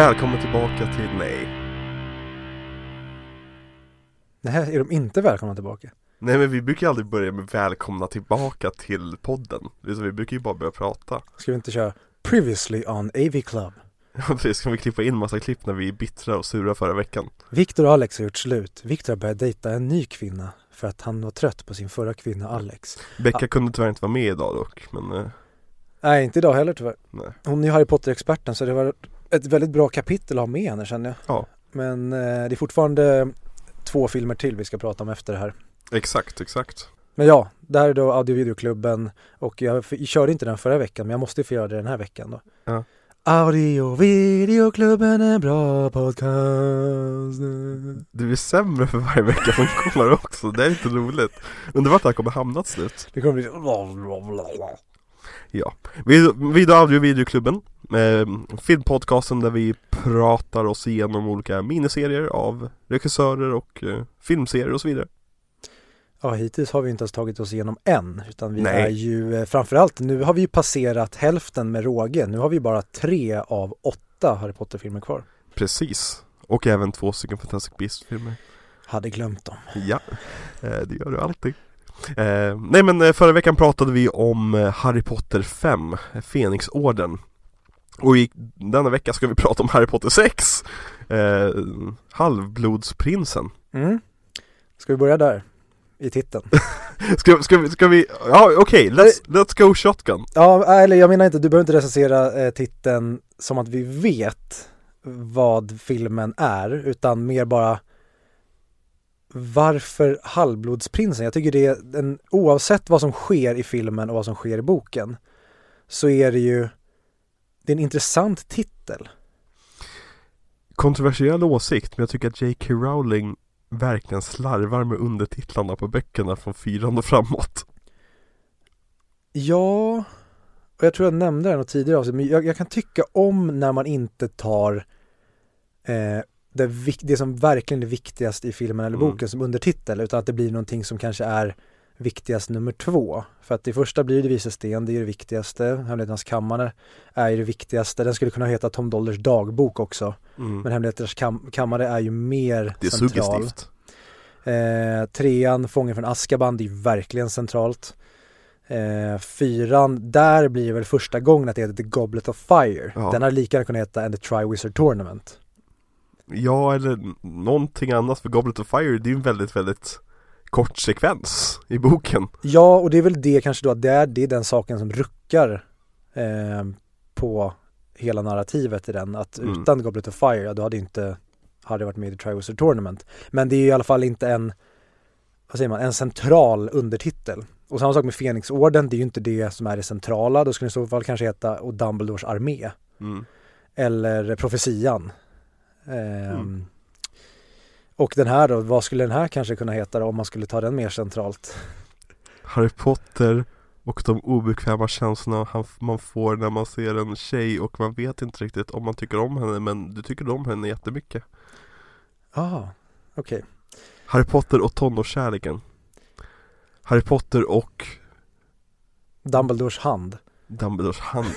Välkommen tillbaka till Nej. Nej, är de inte välkomna tillbaka? Nej men vi brukar ju aldrig börja med välkomna tillbaka till podden. Vi brukar ju bara börja prata. Ska vi inte köra Previously on AV Club? Ja precis, ska vi klippa in massa klipp när vi är bittra och sura förra veckan? Viktor och Alex har gjort slut. Viktor har börjat dejta en ny kvinna för att han var trött på sin förra kvinna Alex. Becka kunde tyvärr inte vara med idag dock, men eh, Nej, inte idag heller tyvärr. nej. Hon är ju Harry Potter-experten så det var ett väldigt bra kapitel att ha med henne känner jag. Ja. Men eh, det är fortfarande två filmer till vi ska prata om efter det här. Exakt, exakt. Men ja, det här är då Audio Videoklubben och jag körde inte den förra veckan men jag måste ju få göra det den här veckan då. Ja. Audio Videoklubben är bra podcast. Du är sämre för varje vecka som kommer också, det är inte roligt. Undrar vart det här kommer hamna till slut. Det kommer bli... Ja. Vid- Video Audio Videoklubben, eh, filmpodcasten där vi pratar oss igenom olika miniserier av regissörer och eh, filmserier och så vidare. Ja, hittills har vi inte ens tagit oss igenom en, utan vi Nej. är ju eh, framförallt, nu har vi ju passerat hälften med råge. Nu har vi bara tre av åtta Harry Potter-filmer kvar. Precis. Och även två stycken Fantastic Beasts-filmer. Hade glömt dem. Ja, eh, det gör du alltid. Eh, nej men eh, förra veckan pratade vi om Harry Potter 5, eh, Fenixorden. Och i denna vecka ska vi prata om Harry Potter 6, eh, Halvblodsprinsen. Mm. Ska vi börja där? I titeln? Ska, ska, vi- ska vi, ja okej, let's, let's go shotgun. Ja, eller jag menar inte, du behöver inte recensera eh, titeln som att vi vet vad filmen är, utan mer bara varför Halvblodsprinsen? Jag tycker det är en, oavsett vad som sker i filmen och vad som sker i boken, så är det ju, det är en intressant titel. Kontroversiell åsikt, men jag tycker att J.K. Rowling verkligen slarvar med undertitlarna på böckerna från fyran och framåt. Ja, och jag tror jag nämnde det något tidigare avsnitt, men jag, jag kan tycka om när man inte tar eh, det, det som verkligen är viktigast i filmen eller Mm. boken som undertitel, utan att det blir någonting som kanske är viktigast nummer två. För att det första blir det vise sten, det är det viktigaste, Hemligheternas kammare är ju det viktigaste, den skulle kunna heta Tom Dollers dagbok också, Mm. men Hemligheternas kam- kammare är ju mer Det är central. suggestivt. Eh, trean, Fången från Azkaban, det är ju verkligen centralt. Eh, fyran, där blir det väl första gången att det heter The Goblet of Fire. Ja. Den hade lika gärna kunnat heta And the Triwizard Tournament. Ja, eller någonting annat för Goblet of Fire, det är ju en väldigt, väldigt kort sekvens i boken. Ja, och det är väl det kanske då att det är, det är den saken som ruckar eh, på hela narrativet i den. Att Mm. utan Goblet of Fire, ja, då hade inte hade varit med i Triwizard Tournament. Men det är i alla fall inte en, vad säger man, en central undertitel. Och samma sak med Fenixorden, det är ju inte det som är det centrala. Då skulle det i så fall kanske heta och Dumbledores armé. Mm. Eller Profetian. Ehm, Mm. Och den här då, vad skulle den här kanske kunna heta då, om man skulle ta den mer centralt? Harry Potter och de obekväma känslorna man får när man ser en tjej och man vet inte riktigt om man tycker om henne men du tycker om henne jättemycket. Ah, okej. Harry Potter och tonårskärleken. Harry Potter och Dumbledores hand. Dumbledores hand.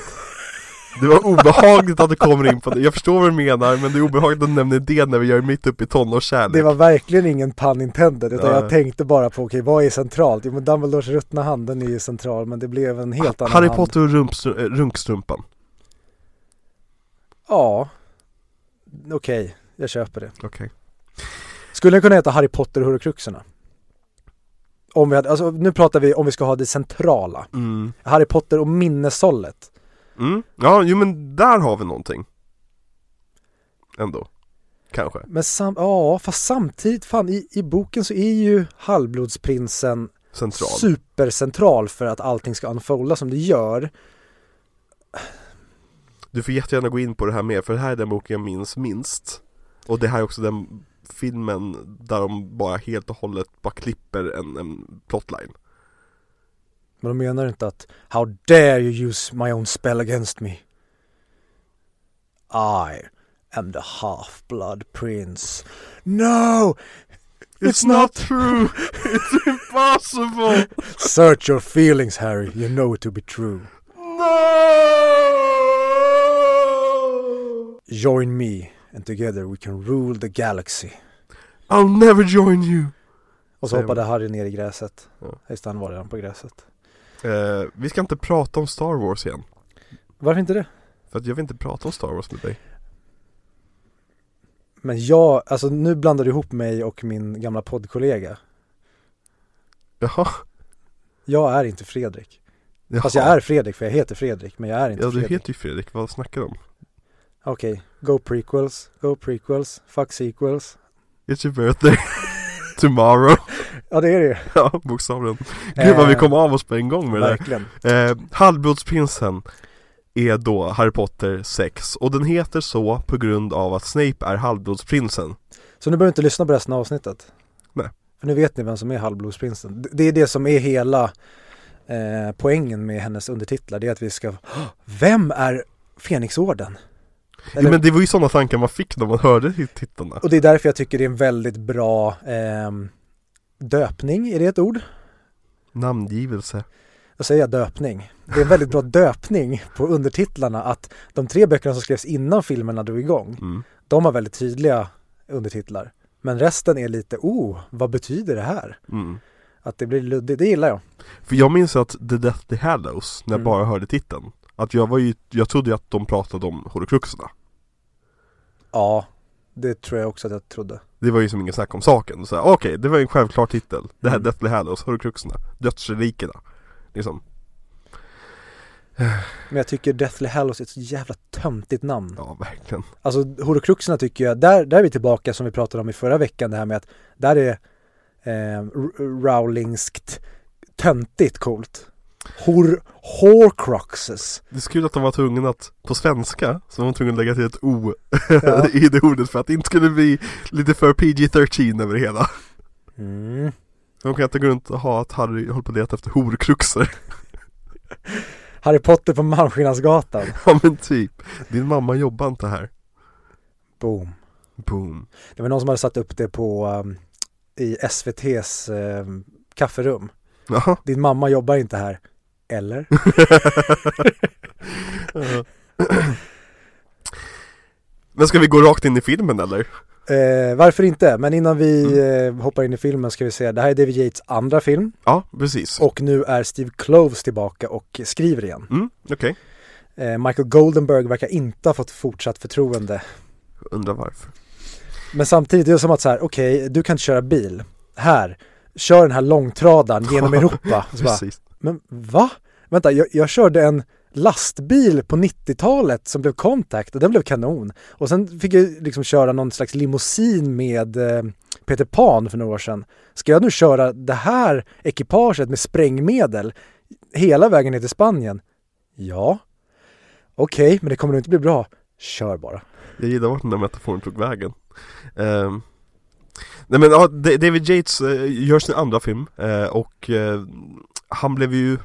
Det var obehagligt att du kommer in på det. Jag förstår vad du menar men det är obehagligt att du nämner det när vi gör mitt uppe i tonårskärlek. Det var verkligen ingen pun intended utan Ja. jag tänkte bara på okej vad är centralt? Jo men Dumbledores ruttna hand den är ju central men det blev en helt annan Harry. Potter och rumpstru- äh, runkstrumpan. Ja. Okej, jag köper det. Okej. Skulle den kunna heta Harry Potter och Horcruxerna? Om vi hade, alltså nu pratar vi om vi ska ha det centrala. Mm. Harry Potter och minneshållet. Mm. Ja, jo men där har vi någonting. Ändå. Kanske. Men sam, ja, fast samtidigt, fan i, i boken så är ju halvblodsprinsen Central. supercentral för att allting ska unfolda som det gör. Du får jättegärna gå in på det här mer, för det här är den boken jag minns minst. Och det här är också den filmen där de bara helt och hållet bara klipper en, en plotline. Men de menar inte att How dare you use my own spell against me? I am the half-blood prince. No! It's not true! It's impossible! Search your feelings Harry, you know it to be true. No! Join me and together we can rule the galaxy. I'll never join you! Och så hoppade Harry ner i gräset. Ja. Just han var redan på gräset. Eh, vi ska inte prata om Star Wars igen. Varför inte det? För att jag vill inte prata om Star Wars med dig. Men jag, alltså nu blandar du ihop mig och min gamla poddkollega. Jaha. Jag är inte Fredrik. Jaha. Fast jag är Fredrik för jag heter Fredrik, men jag är inte Ja du Fredrik. heter ju Fredrik, vad snackar du om? Okej, go prequels, go prequels, fuck sequels. It's your birthday Tomorrow Ja det är det. Ja, bokstavligen Gud vad vi Eh, kom av oss på en gång med det där eh, Halvblodsprinsen är då Harry Potter 6 och den heter så på grund av att Snape är halvblodsprinsen Så nu behöver inte lyssna på resten av avsnittet. Nej. För nu vet ni vem som är halvblodsprinsen. Det är det som är hela eh, poängen med hennes undertitlar. Det är att vi ska, vem är Fenixorden? Ja, Men det var ju sådana tankar man fick när man hörde tittarna Och det är därför jag tycker det är en väldigt bra ehm, döpning, är det ett ord? Namngivelse Jag säger döpning. Det är en väldigt bra döpning på undertitlarna att de tre böckerna som skrevs innan filmerna drog igång, mm. de har väldigt tydliga undertitlar. Men resten är lite, oh, vad betyder det här? Mm. Att det blir luddigt, det gillar jag. För jag minns att The Deathly Hallows, när jag Mm. bara hörde titeln Att jag var ju, jag trodde ju att de pratade om horocruxerna Ja, det tror jag också att jag trodde. Det var ju som ingen snack om saken, så okej, det var ju en självklar titel Det här Mm. Deathly Hallows, horocruxerna, dödsrelikerna Liksom, Men jag tycker Deathly Hallows är ett så jävla töntigt namn. ja verkligen Alltså horocruxerna tycker jag, där, där är vi tillbaka som vi pratade om i förra veckan det här med att där är eh, Rowlingskt töntigt coolt. Hor, horcruxes. Det är så kul att de var tvungna att, på svenska, så var de tvungna att lägga till ett O Ja. i det ordet för att det inte skulle bli lite för PG-13 över det hela Mm. De kan inte gå runt och ha att Harry håller på att leta efter horcruxer Harry Potter på Malmskillnadsgatan. Ja men typ, din mamma jobbar inte här Boom. Boom Det var någon som hade satt upp det på um, i SVT's um, kafferum. Jaha Din mamma jobbar inte här. Eller? Men ska vi gå rakt in i filmen eller? Eh, varför inte? Men innan vi eh, hoppar in i filmen ska vi säga det här är David Yates andra film Ja, precis och nu är Steve Kloves tillbaka och skriver igen. Mm, okej Eh, Michael Goldenberg verkar inte ha fått fortsatt förtroende. Undrar varför Men samtidigt är det som att så här, okej, du kan inte köra bil. Här, kör den här långtradaren genom Europa. Så bara, Precis men va? Vänta, jag, jag körde en lastbil på 90-talet som blev Contact och den blev kanon. Och sen fick jag liksom köra någon slags limousin med eh, Peter Pan för några år sedan. Ska jag nu köra det här ekipaget med sprängmedel hela vägen ner till Spanien? Ja. Okej, men det kommer nog inte bli bra. Kör bara. Jag gillar vart den där metaforen tog vägen Um. Nej men ja, David Yates eh, gör sin andra film eh, och eh, han blev ju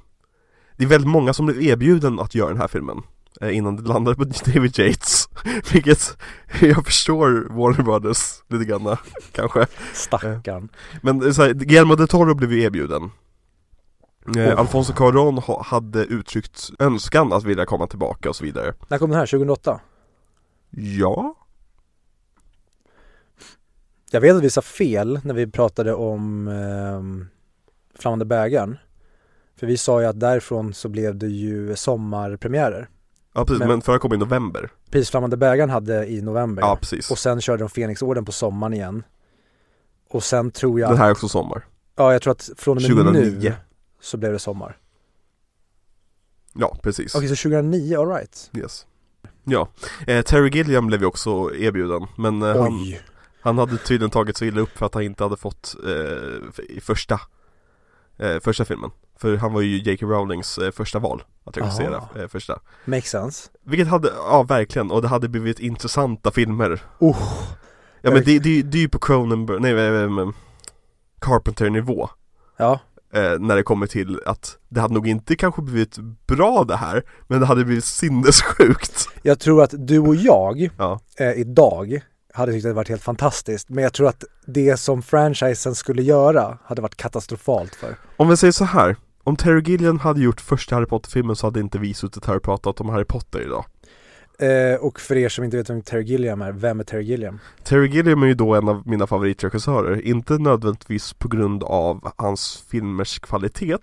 Det är väldigt många som blev erbjuden att göra den här filmen eh, Innan det landade på David Yates Vilket jag förstår Warner Brothers lite grann kanske Stackarn. Men eh, så här, Guillermo del Toro blev ju erbjuden eh, Oh. Alfonso Cuarón ha, hade uttryckt önskan att vilja komma tillbaka och så vidare När kom den här? 2008? Ja, Jag vet att vi sa fel när vi pratade om eh, Flammande bägaren. För vi sa ju att därifrån så blev det ju sommarpremiärer. ja precis, men, Men- förra kom i november Prisflammande bägaren hade i november. Ja precis Och sen körde de Fenixorden på sommaren igen. Och sen tror jag, Den här är också sommar ja jag tror att från och med 2009. nu så blev det sommar. Ja, precis Okej, så 2009, alright. yes. Ja, eh, Terry Gilliam blev ju också erbjuden Men eh, han, han hade tydligen tagit så illa upp för att han inte hade fått eh, i första eh, Första filmen För han var ju J.K. Rowlings eh, första val Att regissera eh, första Makes sense. Vilket hade, ja verkligen, och det hade blivit intressanta filmer Oh, Ja men det, det, det är ju på Cronenberg, nej eh, eh, Carpenter nivå ja. eh, När det kommer till att det hade nog inte kanske blivit bra det här Men det hade blivit sinnessjukt Jag tror att du och jag Ja, eh, idag hade tyckt att det varit helt fantastiskt. Men jag tror att det som franchisen skulle göra hade varit katastrofalt för. om vi säger så här Om Terry Gilliam hade gjort första Harry Potter-filmen så hade inte vi suttit här och pratat om Harry Potter idag Eh, och för er som inte vet vem Terry Gilliam är, vem är Terry Gilliam? Terry Gilliam är ju då en av mina favoritregissörer, inte nödvändigtvis på grund av hans filmers kvalitet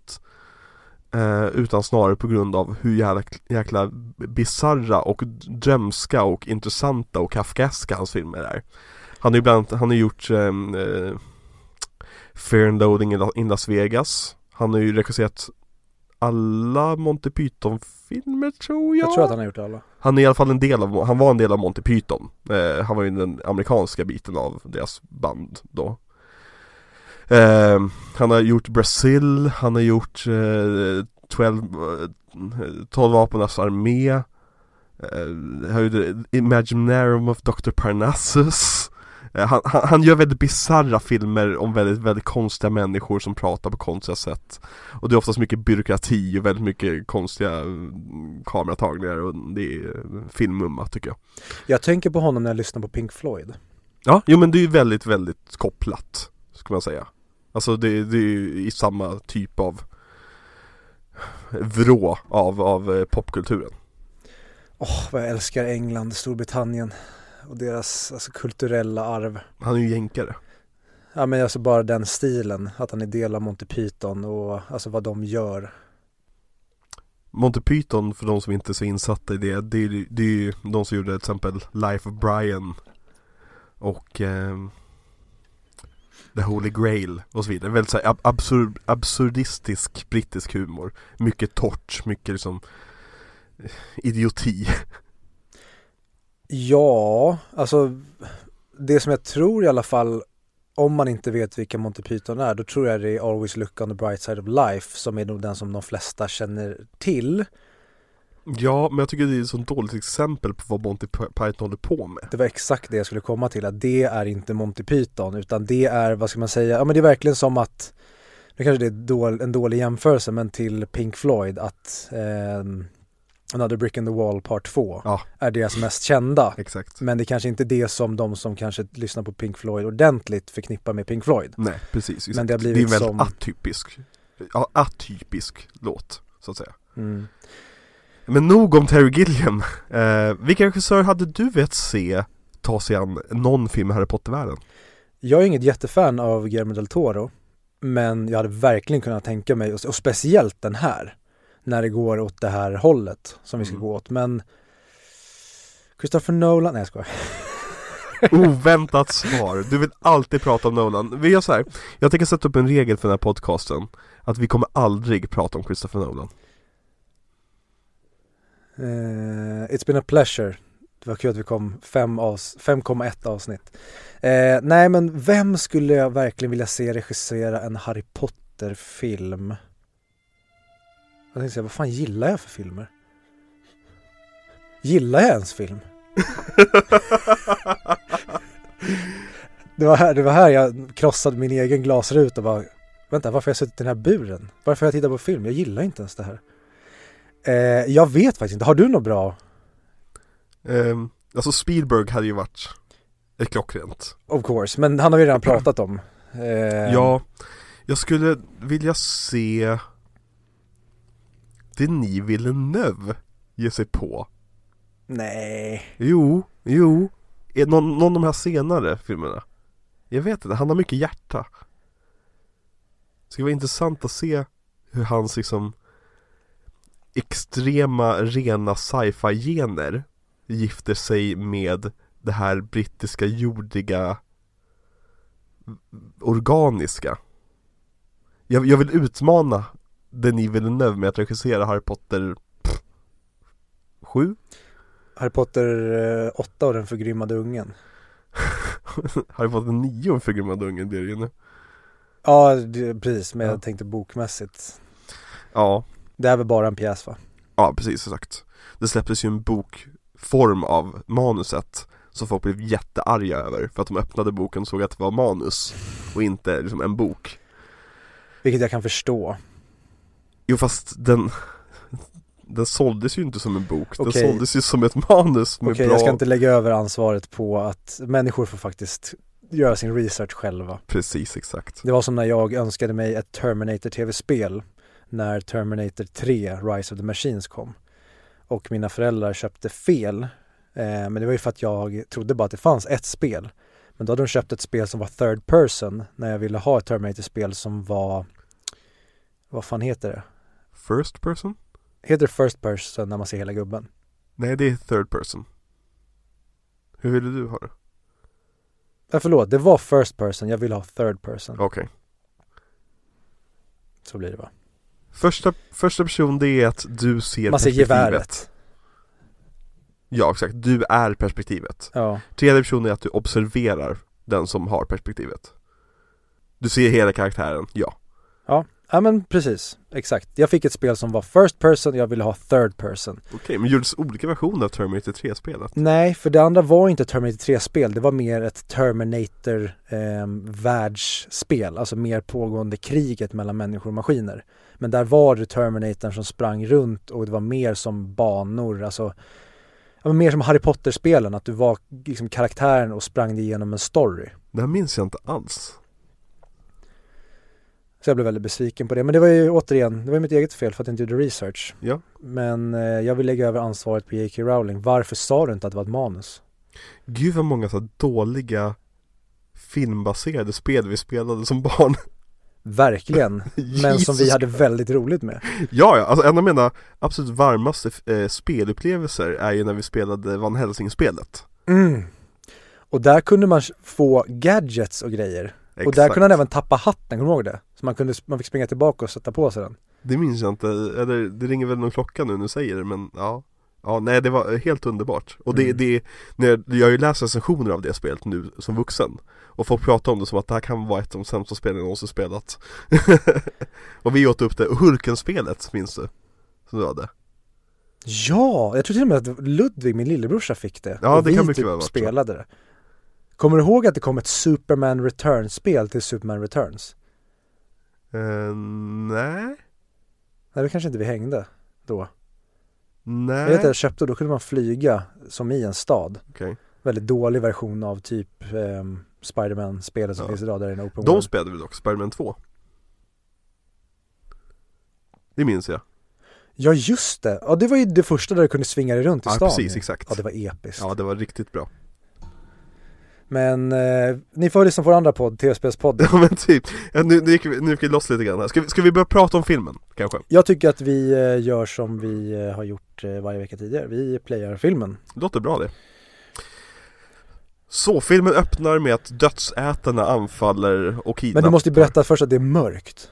eh, utan snarare på grund av hur jävla, jäkla bizarra och drömska och intressanta och kafkaeska hans filmer är. Han har ju bland han har gjort ehm, eh, Fear and Loading in Las Vegas Han har ju regisserat alla Monty Python-filmer tror jag Jag tror att han har gjort alla. Han är i alla fall en del av, han var en del av Monty Python eh, Han var ju den amerikanska biten av deras band då eh, Han har gjort Brasil, han har gjort eh, 12, 12 apornas armé eh, Imaginarium of Dr. Parnassus han, han, han, gör väldigt bizarra filmer om väldigt, väldigt konstiga människor som pratar på konstiga sätt. Och det är oftast mycket byråkrati och väldigt mycket konstiga mm, kameratagningar och det är filmmumma tycker jag. Jag tänker på honom när jag lyssnar på Pink Floyd. Ja, jo men det är ju väldigt, väldigt kopplat Skulle man säga. Alltså det, det är ju i samma typ av vrå av, av eh, popkulturen. Åh, oh, vad jag älskar England, Storbritannien och deras alltså, kulturella arv. Han är ju jänkare. Ja men alltså bara den stilen, att han är del av Monty Python och alltså vad de gör. Monty Python, för de som inte är så insatta i det, det är, det är ju de som gjorde till exempel Life of Brian och eh, The Holy Grail och så vidare. Väldigt så här absurd, absurdistisk brittisk humor. Mycket torrt, mycket liksom eh, idioti. Ja, alltså det som jag tror i alla fall om man inte vet vilka Monty Python är, då tror jag det är Always Look on the Bright Side of Life som är nog den som de flesta känner till. Ja, men jag tycker det är ett sånt dåligt exempel på vad Monty Python håller på med. Det var exakt det jag skulle komma till, att det är inte Monty Python, utan det är, vad ska man säga, ja men det är verkligen som att, nu kanske det är en dålig jämförelse, men till Pink Floyd, att eh, Another Brick in the Wall Part 2 ja. är deras mest kända. Exakt. Men det är kanske inte det som de som kanske lyssnar på Pink Floyd ordentligt förknippar med Pink Floyd. Nej, precis. Exakt. Men det har blivit Det är en väldigt atypisk, ja, atypisk låt, så att säga. Mm. Men nog om Terry Gilliam. Eh, vilka regissör hade du velat se ta sig an någon film i Harry Potter-världen? Jag är inget jättefan av Guillermo del Toro. Men jag hade verkligen kunnat tänka mig, och speciellt den här när det går åt det här hållet som vi ska mm. gå åt. Men Christopher Nolan, nej jag skojar. Oväntat svar. Du vill alltid prata om Nolan. Vi gör så här. Jag tänker sätta upp en regel för den här podcasten. Att vi kommer aldrig prata om Christopher Nolan. Uh, it's been a pleasure. Det var kul att vi kom 5,1 avsnitt. Uh, nej men vem skulle jag verkligen vilja se regissera en Harry Potter-film? Jag tänkte säga, vad fan gillar jag för filmer? Gillar jag ens film? det, var här, det var här jag krossade min egen glasruta och bara Vänta, varför har jag suttit i den här buren? Varför har jag tittat på film? Jag gillar inte ens det här. Eh, jag vet faktiskt inte, har du något bra? Um, alltså Spielberg hade ju varit ett klockrent. Of course, men han har vi redan pratat om. Eh, ja, jag skulle vilja se Denis Villeneuve ge sig på? Nej. Jo, jo. Är någon, någon av de här senare filmerna? Jag vet inte, han har mycket hjärta. Det ska vara intressant att se hur hans liksom extrema rena sci-fi gener gifter sig med det här brittiska jordiga organiska. Jag, jag vill utmana Denis Villeneuve med att regissera Harry Potter 7? Harry Potter 8 och den förgrymmade ungen. Harry Potter 9 och den förgrymmade ungen blir det ju nu. Ja, det, precis, men ja. jag tänkte bokmässigt. Ja. Det är väl bara en pjäs va? Ja, precis, exakt. Det släpptes ju en bokform av manuset som folk blev jättearga över för att de öppnade boken och såg att det var manus och inte liksom en bok. Vilket jag kan förstå Jo fast den Den såldes ju inte som en bok, okay. den såldes ju som ett manus med okay, jag ska inte lägga över ansvaret på att människor får faktiskt göra sin research själva Precis, exakt Det var som när jag önskade mig ett Terminator tv-spel När Terminator 3, Rise of the Machines kom Och mina föräldrar köpte fel Eh, men det var ju för att jag trodde bara att det fanns ett spel. Men då hade de köpt ett spel som var third person när jag ville ha ett Terminator-spel som var, vad fan heter det? First person? Heter det first person när man ser hela gubben? Nej, det är third person. Hur ville du ha det? Ja, förlåt, det var first person, jag ville ha third person. Okej. Så blir det va? Första, första person det är att du ser Man ser geväret. Ja, exakt. Du är perspektivet. Ja. Tredje person är att du observerar den som har perspektivet. Du ser hela karaktären, ja. Ja, men precis. Exakt. Jag fick ett spel som var first person, jag ville ha third person. Okej, men gjordes olika versioner av Terminator 3-spelet? Nej, för det andra var inte Terminator 3-spel. Det var mer ett Terminator eh, världsspel. Alltså mer pågående kriget mellan människor och maskiner. Men där var det Terminatorn som sprang runt och det var mer som banor. Alltså ja, men mer som Harry Potter-spelen. Att du var liksom karaktären och sprang dig igenom en story. Det här minns jag inte alls. Så jag blev väldigt besviken på det. Men det var ju återigen, det var mitt eget fel för att jag inte gjorde research. Ja. Men eh, jag vill lägga över ansvaret på J.K. Rowling. Varför sa du inte att det var ett manus? Gud vad många så dåliga filmbaserade spel vi spelade som barn. Verkligen. Men som vi hade väldigt roligt med. Ja, ja, alltså en av mina absolut varmaste eh, spelupplevelser är ju när vi spelade Van Helsing-spelet. Mm. Och där kunde man få gadgets och grejer. Och där Exakt. kunde man även tappa hatten, kommer du ihåg det? Man, kunde, man fick springa tillbaka och sätta på sig den. Det minns jag inte, eller det ringer väl någon klocka nu när du säger det men ja Ja nej det var helt underbart och det, Mm. det, när jag, jag har ju läst recensioner av det spelet nu som vuxen Och folk pratar om det som att det här kan vara ett av de sämsta spelen jag någonsin spelat Och vi åt upp det, Hulken-spelet minns du? Som du hade Ja, jag tror till och med att Ludvig, min lillebrorsa, fick det. Ja, och det vi kan mycket typ väl varit så. spelade det. Kommer du ihåg att det kom ett Superman Returns-spel till Superman Returns? Eh, Nej, Nej, det kanske inte vi hängde då. nej Jag vet att jag köpte då kunde man flyga som i en stad. Okej. Väldigt dålig version av typ ehm, Spiderman-spelet som Ja. finns idag där i en open De world. spelade vi dock, Spiderman 2 Det minns jag Ja just det, ja det var ju det första där du kunde svinga dig runt i Ja stan precis, ju. exakt Ja det var episkt. Ja det var riktigt bra Men eh, ni får lyssna på vår andra podd, TV-spelspodden. Ja men typ, ja, nu, nu, gick vi, nu gick vi loss lite grann här. Ska vi, ska vi börja prata om filmen kanske? Jag tycker att vi eh, gör som vi eh, har gjort eh, varje vecka tidigare. Vi playar filmen. Låter bra det Så, filmen öppnar med att dödsätarna anfaller och kidnappar Men du måste ju berätta först att det är mörkt.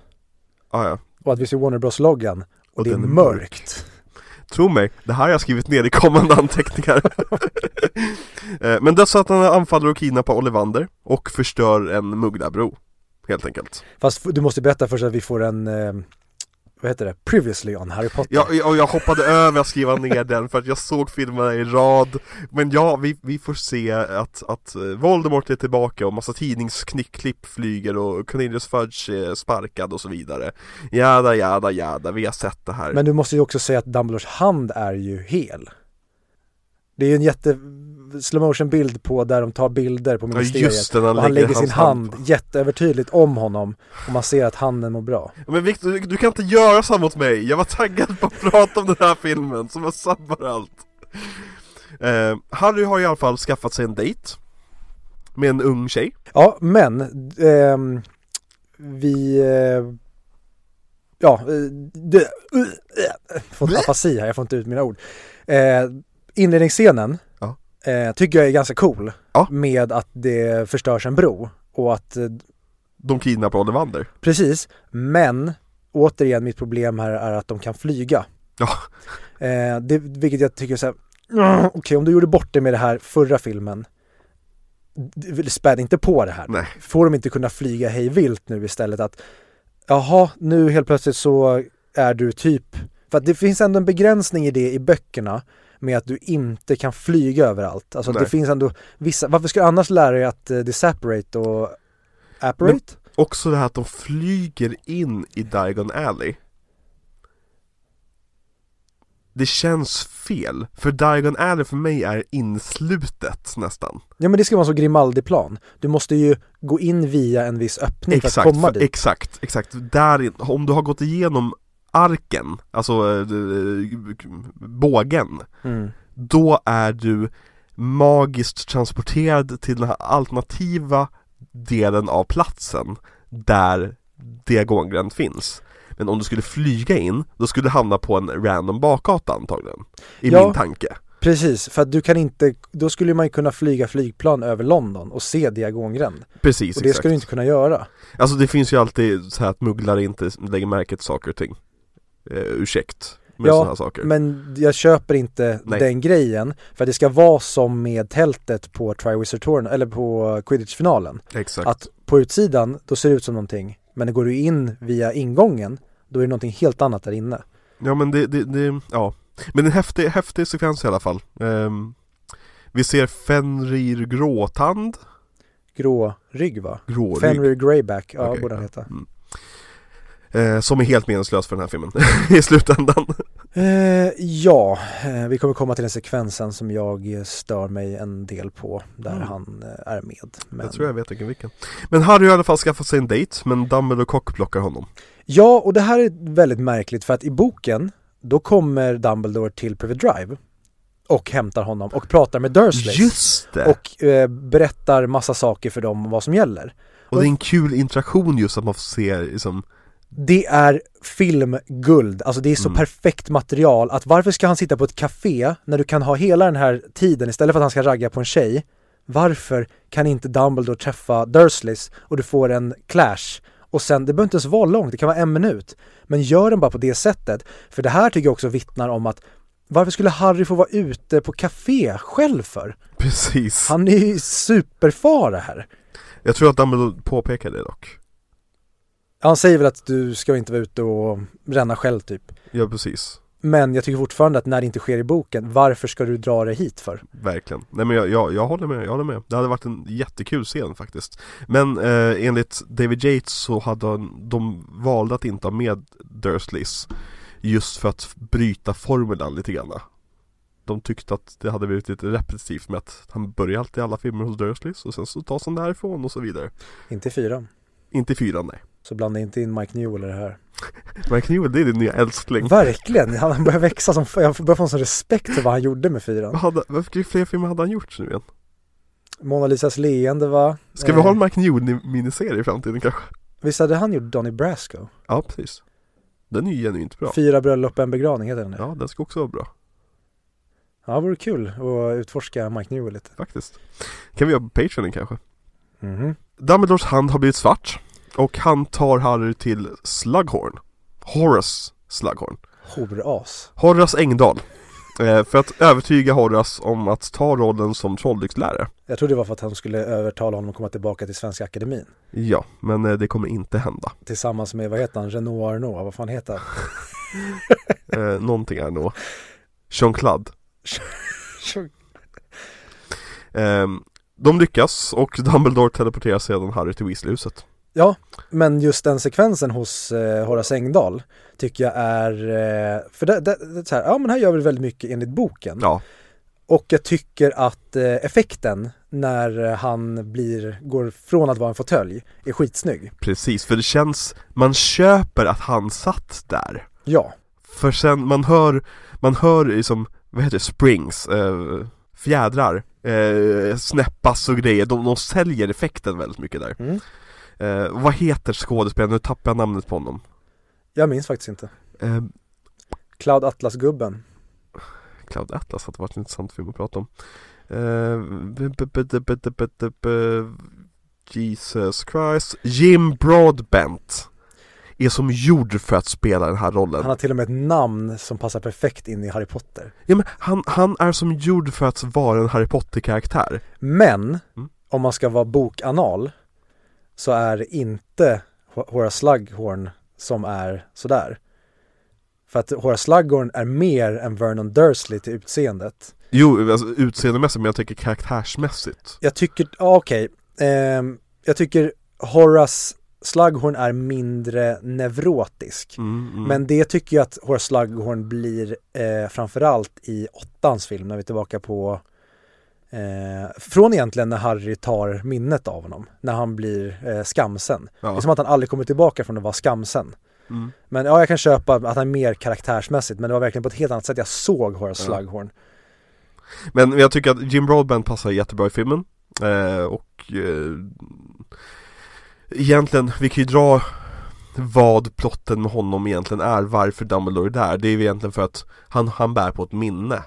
ah, ja. Och att vi ser Warner Bros-loggan. Och, Och det är är mörkt. Tro mig, det här har jag skrivit ner i kommande anteckningar. Eh, Men dödsätarna anfaller och kidnappar Olivander och förstör en mugglarbro Helt enkelt. Fast du måste berätta först att vi får en, eh, vad heter det, previously on Harry Potter. Ja, jag, jag hoppade över att skriva ner den för att jag såg filmerna i rad Men ja, vi, vi får se att, att eh, Voldemort är tillbaka och massa tidningsklipp flyger och Cornelius Fudge är sparkad och så vidare Jada, jada, jada, vi har sett det här Men du måste ju också säga att Dumbledores hand är ju hel. Det är ju en jätte slow motion bild på där de tar bilder på Ja ministeriet. just det, han han lägger sin hand på- jätteövertydligt om honom och man ser att handen mår bra. Men Victor, du, kan inte göra så mot mig! Jag var taggad på att prata om den här filmen, som var sabbar allt eh, Harry har i alla fall skaffat sig en dejt Med en ung tjej Ja, men ehm, vi eh, Ja, eh, det, uh, uh, fått afasi här, jag får inte ut mina ord. Eh, inledningsscenen Ja. Eh, tycker jag är ganska cool Ja. med att det förstörs en bro och att eh, De kidnappar Ollivander Precis, men återigen mitt problem här är att de kan flyga. Ja. Eh, det, vilket jag tycker så här, "Mm, okej om du gjorde bort det med det här förra filmen, späd inte på det här. Nej. Får de inte kunna flyga hej vilt nu istället att, jaha, nu helt plötsligt så är du typ, för att det finns ändå en begränsning i det i böckerna med att du inte kan flyga överallt. Alltså det finns ändå vissa, varför ska du annars lära dig att uh, deseparate och apparate? Också det här att de flyger in i Diagon Alley Det känns fel, för Diagon Alley för mig är inslutet nästan Ja men det ska vara så Grimaldi-plan. Du måste ju gå in via en viss öppning för att komma dit. exakt, exakt. Där, om du har gått igenom arken, alltså eh, bågen Mm. Då är du magiskt transporterad till den här alternativa delen av platsen där diagongränd finns. Men om du skulle flyga in, då skulle du hamna på en random bakgata antagligen. I Ja. min tanke. Precis, för att du kan inte, då skulle man ju kunna flyga flygplan över London och se diagongränd. Precis, Och det exakt. ska du inte kunna göra. Alltså det finns ju alltid så här att mugglare inte lägger märke till saker och ting. Eh, ursäkt med Ja, sådana saker. Men jag köper inte Nej. den grejen. För det ska vara som med tältet på Triwizard Tour, eller på Quidditch-finalen. Exakt. Att på utsidan, då ser det ut som någonting. Men går du in via ingången, då är det någonting helt annat där inne. Ja men det, det, det ja. Men en häftig, häftig sekvens i alla fall. Ehm, vi ser Fenrir Gråtand. Grå rygg va? Grårygg. Fenrir Greyback, ja Okej, borde han heta. Mm. Eh, som är helt meningslös för den här filmen i slutändan. Eh, ja, eh, vi kommer komma till den sekvensen som jag stör mig en del på, där Mm. han eh, är med. Men... Jag tror jag vet vilken vilken. Men Harry har i alla fall skaffat sig en dejt, men Dumbledore kockblockar honom. Ja, och det här är väldigt märkligt för att i boken, då kommer Dumbledore till Private Drive och hämtar honom och pratar med Dursley. Just det! Och eh, berättar massa saker för dem om vad som gäller. Och det är en kul interaktion just att man får se liksom Det är filmguld, alltså det är så Mm. perfekt material att varför ska han sitta på ett café när du kan ha hela den här tiden istället för att han ska ragga på en tjej Varför kan inte Dumbledore träffa Dursleys och du får en clash och sen, det behöver inte ens vara långt, det kan vara en minut Men gör den bara på det sättet För det här tycker jag också vittnar om att Varför skulle Harry få vara ute på café själv för? Precis. Han är ju superfara här Jag tror att Dumbledore påpekar det dock. Han säger väl att du ska inte vara ute och ränna själv typ Ja precis. Men jag tycker fortfarande att när det inte sker i boken, varför ska du dra det hit för? Verkligen. Nej men jag, jag, jag håller med, jag håller med. Det hade varit en jättekul scen faktiskt. Men eh, enligt David Yates så hade de valde att inte ha med Dursleys Just för att bryta formulan lite grann. De tyckte att det hade blivit lite repetitivt med att han börjar alltid alla filmer hos Dursleys och sen så tas han därifrån och så vidare. Inte i fyran. Inte i fyran nej. Så blanda inte in Mike Newell i det här. Mike Newell det är din nya älskling. Verkligen, han börjar växa som, jag börjar få en sån respekt för vad han gjorde med Vad fyran. hade, vilka fler filmer hade han gjort nu igen? Mona Lisas leende va? Ska vi Eh, ha en Mike Newell-miniserie i framtiden kanske? Visst hade han gjort Donny Brasco? Ja precis. Den är ju genuint bra. Fyra bröllop, en begravning heter den det. Ja, den ska också vara bra. Ja, det vore kul att utforska Mike Newell lite. Faktiskt. Kan vi göra på Patreon kanske? Mhm. Dumbledores hand har blivit svart och han tar Harry till Slughorn. Horace Slughorn. Horas. Horace Engdahl. Eh, för att övertyga Horace om att ta rollen som trolldykslärare. Jag trodde det var för att han skulle övertala honom att komma tillbaka till Svenska Akademin. Ja, men eh, det kommer inte hända. Tillsammans med, vad heter han, Renaud Arnaud, vad fan heter han? Eh, någonting nog. Jean-Claude. Eh, de lyckas och Dumbledore teleporterar sedan Harry till Weasleyhuset. Ja, men just den sekvensen hos eh, Horace Engdahl tycker jag är, eh, för det, det, det är så här, ja men här gör vi väldigt mycket enligt boken. Ja, Och jag tycker att eh, effekten när han blir, går från att vara en fåtölj är skitsnygg. precis. För det känns, man köper att han satt där. Ja, För sen, man hör, man hör liksom, vad heter det, springs, eh, fjädrar, eh, snäppas och grejer, de, de säljer effekten väldigt mycket där. mm. Eh, vad heter skådespelaren? Nu tappar jag namnet på honom. Jag minns faktiskt inte. Eh, Cloud Atlas-gubben. Cloud Atlas hade varit en intressant film att prata om. eh, Jesus Christ. Jim Broadbent är som gjord för att spela den här rollen. Han har till och med ett namn som passar perfekt in i Harry Potter. Ja, men han, han är som gjord för att vara en Harry Potter-karaktär. Men, mm. om man ska vara bokanal, så är det inte Ho- Horace Slughorn som är sådär. För att Horace Slughorn är mer än Vernon Dursley till utseendet. Jo, alltså utseendemässigt, men jag tänker karaktärsmässigt. Jag tycker, ja okej, Ehm, jag tycker Horace Slughorn är mindre neurotisk. Mm, mm. Men det tycker jag att Horace Slughorn blir eh, framförallt i åttans film när vi är tillbaka på eh, Från egentligen när Harry tar minnet av honom, när han blir eh, skamsen. Det ja. är som att han aldrig kommer tillbaka från att vara skamsen. mm. Men ja, jag kan köpa att han är mer karaktärsmässigt, men det var verkligen på ett helt annat sätt jag såg Horace Ja. Slughorn. Men jag tycker att Jim Broadbent passar jättebra i filmen eh, Och eh, Egentligen, vi kan ju dra vad plotten med honom egentligen är, varför Dumbledore är där Det är ju egentligen för att han, han bär på ett minne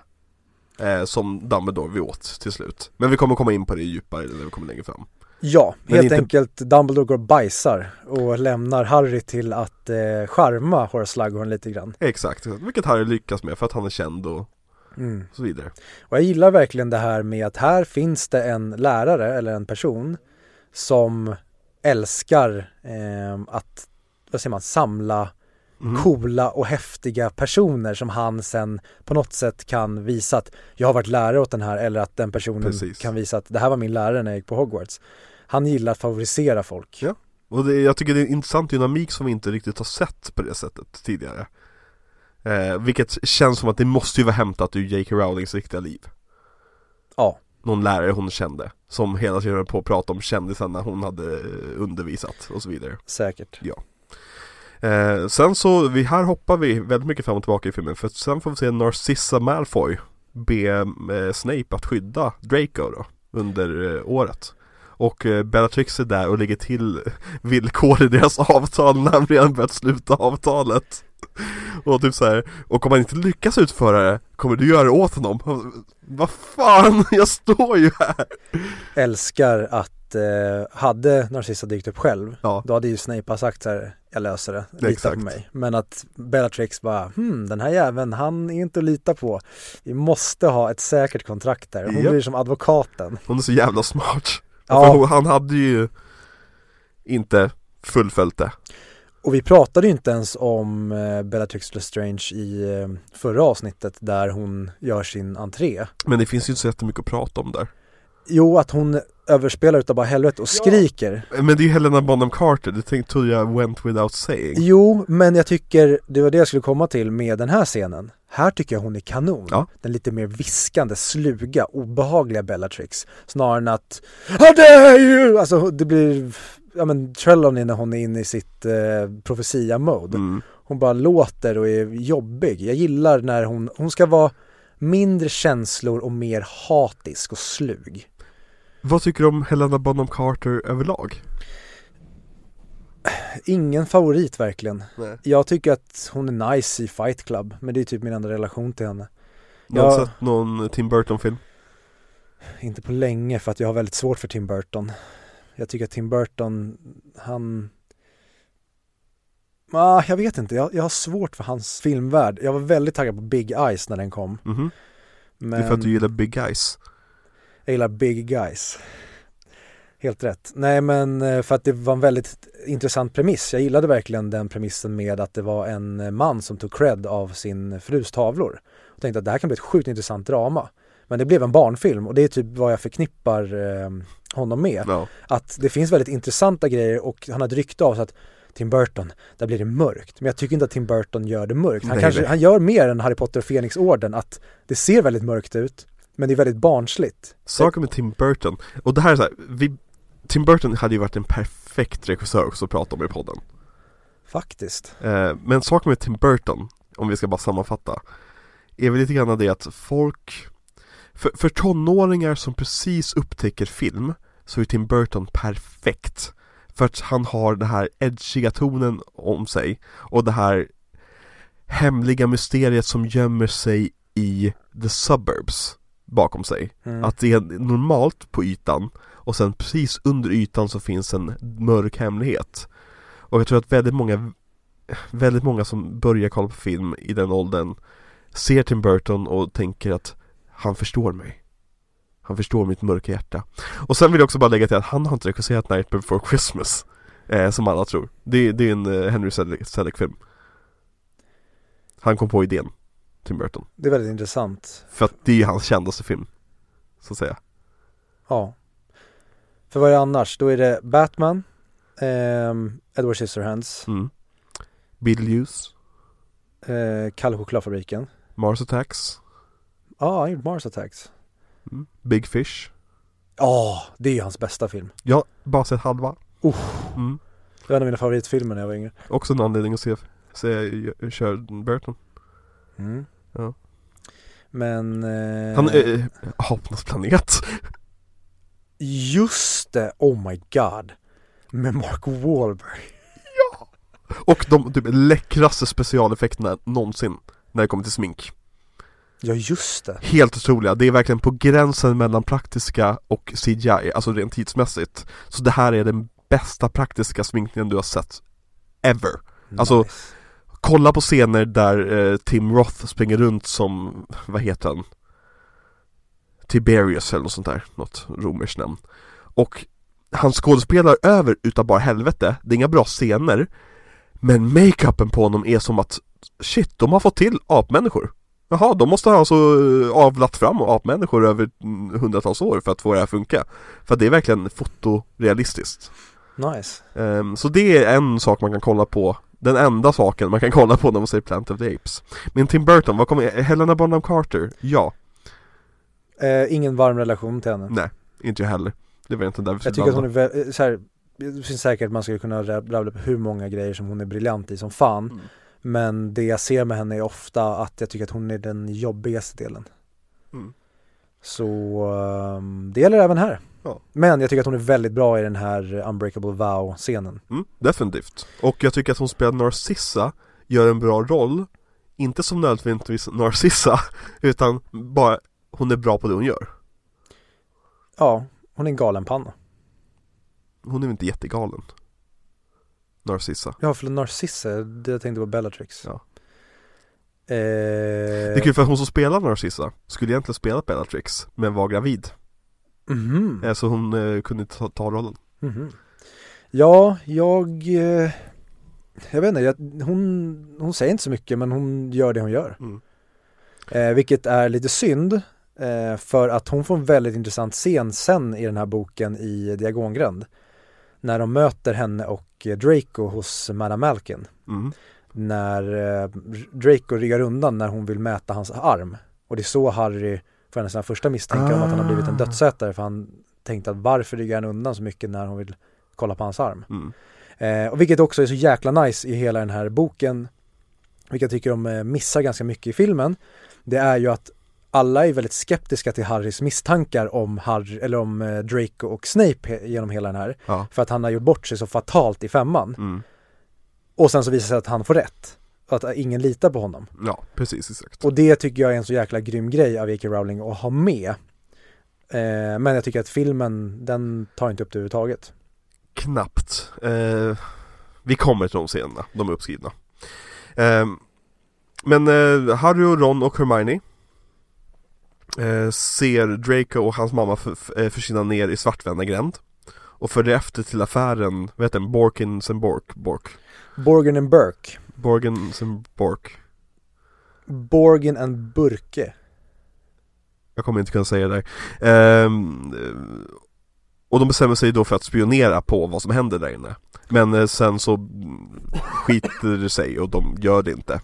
eh, Som Dumbledore vill åt till slut Men vi kommer komma in på det djupare när vi kommer längre fram Ja, Men helt inte- enkelt Dumbledore går och bajsar och lämnar Harry till att eh, charma Horace Slughorn lite grann. Exakt, vilket Harry lyckas med för att han är känd och Mm. så vidare Och jag gillar verkligen det här med att här finns det en lärare eller en person som älskar eh, att, vad säger man, samla Mhm. coola och häftiga personer som han sen på något sätt kan visa att jag har varit lärare åt den här eller att den personen Precis. kan visa att det här var min lärare när jag gick på Hogwarts. Han gillar att favorisera folk. Ja. Och det, jag tycker det är en intressant dynamik som vi inte riktigt har sett på det sättet tidigare eh, Vilket känns som att det måste ju vara hämtat ur J.K. Rowlings riktiga liv Ja, Någon lärare hon kände Som hela tiden höll på att prata om kändisarna hon hade eh, undervisat och så vidare säkert eh, Sen så, vi, här hoppar vi väldigt mycket fram och tillbaka i filmen För sen får vi se Narcissa Malfoy Be eh, Snape att skydda Draco då Under eh, året och eh, Bellatrix är där och lägger till villkor i deras avtal när han redan börjat sluta avtalet Och typ så här, och om han inte lyckas utföra det, kommer du göra det åt honom? Vad fan, jag står ju här! Älskar att eh, hade Narcissa dykt upp själv Ja, då hade ju Snape sagt så här, jag löser det, lita Exakt. på mig. Men att Bellatrix bara, hmm, den här jäveln, han är inte att lita på. Vi måste ha ett säkert kontrakt där. Hon Japp. blir som advokaten. hon är så jävla smart Ja, hon, han hade ju inte fullföljt det och vi pratade ju inte ens om eh, Bellatrix Lestrange i eh, förra avsnittet där hon gör sin entré. Men det finns ju inte så jättemycket att prata om där Jo, att hon överspelar utav bara helvete och skriker. Men det är ju Helena Bonham Carter, det tänkte trodde jag went without saying Jo, men jag tycker, det var det jag skulle komma till med den här scenen. Här tycker jag hon är kanon. Ja. Den lite mer viskande, sluga, obehagliga Bellatrix. Snarare än att How dare you! Alltså det blir, ja men Trelawney när hon är inne i sitt eh, profetia-mode. mm. Hon bara låter och är jobbig. Jag gillar när hon, hon ska vara mindre känslor och mer hatisk och slug. Vad tycker du om Helena Bonham Carter överlag? Ingen favorit verkligen. Nej. Jag tycker att hon är nice i Fight Club, men det är typ min enda relation till henne. Du har Ja. sett någon Tim Burton-film? Inte på länge för att jag har väldigt svårt för Tim Burton. Jag tycker att Tim Burton, han... Ah, jag vet inte, jag, jag har svårt för hans filmvärld. Jag var väldigt taggad på Big Eyes när den kom. Mhm. Men Det är för att du gillar Big Guys jag gillar Big Guys. Helt rätt. Nej men eh, för att det var en väldigt intressant premiss. Jag gillade verkligen den premissen med att det var en eh, man som tog cred av sin frus tavlor. Och tänkte att det här kan bli ett sjukt intressant drama. Men det blev en barnfilm och det är typ vad jag förknippar eh, honom med. Ja, Att det finns väldigt intressanta grejer och han har ett rykte av sig att Tim Burton, där blir det mörkt. Men jag tycker inte att Tim Burton gör det mörkt. Han, Nej, kanske, nej. han gör mer än Harry Potter och Fenixorden, att det ser väldigt mörkt ut, men det är väldigt barnsligt. saken med Tim Burton, och det här är så här, vi, Tim Burton hade ju varit en perfekt regissör också att prata om i podden Faktiskt. eh, Men saken med Tim Burton, om vi ska bara sammanfatta Är väl lite grann det att folk för, för tonåringar som precis upptäcker film Så är Tim Burton perfekt För att han har den här edgiga tonen om sig Och det här hemliga mysteriet som gömmer sig i the suburbs bakom sig. Mm. Att det är normalt på ytan och sen precis under ytan så finns en mörk hemlighet. Och jag tror att väldigt många Väldigt många som börjar kolla på film i den åldern Ser Tim Burton och tänker att Han förstår mig. Han förstår mitt mörka hjärta. Och sen vill jag också bara lägga till att han har inte regisserat Night Before Christmas eh, Som alla tror. Det, det är en eh, Henry Selick-film Han kom på idén Tim Burton Det är väldigt intressant. För att det är ju hans kändaste film Så att säga Ja. För vad är det annars? Då är det Batman, ehm, Edward Scissorhands, mm. Beetlejuice eh, Kalle chokladfabriken. Mars Attacks Ja, han gjorde Mars Attacks. mm. Big Fish Ja, det är ju hans bästa film. Jag har bara sett halva Oh. mm. Det var en av mina favoritfilmer när jag var yngre. Också en anledning att se, se Burton Mm. Ja. Men... Eh, Han, eh, apornas planet. Just det, oh my god. Med Mark Wahlberg. Och de typ läckraste specialeffekterna någonsin när det kommer till smink. Ja, just det. Helt otroliga, det är verkligen på gränsen mellan praktiska och CGI, alltså rent tidsmässigt. Så det här är den bästa praktiska sminkningen du har sett ever. Alltså, Nice. Kolla på scener där eh, Tim Roth springer runt som, vad heter han? Tiberius eller något sånt där, något romerskt namn. Och han skådespelar över utav bara helvete, det är inga bra scener. Men makeupen på honom är som att, shit, de har fått till apmänniskor. Jaha, de måste ha alltså eh, avlat fram apmänniskor över mm, hundratals år för att få det här att funka. För det är verkligen fotorealistiskt. Nice. Ehm, så det är en sak man kan kolla på Den enda saken man kan kolla på när man säger Planet of the Apes Men Tim Burton, vad kommer, Helena Bonham Carter? Ja, Eh, ingen varm relation till henne. nej, inte jag heller Det var inte där vi Jag tycker att hon är vä- eh, så här, det finns säkert man skulle kunna ra- rabbla upp hur många grejer som hon är briljant i som fan. Mm. Men det jag ser med henne är ofta att jag tycker att hon är den jobbigaste delen. Mm. Så ehm, det gäller även här. Ja. Men jag tycker att hon är väldigt bra i den här Unbreakable Vow-scenen. mm, Definitivt Och jag tycker att hon spelar Narcissa Gör en bra roll Inte som nödvändigtvis Narcissa Utan bara Hon är bra på det hon gör Ja, hon är en galen panna. Hon är väl inte jättegalen Narcissa Ja, för Narcissa, det jag tänkte på Bellatrix. Ja. Eh, Det är kul för att hon som spelar Narcissa Skulle egentligen spela Bellatrix Men var gravid Eh, Så hon eh, kunde inte ta, ta rollen mhm. Ja, jag... Eh, jag vet inte, jag, hon, hon säger inte så mycket men hon gör det hon gör. Mm. Eh, vilket är lite synd eh, för att hon får en väldigt intressant scen sen i den här boken i Diagongränd. När de möter henne och Draco hos Madame Malkin. Mm. När eh, Draco ryggar undan när hon vill mäta hans arm. Och det är så Harry får hennes första misstanke om att han har blivit en Ah. dödsätare för han tänkte att varför ryggar han undan så mycket när hon vill kolla på hans arm. Mm. Eh, och vilket också är så jäkla nice i hela den här boken, vilket jag tycker de eh, missar ganska mycket i filmen, det är ju att alla är väldigt skeptiska till Harrys misstankar om, Harry, eller om eh, Draco och Snape he- genom hela den här. Ja, För att han har gjort bort sig så fatalt i femman. mm. Och sen så visar det sig att han får rätt. Att ingen litar på honom. ja precis exakt Och det tycker jag är en så jäkla grym grej av J.K. Rowling att ha med. Eh, men jag tycker att filmen, den tar inte upp det överhuvudtaget. Knappt eh, Vi kommer till de scenerna, de är uppskrivna eh, Men Harry och Ron och Hermione eh, Ser Draco och hans mamma eh, försvinna ner i Svartvända gränd Och följer efter till affären, vad heter den? Borkins and Bork, Bork Borgen and Burke. Borgens and Bork Borgen and Burke. Jag kommer inte kunna säga det där eh, Och de bestämmer sig då för att spionera på vad som händer där inne Men eh, sen så skiter det sig och de gör det inte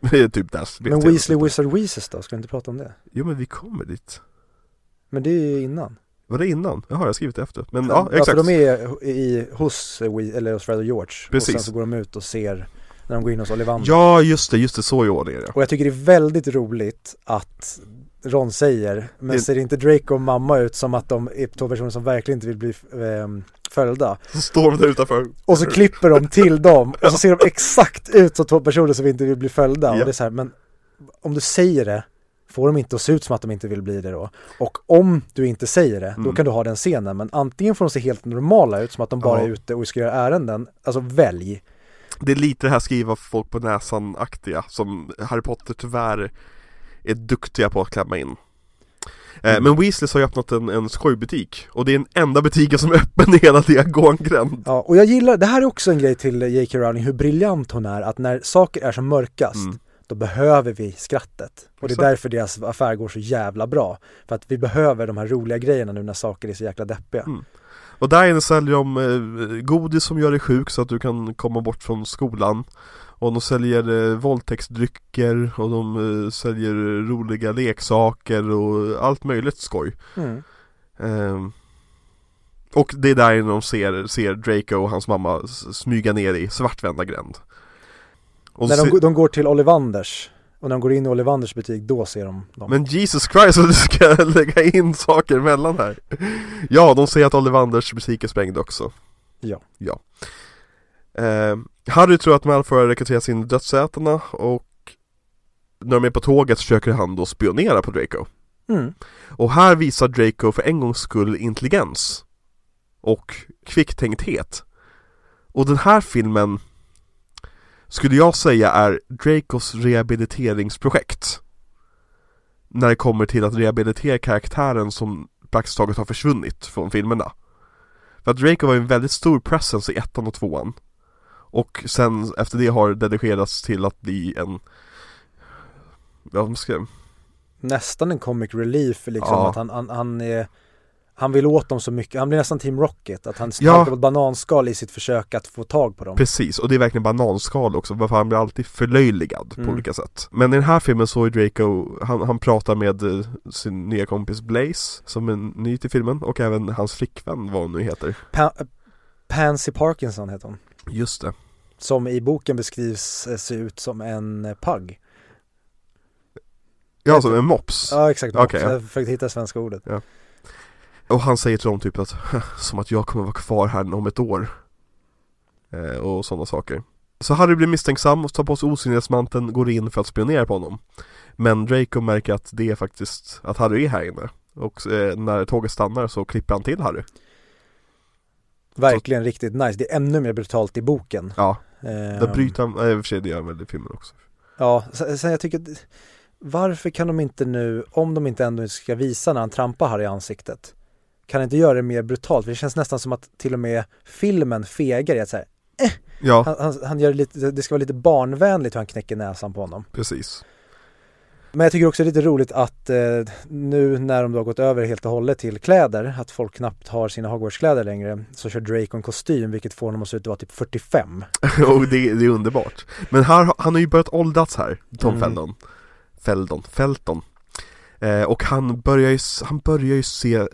typ där Men Weasley Wizard Weezes då? Ska vi inte prata om det? Jo men vi kommer dit Men det är ju innan. Var det innan? Jaha, jag har skrivit det efter Men ja, för exakt de är i, hos, eh, eller hos Fred och George. Precis. Och sen så går de ut och ser när de går in hos Ollivander. Ja, just det, just det, så gör det ja. Och jag tycker det är väldigt roligt att Ron säger, men Det- ser inte Draco och mamma ut som att de är två personer som verkligen inte vill bli ehm, följda? Så står de där utanför Och så klipper de till dem och så ser de exakt ut som två personer som inte vill bli följda. Och Ja. det är så här, men om du säger det, får de inte att se ut som att de inte vill bli det då? Och om du inte säger det, då Mm. kan du ha den scenen. Men antingen får de se helt normala ut, som att de bara Ja. är ute och ska göra ärenden. Alltså välj. Det är lite det här skriva folk på näsan-aktiga som Harry Potter tyvärr är duktiga på att klämma in Eh, Mm. Men Weasleys har ju öppnat en, en skojbutik och det är den enda butiken som är öppen i hela Diagongränd Ja, och jag gillar, det här är också en grej till J.K. Rowling, hur briljant hon är, att när saker är som mörkast, Mm. då behöver vi skrattet. Och det är därför deras affär går så jävla bra. För att vi behöver de här roliga grejerna nu när saker är så jäkla deppiga. Mm. Och där inne säljer de eh, godis som gör dig sjuk så att du kan komma bort från skolan. Och de säljer eh, våldtäktsdrycker och de eh, säljer roliga leksaker och allt möjligt skoj. Mm. Ehm, Och det är där inne de ser, ser Draco och hans mamma smyga ner i Svartvända gränd. Och När de, de går till Ollivanders och när de går in i Ollivanders butik, då ser de dem. Men Jesus Christ vad du ska lägga in saker emellan här Ja, de säger att Ollivanders butik är sprängd också Ja. Ja eh, Harry tror att Malfoy har rekryterat in dödsätarna och när de är på tåget försöker han då spionera på Draco Mm. Och här visar Draco för en gångs skull intelligens och kvicktänkthet. Och den här filmen skulle jag säga är Dracos rehabiliteringsprojekt. När det kommer till att rehabilitera karaktären som praktiskt taget har försvunnit från filmerna. För att Draco var en väldigt stor presence i ettan och tvåan. Och sen efter det har dedikerats till att bli en Ja, vad ska Nästan en comic relief liksom Ja. att han, han, han är han vill åt dem så mycket, han blir nästan Team Rocket, att han Ja. halkar på ett bananskal i sitt försök att få tag på dem. Precis, och det är verkligen bananskal också, varför han blir alltid förlöjligad Mm. på olika sätt Men i den här filmen så är Draco, han, han pratar med eh, sin nya kompis Blaze, som är ny till filmen, och även hans flickvän, vad hon nu heter Pa- Pansy Parkinson heter hon. Just det Som i boken beskrivs eh, se ut som en eh, pug. Ja, som en mops Ja exakt, Okej, ja. jag försökte hitta svenska ordet. Och han säger till dem typ att, som att jag kommer vara kvar här om ett år. Eh, Och sådana saker. Så Harry blir misstänksam och tar på sig osynlighetsmanteln, går in för att spionera på honom. Men Draco märker att det är faktiskt, att Harry är här inne. Och eh, när tåget stannar så klipper han till Harry. Verkligen riktigt nice, det är ännu mer brutalt i boken. Ja, Ehm, där bryter han, nej i och för sig det gör han väl i filmen också. Ja, sen, jag tycker Varför kan de inte nu, om de inte ändå ska visa när han trampar Harry i ansiktet Kan inte göra det mer brutalt? För det känns nästan som att till och med filmen fegar i att så här, Ja, han, han, han gör det lite, det ska vara lite barnvänligt hur han knäcker näsan på honom. Precis. Men jag tycker också det är lite roligt att eh, nu när de då har gått över helt och hållet till kläder, att folk knappt har sina Hogwarts-kläder längre, så kör Draco en kostym vilket får honom att se ut att vara typ 45. Och det, det är underbart. Men här, han har ju börjat åldrats här, Tom Mm. Felton. Feldon, Felton. Eh, Och han börjar ju, han börjar ju se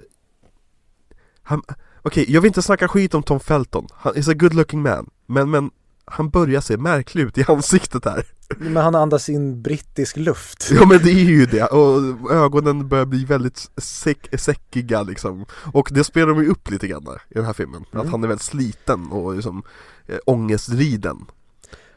han, Okej, jag vill inte snacka skit om Tom Felton. Han is a good looking man. Men, men han börjar se märklig ut i ansiktet här. Men han andas in brittisk luft. Ja men det är ju det, och ögonen börjar bli väldigt säck, säckiga liksom. Och det spelar de ju upp lite grann där, i den här filmen. Mm. Att han är väldigt sliten och liksom eh, ångestriden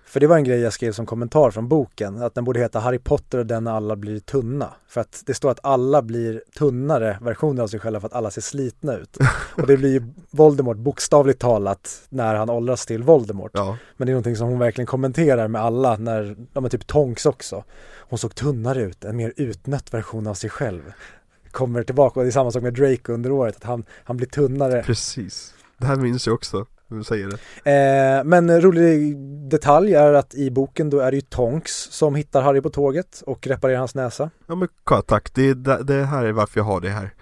För det var en grej jag skrev som kommentar från boken, att den borde heta Harry Potter och den alla blir tunna. För att det står att alla blir tunnare versioner av sig själva för att alla ser slitna ut. Och det blir ju Voldemort bokstavligt talat när han åldras till Voldemort. Ja, Men det är någonting som hon verkligen kommenterar med alla när, de är typ Tonks också. Hon såg tunnare ut, en mer utnött version av sig själv. Kommer tillbaka och det är samma sak med Drake under året, att han, han blir tunnare. precis Det här minns jag också, du säger det Eh, men en rolig detalj är att i boken då är det ju Tonks som hittar Harry på tåget och reparerar hans näsa. Ja men tack, det, det, det här är varför jag har det här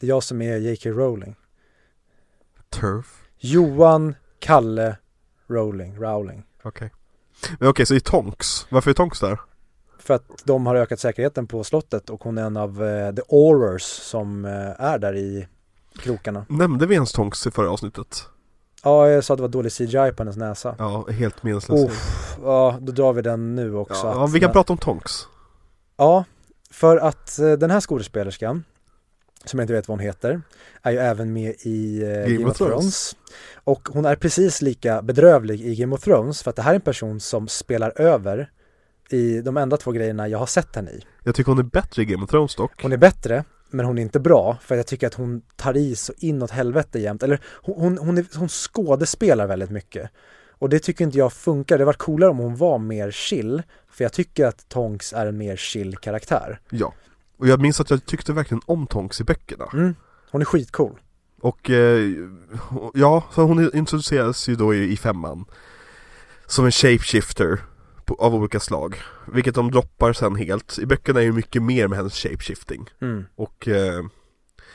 Det är jag som är J.K. Rowling. Turf Johan Kalle Rowling, Rowling. Okej Men okej, så det är Tonks, varför är Tonks där? För att de har ökat säkerheten på slottet och hon är en av eh, the Aurors som eh, är där i krokarna. Nämnde vi ens Tonks i förra avsnittet? Ja, jag sa att det var dålig CGI på hennes näsa. Ja, helt meningslöst Uff, ja, då drar vi den nu också. ja, att vi kan när- prata om Tonks Ja, för att eh, den här skådespelerskan, som jag inte vet vad hon heter, är ju även med i eh, Game, of Thrones. Och hon är precis lika bedrövlig i Game of Thrones, för att det här är en person som spelar över i de enda två grejerna jag har sett henne i. Jag tycker hon är bättre i Game of Thrones dock Hon är bättre, men hon är inte bra, för jag tycker att hon tar i så inåt helvete jämt. Eller hon, hon, hon, är, hon skådespelar väldigt mycket. Och det tycker inte jag funkar. Det var coolare om hon var mer chill, för jag tycker att Tonks är en mer chill karaktär. Ja Och jag minns att jag tyckte verkligen om Tonks i böckerna Mm, hon är skitcool. Och eh, ja, så hon introduceras ju då i, i femman Som en shapeshifter på, av olika slag Vilket de droppar sen helt. I böckerna är ju mycket mer med hennes shapeshifting. Mm. Och eh,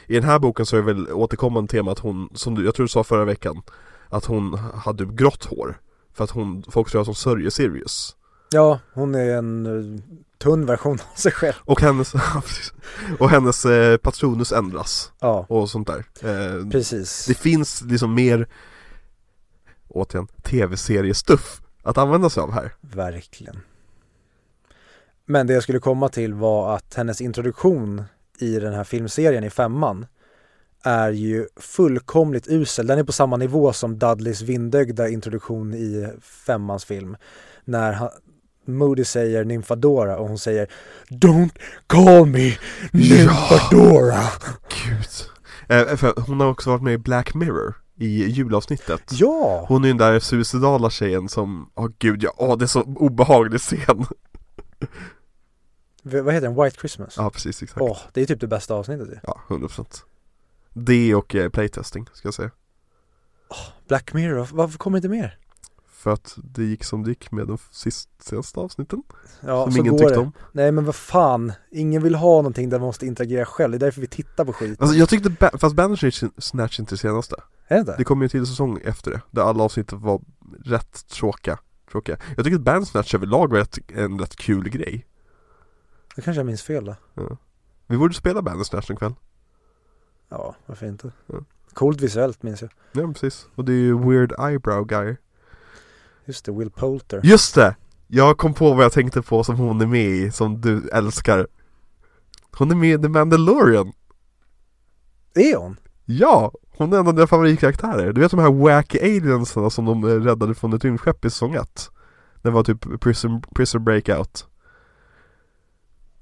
i den här boken så är det väl återkommande tema att hon, som du, jag tror du sa förra veckan Att hon hade grått hår. För att hon, folk tror att hon sörjer Sirius. Ja, hon är en eh, tunn version av sig själv. Och hennes, och hennes eh, patronus ändras. Ja, och sånt där. Eh, precis. Det finns liksom mer Återigen, tv-seriestuff att använda sig av här Verkligen. Men det jag skulle komma till var att hennes introduktion i den här filmserien i femman är ju fullkomligt usel. Den är på samma nivå som Dudleys vindögda introduktion i femmans film. När han, Moody säger Nymfadora och hon säger Don't call me Nymfadora. Gud. Eh, hon har också varit med i Black Mirror i julavsnittet. Ja! Hon är den där suicidala tjejen som, åh gud ja, åh det är så obehaglig scen. V- vad heter den? White Christmas? Ja precis, exakt. Åh, det är typ det bästa avsnittet ju. Ja, 100% Det och eh, playtesting, ska jag säga. Black Mirror, varför kommer inte mer? För att det gick som det gick med de sist, senaste avsnitten. Ja, som så ingen går tyckte det. om. Nej men vad fan, ingen vill ha någonting där man måste interagera själv, det är därför vi tittar på skit. Alltså jag tyckte, ba- fast Bandersnatch Snatch inte senaste. Är det inte? Det kom ju en till säsong efter det, där alla avsnitt var rätt tråkiga. tråkiga. Jag tycker att Bandersnatch överlag var rätt, en rätt kul grej. Det kanske jag minns fel då. Vi borde spela Bandersnatch en kväll. Ja, varför inte? Ja. Coolt visuellt minns jag. Ja precis. Och det är ju Weird Eyebrow Guy. Just det, Will Poulter. Just det! Jag kom på vad jag tänkte på som hon är med i, som du älskar. Hon är med i The Mandalorian. Är hon? Ja! Hon är en av dina favoritkaraktärer. Du vet de här wacky aliensarna som de eh, räddade från ett rymdskepp i säsong 1? Det var typ prison, prison breakout.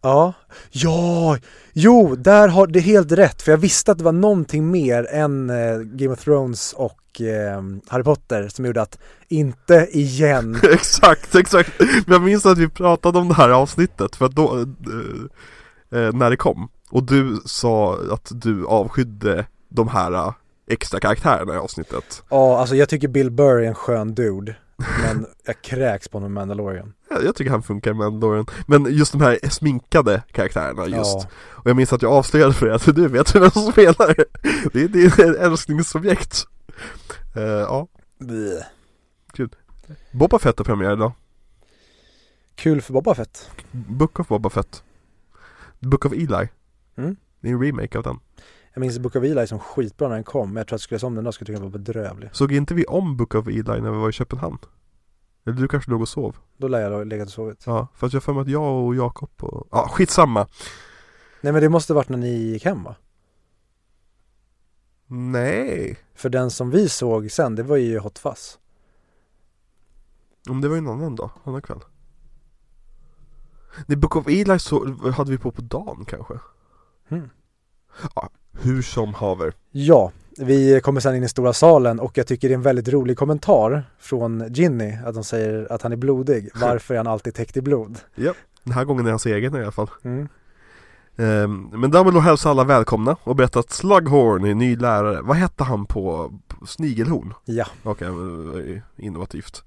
Ja. Ja! Jo, där har det helt rätt. För jag visste att det var någonting mer än eh, Game of Thrones och eh, Harry Potter som gjorde att inte igen. exakt, exakt! Men jag minns att vi pratade om det här avsnittet för att då, eh, eh, när det kom. Och du sa att du avskydde de här eh, extra karaktärerna i avsnittet. Ja, alltså jag tycker Bill Burr är en skön dude. Men jag kräks på honom i Mandalorian. Ja, Jag tycker han funkar med Mandalorian. Men just de här sminkade karaktärerna just. Ja. Och jag minns att jag avslöjade för dig att du vet vem som spelar. Det är, ett älsklingsobjekt. Eh, ja, Bleh. Boba Fett har premiär idag. Kul för Boba Fett. Book of Boba Fett. Book of Eli. Mm. Det är en remake av den. Jag minns Book of Eli som skitbra när den kom. Men jag tror att skulle jag se om den då skulle jag tycka den var bedrövlig. Såg inte vi om Book of Eli när vi var i Köpenhamn? Eller du kanske låg och sov? Då lär jag ha legat och sovit. Ja, för att jag för mig att jag och Jakob och... Ja, skitsamma. Nej men det måste varit när ni gick hem va? Nej. För den som vi såg sen, det var ju Hot Fuzz. Om det var en annan dag, annan kväll. Nej, Book of Eli så hade vi på på dagen kanske. Mm. Ja, hur som haver. Ja, vi kommer sen in i stora salen och jag tycker det är en väldigt rolig kommentar från Ginny att de säger att han är blodig. Varför är han alltid täckt i blod? Den här gången är hans egen i alla fall. Mm. Ehm, men Dumbledore hälsar alla välkomna och berättar att Slughorn är ny lärare. Vad hette han på, på Snigelhorn? Ja, Okej, okay, innovativt.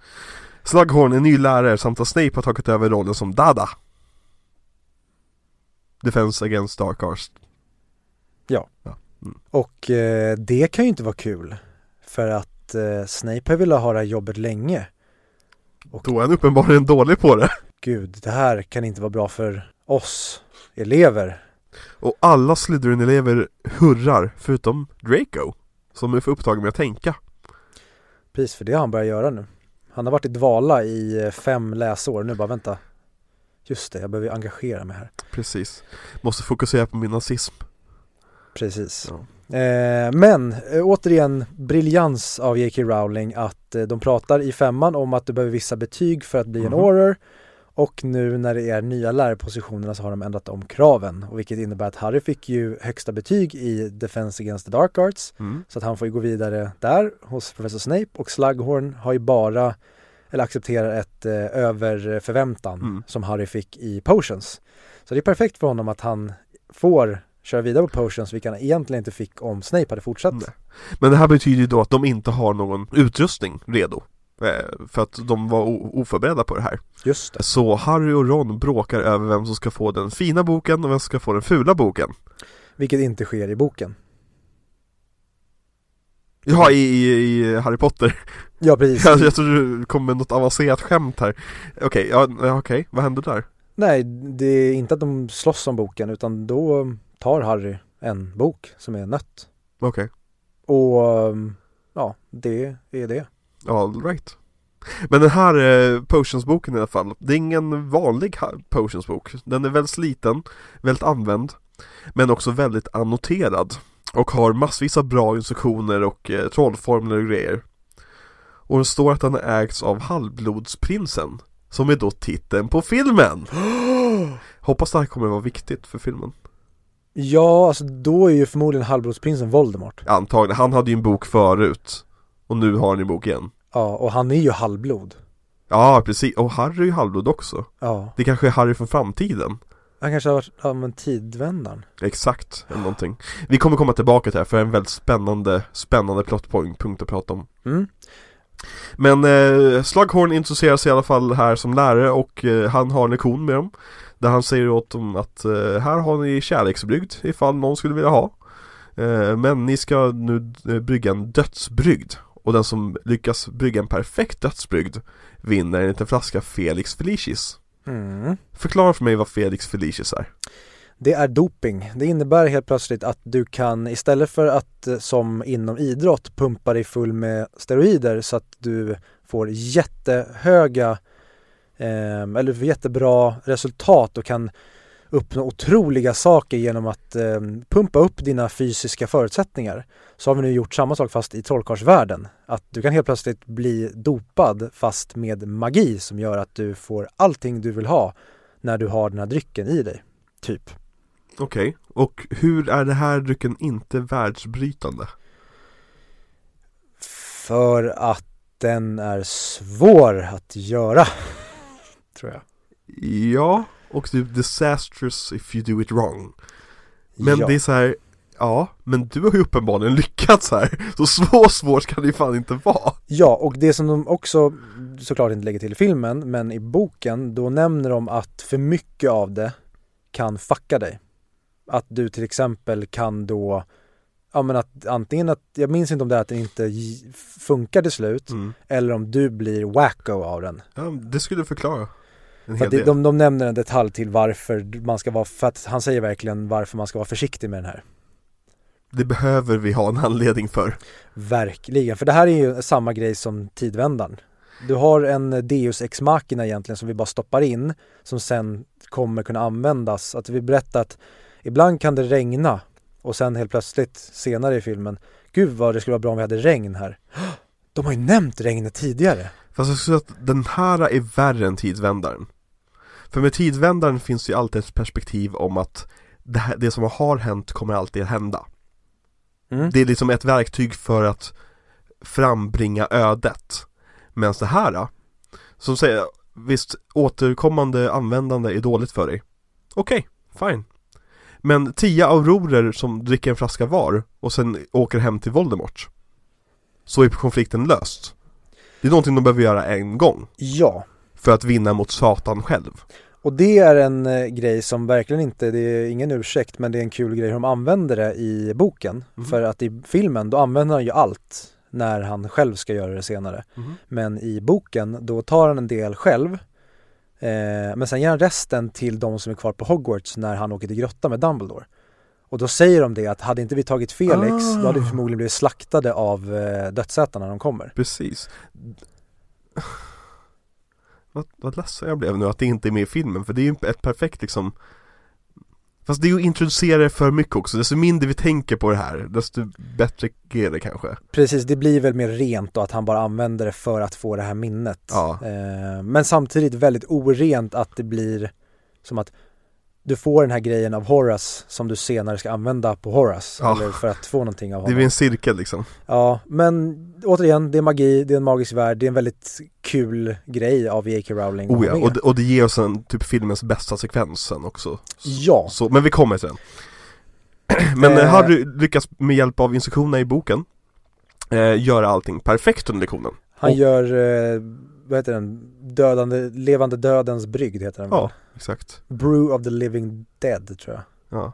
Slughorn är ny lärare samt att Snape har tagit över rollen som Dada. Defense against Dark Arts. Och eh, det kan ju inte vara kul. För att eh, Snape har velat ha det här jobbet länge. Då är han uppenbarligen dålig på det. Gud, det här kan inte vara bra för oss elever. Och alla Slytherin-elever hurrar, förutom Draco. Som är för upptagen med att tänka. Precis, för det har han börjat göra nu. Han har varit i dvala i eh, fem läsår. Nu bara vänta. Just det, jag behöver engagera mig här. Precis. Måste fokusera på min nazism. Precis. Ja. Eh, men eh, återigen briljans av J.K. Rowling att eh, de pratar i femman om att du behöver vissa betyg för att bli en Mhm. Auror och nu när det är nya lärarpositionerna så har de ändrat om kraven och vilket innebär att Harry fick ju högsta betyg i Defense Against the Dark Arts Mm. så att han får ju gå vidare där hos Professor Snape och Slughorn har ju bara eller accepterar ett eh, över förväntan Mm. som Harry fick i Potions. Så det är perfekt för honom att han får köra vidare på Potions vilket han egentligen inte fick om Snape hade fortsatt. Nej. Men det här betyder ju då att de inte har någon utrustning redo. Eh, För att de var oförberedda på det här. Just det. Så Harry och Ron bråkar över vem som ska få den fina boken och vem som ska få den fula boken. Vilket inte sker i boken. Ja, i, i, i Harry Potter. Ja precis. Jag, jag tror du kom med något avancerat skämt här. Okej, ja, ja, okej, vad hände där? Nej, det är inte att de slåss om boken utan då tar Harry en bok som är nött. Okej, Och um, ja, det är det. all right. Men den här eh, potionsboken i alla fall, det är ingen vanlig potionsbok. Den är väldigt liten, väldigt använd, men också väldigt annoterad. Och har massvis av bra instruktioner och eh, trollformler och grejer. Och det står att den ägs av Halvblodsprinsen, som är då titeln på filmen. Hoppas det här kommer vara viktigt för filmen. Ja, alltså då är ju förmodligen halvblodsprinsen Voldemort. Antagligen, han hade ju en bok förut. Och nu har han en bok igen. Ja, och han är ju halvblod. Ja, precis. Och Harry är ju halvblod också. Ja, Det kanske är Harry från framtiden. han kanske har varit, ja men tidvändaren. Exakt, eller någonting. Vi kommer komma tillbaka till det här för det är en väldigt spännande, spännande plotpoint punkt att prata om. Mm. Men eh, Slughorn introduceras i alla fall här som lärare och eh, han har en lektion med dem. Där han säger åt dem att eh, här har ni kärleksbrygd ifall någon skulle vilja ha. Eh, men ni ska nu eh, brygga en dödsbrygd. Och den som lyckas brygga en perfekt dödsbrygd vinner en liten flaska Felix Felicis. Mm. Förklara för mig vad Felix Felicis är. Det är doping. Det innebär helt plötsligt att du kan istället för att som inom idrott pumpa dig full med steroider så att du får jättehöga eh, eller får jättebra resultat och kan uppnå otroliga saker genom att eh, pumpa upp dina fysiska förutsättningar. Så har vi nu gjort samma sak fast i trollkarlsvärlden. Att du kan helt plötsligt bli dopad fast med magi som gör att du får allting du vill ha när du har den här drycken i dig. Typ. Okej, och hur är det här drycken inte världsbrytande? För att den är svår att göra. Tror jag. Ja, och typ disastrous if you do it wrong. Men ja. det är så här, ja, men du har ju uppenbarligen lyckats här. Så så svårt kan det ju fan inte vara. ja, och det som de också såklart inte lägger till i filmen, men i boken, då nämner de att för mycket av det kan fucka dig. Att du till exempel kan då, ja men att antingen att, jag minns inte om det är att den inte funkar till slut, Mm. eller om du blir wacko av den. Ja, det skulle förklara För del. de, de nämner en detalj till varför man ska vara, för att han säger verkligen varför man ska vara försiktig med den här. Det behöver vi ha en anledning för. Verkligen, för det här är ju samma grej som tidvändaren. Du har en Deus ex machina egentligen som vi bara stoppar in som sen kommer kunna användas. Att vi berättar att ibland kan det regna och sen helt plötsligt senare i filmen Gud vad det skulle vara bra om vi hade regn här. De har ju nämnt regnet tidigare. Fast jag skulle säga att den här är värre än tidvändaren. För med tidvändaren finns det ju alltid ett perspektiv om att det, här, det som har hänt kommer alltid att hända. Mm. Det är liksom ett verktyg för att frambringa ödet. Medan det här, som säger, visst återkommande användande är dåligt för dig. Okej, fine. Men tio aurorer som dricker en flaska var och sen åker hem till Voldemort. Så är konflikten löst. Det är någonting de behöver göra en gång. Ja, För att vinna mot Satan själv. och det är en eh, grej som verkligen inte, det är ingen ursäkt men det är en kul grej hur de använder det i boken. Mhm. För att i filmen då använder han ju allt när han själv ska göra det senare. Mhm. Men i boken då tar han en del själv eh, men sen ger han resten till de som är kvar på Hogwarts när han åker till grotta med Dumbledore. Och då säger de det att hade inte vi tagit Felix Ah. då hade vi förmodligen blivit slaktade av eh, dödsätarna när de kommer. Precis. Vad, vad ledsen jag blev nu att det inte är med i filmen, för det är ju ett perfekt liksom Fast det är ju att introducera det för mycket också, desto mindre vi tänker på det här, desto bättre är det kanske Precis, det blir väl mer rent då att han bara använder det för att få det här minnet. Ja. Eh, men samtidigt väldigt orent att det blir som att du får den här grejen av Horace som du senare ska använda på Horace. Ja. Eller för att få någonting av Det honom. blir en cirkel liksom Ja, men återigen, det är magi, det är en magisk värld, det är en väldigt kul grej av J.K. Rowling. Oh ja, och, det- och det ger oss en typ filmens bästa sekvens sen också Ja, Så, men vi kommer till den Men Eh. eh, Harry lyckas med hjälp av instruktionerna i boken eh, Göra allting perfekt under lektionen han och- gör, eh, vad heter den, dödande, levande dödens brygd heter den väl? Ja, exakt Brew of the living dead tror jag. Ja.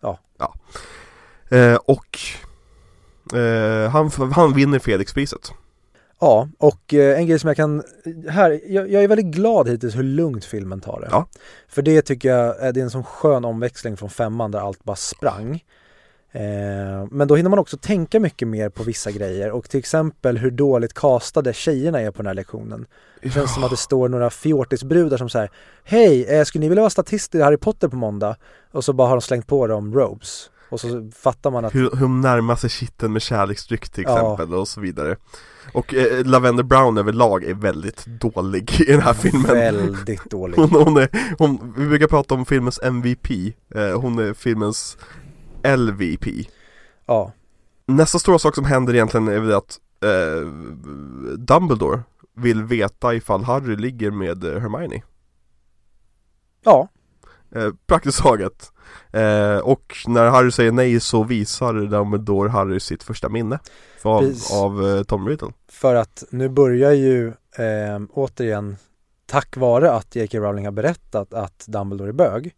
Ja. ja. Eh, och eh, han, han vinner Felixpriset. Ja, och eh, en grej som jag kan, här, jag, jag är väldigt glad hittills hur lugnt filmen tar det. Ja. För det tycker jag är, det är en sån skön omväxling från femman där allt bara sprang. Eh, men då hinner man också tänka mycket mer på vissa grejer och till exempel hur dåligt castade tjejerna är på den här lektionen. Det känns som att det står några fjortisbrudar som säger Hej, eh, skulle ni vilja vara statister i Harry Potter på måndag? Och så bara har de slängt på dem robes. Och så fattar man att Hur, hur de närmar sig kitteln med kärleksdryck till Ja. exempel och så vidare Och eh, Lavender Brown överlag är väldigt dålig i den här filmen väldigt dålig. hon, hon är, hon, vi brukar prata om filmens MVP eh, Hon är filmens LVP Ja, Nästa stora sak som händer egentligen är väl att eh, Dumbledore vill veta ifall Harry ligger med eh, Hermione. Ja, eh, Praktiskt taget. Eh, Och när Harry säger nej så visar Dumbledore Harry sitt första minne av, av eh, Tom Riddle. För att nu börjar ju eh, återigen tack vare att J.K. Rowling har berättat att Dumbledore är bög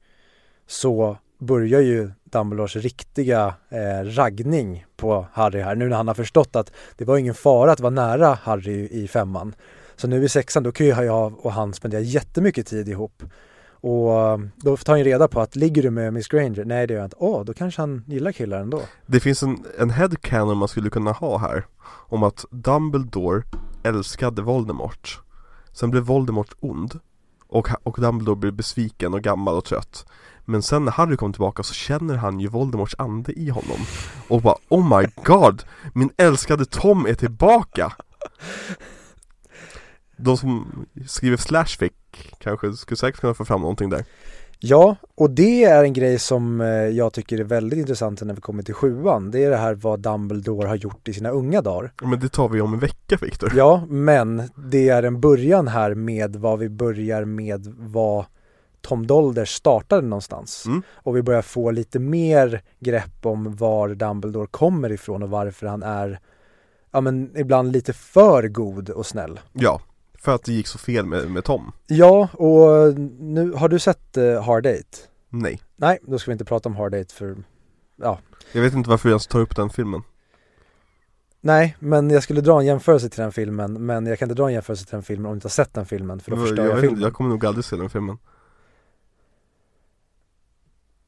så börjar ju Dumbledores riktiga eh, raggning på Harry här nu när han har förstått att det var ingen fara att vara nära Harry i femman. Så nu i sexan då kan ju jag och han spendera jättemycket tid ihop. Och då tar han ju reda på att ligger du med Miss Granger? Nej det gör jag inte. Åh, då kanske han gillar killar ändå. Det finns en, en headcanon man skulle kunna ha här Om att Dumbledore älskade Voldemort Sen blev Voldemort ond och, och Dumbledore blir besviken och gammal och trött Men sen när Harry kom tillbaka så känner han ju Voldemorts ande i honom Och bara Oh my god! Min älskade Tom är tillbaka! De som skriver slashfic kanske skulle säkert kunna få fram någonting där Ja, och det är en grej som eh, jag tycker är väldigt intressant när vi kommer till sjuan. Det är det här vad Dumbledore har gjort i sina unga dagar. Men det tar vi om en vecka Viktor Ja, men det är en början här med vad vi börjar med vad Tom Dolder startade någonstans. Mm. Och vi börjar få lite mer grepp om var Dumbledore kommer ifrån och varför han är ja men ibland lite för god och snäll. Ja, för att det gick så fel med, med Tom. Ja, och nu har du sett uh, Hard Eight? Nej. Nej, då ska vi inte prata om Hard Eight för Jag vet inte varför jag ens tar upp den filmen. Nej, men jag skulle dra en jämförelse till den filmen Men jag kan inte dra en jämförelse till den filmen om du inte har sett den filmen För då förstör jag, jag, filmen. inte, jag kommer nog aldrig se den filmen.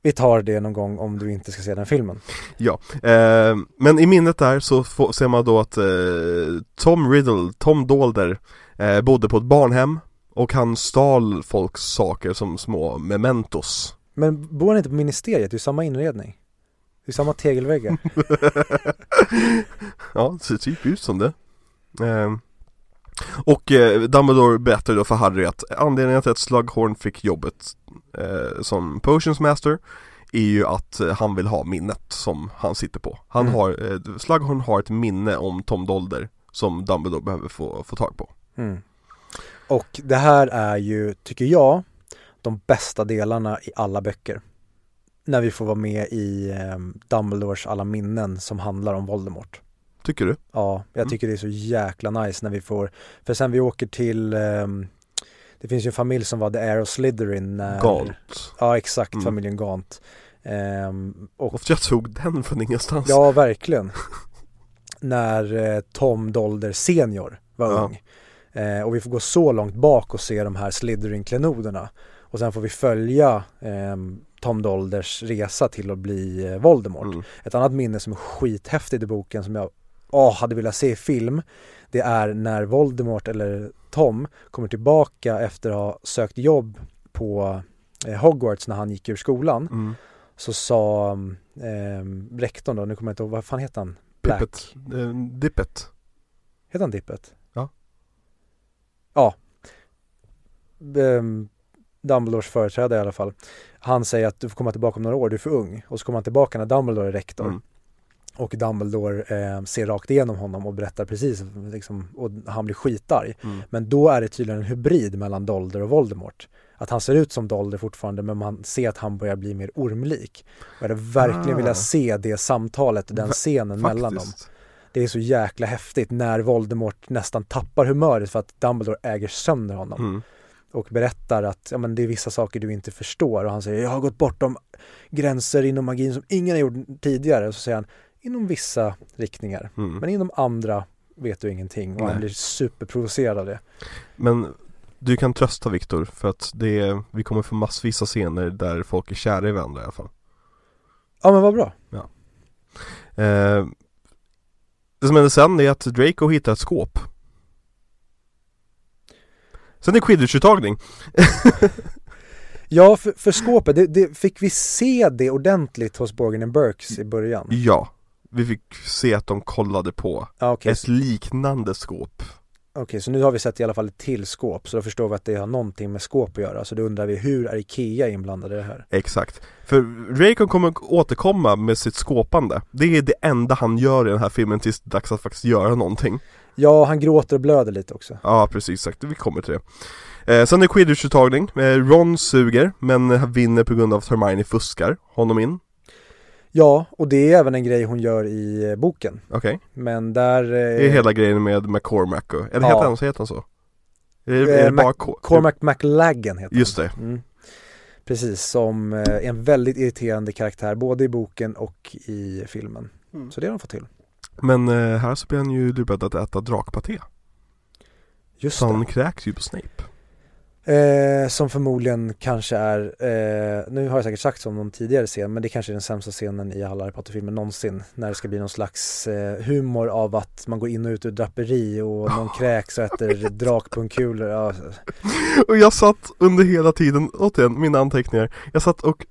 Vi tar det någon gång om du inte ska se den filmen. Eh, Men i minnet där så får, ser man då att eh, Tom Riddle, Tom Dolder eh, Bodde på ett barnhem Och han stal folks saker som små mementos Men bor han inte på ministeriet? Det är ju samma inredning Det är samma tegelväggar Ja, det ser typ ut som det eh, Och eh, Dumbledore berättar då för Harry att anledningen till att Slughorn fick jobbet eh, som Potions Master är ju att eh, han vill ha minnet som han sitter på. Han Mm. har, eh, Slughorn har ett minne om Tom Dolder som Dumbledore behöver få, få tag på. Mm. Och det här är ju, tycker jag, de bästa delarna i alla böcker När vi får vara med i eh, Dumbledores alla minnen som handlar om Voldemort Tycker du? Ja, jag Mm. tycker det är så jäkla nice när vi får För sen vi åker till ehm, Det finns ju en familj som var The Air of Slytherin när Galt. Ja exakt, Mm. familjen Gant Ehm, Och Och jag tog den från ingenstans. ja, verkligen När eh, Tom Dolder senior var Ja. ung eh, Och vi får gå så långt bak och se de här Slytherin-klenoderna Och sen får vi följa ehm, Tom Dolders resa till att bli eh, Voldemort Mm. ett annat minne som är skithäftigt i boken som jag åh, hade velat se i film Det är när Voldemort eller Tom kommer tillbaka efter att ha sökt jobb på eh, Hogwarts när han gick ur skolan Mm. Så sa eh, rektorn då, nu kommer jag inte ihåg, vad fan heter han? Black. Pippet. Eh, Dippet. Heter han Dippet? Ja. Ehm, Dumbledores företrädare i alla fall Han säger att du får komma tillbaka om några år, du är för ung Och så kommer han tillbaka när Dumbledore är rektor Mm. Och Dumbledore eh, ser rakt igenom honom och berättar precis liksom, och han blir skitarg. Mm. Men då är det tydligen en hybrid mellan Dolder och Voldemort. Att han ser ut som Dolder fortfarande men man ser att han börjar bli mer ormlik. Jag hade verkligen Ah. velat se det samtalet, den scenen mellan dem. Det är så jäkla häftigt när Voldemort nästan tappar humöret för att Dumbledore äger sönder honom. Mm. Och berättar att ja, men det är vissa saker du inte förstår. Och han säger jag har gått bortom gränser inom magin som ingen har gjort tidigare. Och så säger han inom vissa riktningar. Mm. Men inom andra vet du ingenting. Och Nej. han blir superprovocerad av det. Men du kan trösta Viktor för att det är, vi kommer få massvis av scener där folk är kära i varandra i alla fall. Ja men vad bra. Ja. Eh, det som händer sen är att Draco hittar ett skåp. Sen är det quidditch-uttagning. Ja, för, för skåpet, det, det, fick vi se det ordentligt hos Borgen and Burks i början? Ja, vi fick se att de kollade på Ja, okej. ett liknande skåp. Okej, så nu har vi sett i alla fall ett till skåp, så då förstår vi att det har någonting med skåp att göra. Så då undrar vi, hur är Ikea inblandade i det här? Exakt. För Raycon kommer återkomma med sitt skåpande. Det är det enda han gör i den här filmen tills det är dags att faktiskt göra någonting. Ja, han gråter och blöder lite också. Ja, precis exakt. Vi kommer till det. Eh, sen är det quidditch-uttagning. Eh, Ron suger, men han vinner på grund av att Hermione fuskar honom in. Ja, och det är även en grej hon gör i eh, boken. Okej. Men där... eh, Det är hela grejen med McCormack och, eller Ja. heter han så? Heter han så? Är det, är Eh, det bara Mac- Cor- Cormac McLaggen heter Just han. det. Mm. Precis, som eh, är en väldigt irriterande karaktär både i boken och i filmen. Mm. Så det har de fått till. Men eh, här så blir han ju lurad att äta drakpaté. Just Så det. han kräks ju på Snape. Eh, som förmodligen kanske är, eh, nu har jag säkert sagt som någon tidigare scen, men det kanske är den sämsta scenen i alla Harry Potter-filmer någonsin. När det ska bli någon slags eh, humor av att man går in och ut ur draperi och någon kräks och äter drakpungkulor. Ja, Och jag satt under hela tiden, återigen, mina anteckningar Jag satt och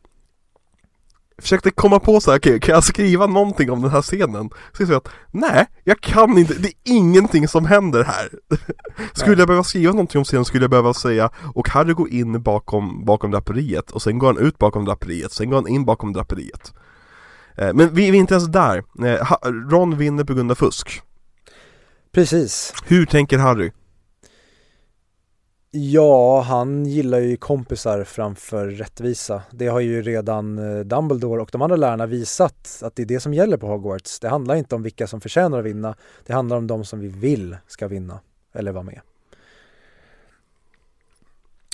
Försökte komma på så här, okej, kan jag skriva någonting om den här scenen? Så jag att, nej, jag kan inte, det är ingenting som händer här Skulle jag behöva skriva någonting om scenen skulle jag behöva säga Och Harry går in bakom, bakom draperiet och sen går han ut bakom draperiet, sen går han in bakom draperiet Eh, Men vi, vi är inte ens där, Eh, Ron vinner på grund av fusk precis. Hur tänker Harry? Ja, han gillar ju kompisar framför rättvisa. Det har ju redan eh, Dumbledore och de andra lärarna visat att det är det som gäller på Hogwarts. Det handlar inte om vilka som förtjänar att vinna. Det handlar om de som vi vill ska vinna eller vara med.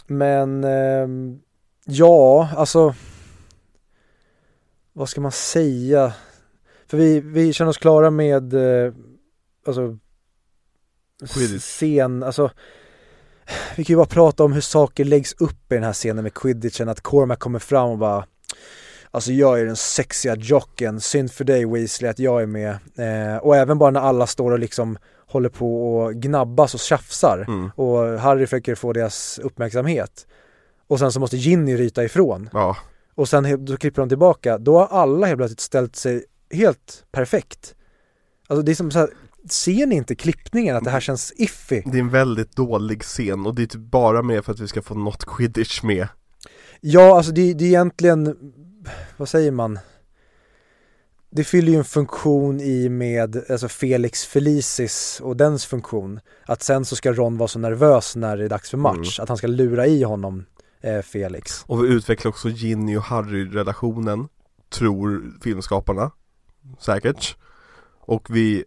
Men ehm, ja, alltså vad ska man säga? För vi, vi känner oss klara med eh, alltså scen, alltså vi kan ju bara prata om hur saker läggs upp i den här scenen med quidditchen, att Cormac kommer fram och bara Alltså jag är den sexiga jocken, synd för dig Weasley att jag är med. Eh, och även bara när alla står och liksom håller på och gnabbas och tjafsar Mm. och Harry försöker få deras uppmärksamhet. Och sen så måste Ginny ryta ifrån. Ja, Och sen då klipper de tillbaka, då har alla helt plötsligt ställt sig helt perfekt. Alltså det är som så här, ser ni inte klippningen att det här känns iffy? Det är en väldigt dålig scen och det är typ bara med för att vi ska få något quidditch med Ja, alltså det, det är egentligen, vad säger man? Det fyller ju en funktion i med alltså Felix Felicis och dens funktion. Att sen så ska Ron vara så nervös när det är dags för match, att han ska lura i honom eh, Felix. Och vi utvecklar också Ginny och Harry-relationen Tror filmskaparna Säkert Och vi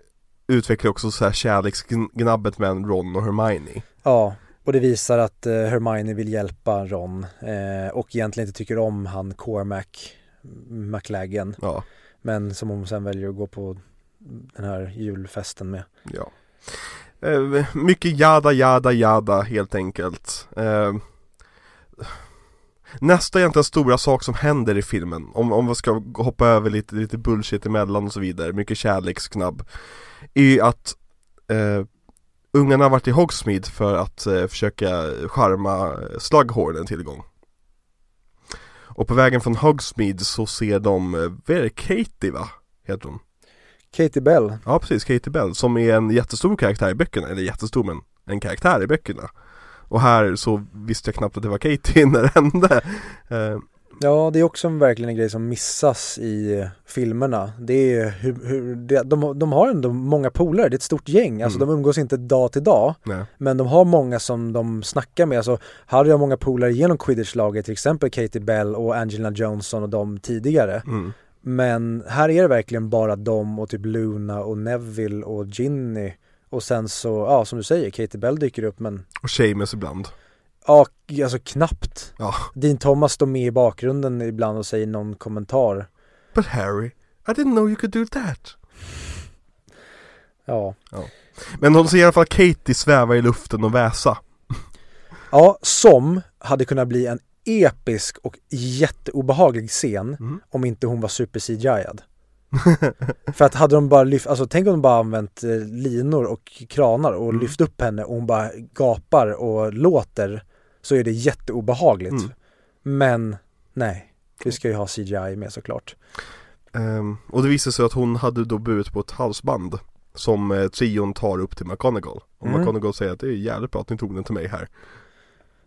utvecklar också så här kärleksgnabbet med Ron och Hermione Ja, och det visar att eh, Hermione vill hjälpa Ron eh, och egentligen inte tycker om han Cormac McLaggen. Ja, Men som hon sen väljer att gå på den här julfesten med. ja eh, Mycket jada jada jada helt enkelt eh, Nästa egentligen stora sak som händer i filmen Om, om vi ska hoppa över lite, lite bullshit emellan och så vidare Mycket kärleksknabb Är att eh, Ungarna har varit i Hogsmeade för att eh, försöka charma Slughorn en tillgång Och på vägen från Hogsmeade så ser de, eh, vad är det, Katie va? Heter hon? Katie Bell, Ja precis, Katie Bell som är en jättestor karaktär i böckerna, eller jättestor men en karaktär i böckerna Och här så visste jag knappt att det var Katie när det hände eh, ja det är också en, verkligen en grej som missas i eh, filmerna. Det är hur, hur det, de, de har ändå många polare, det är ett stort gäng. Alltså Mm. de umgås inte dag till dag. nej. Men de har många som de snackar med. Alltså Harry har många polare genom quidditch-laget, till exempel Katie Bell och Angelina Johnson och de tidigare. Mm. Men här är det verkligen bara de och typ Luna och Neville och Ginny. Och sen så, ja som du säger, Katie Bell dyker upp men Och Seamus ibland ja, alltså knappt. Ja, Dean Thomas står med i bakgrunden ibland och säger någon kommentar. but Harry, I didn't know you could do that Ja. Men hon ser i alla fall Katie sväva i luften och väsa Ja, som hade kunnat bli en episk och jätteobehaglig scen Mm. om inte hon var super CGI-ad. För att hade de bara lyft, alltså tänk om de bara använt eh, linor och kranar och Mm. lyft upp henne och hon bara gapar och låter så är det jätteobehagligt. Mm. Men nej, vi ska ju ha CGI med såklart. Ehm, och det visade sig att hon hade då burit på ett halsband Som eh, trion tar upp till McGonagall Och Mm. McGonagall säger att det är jävligt bra att ni tog den till mig här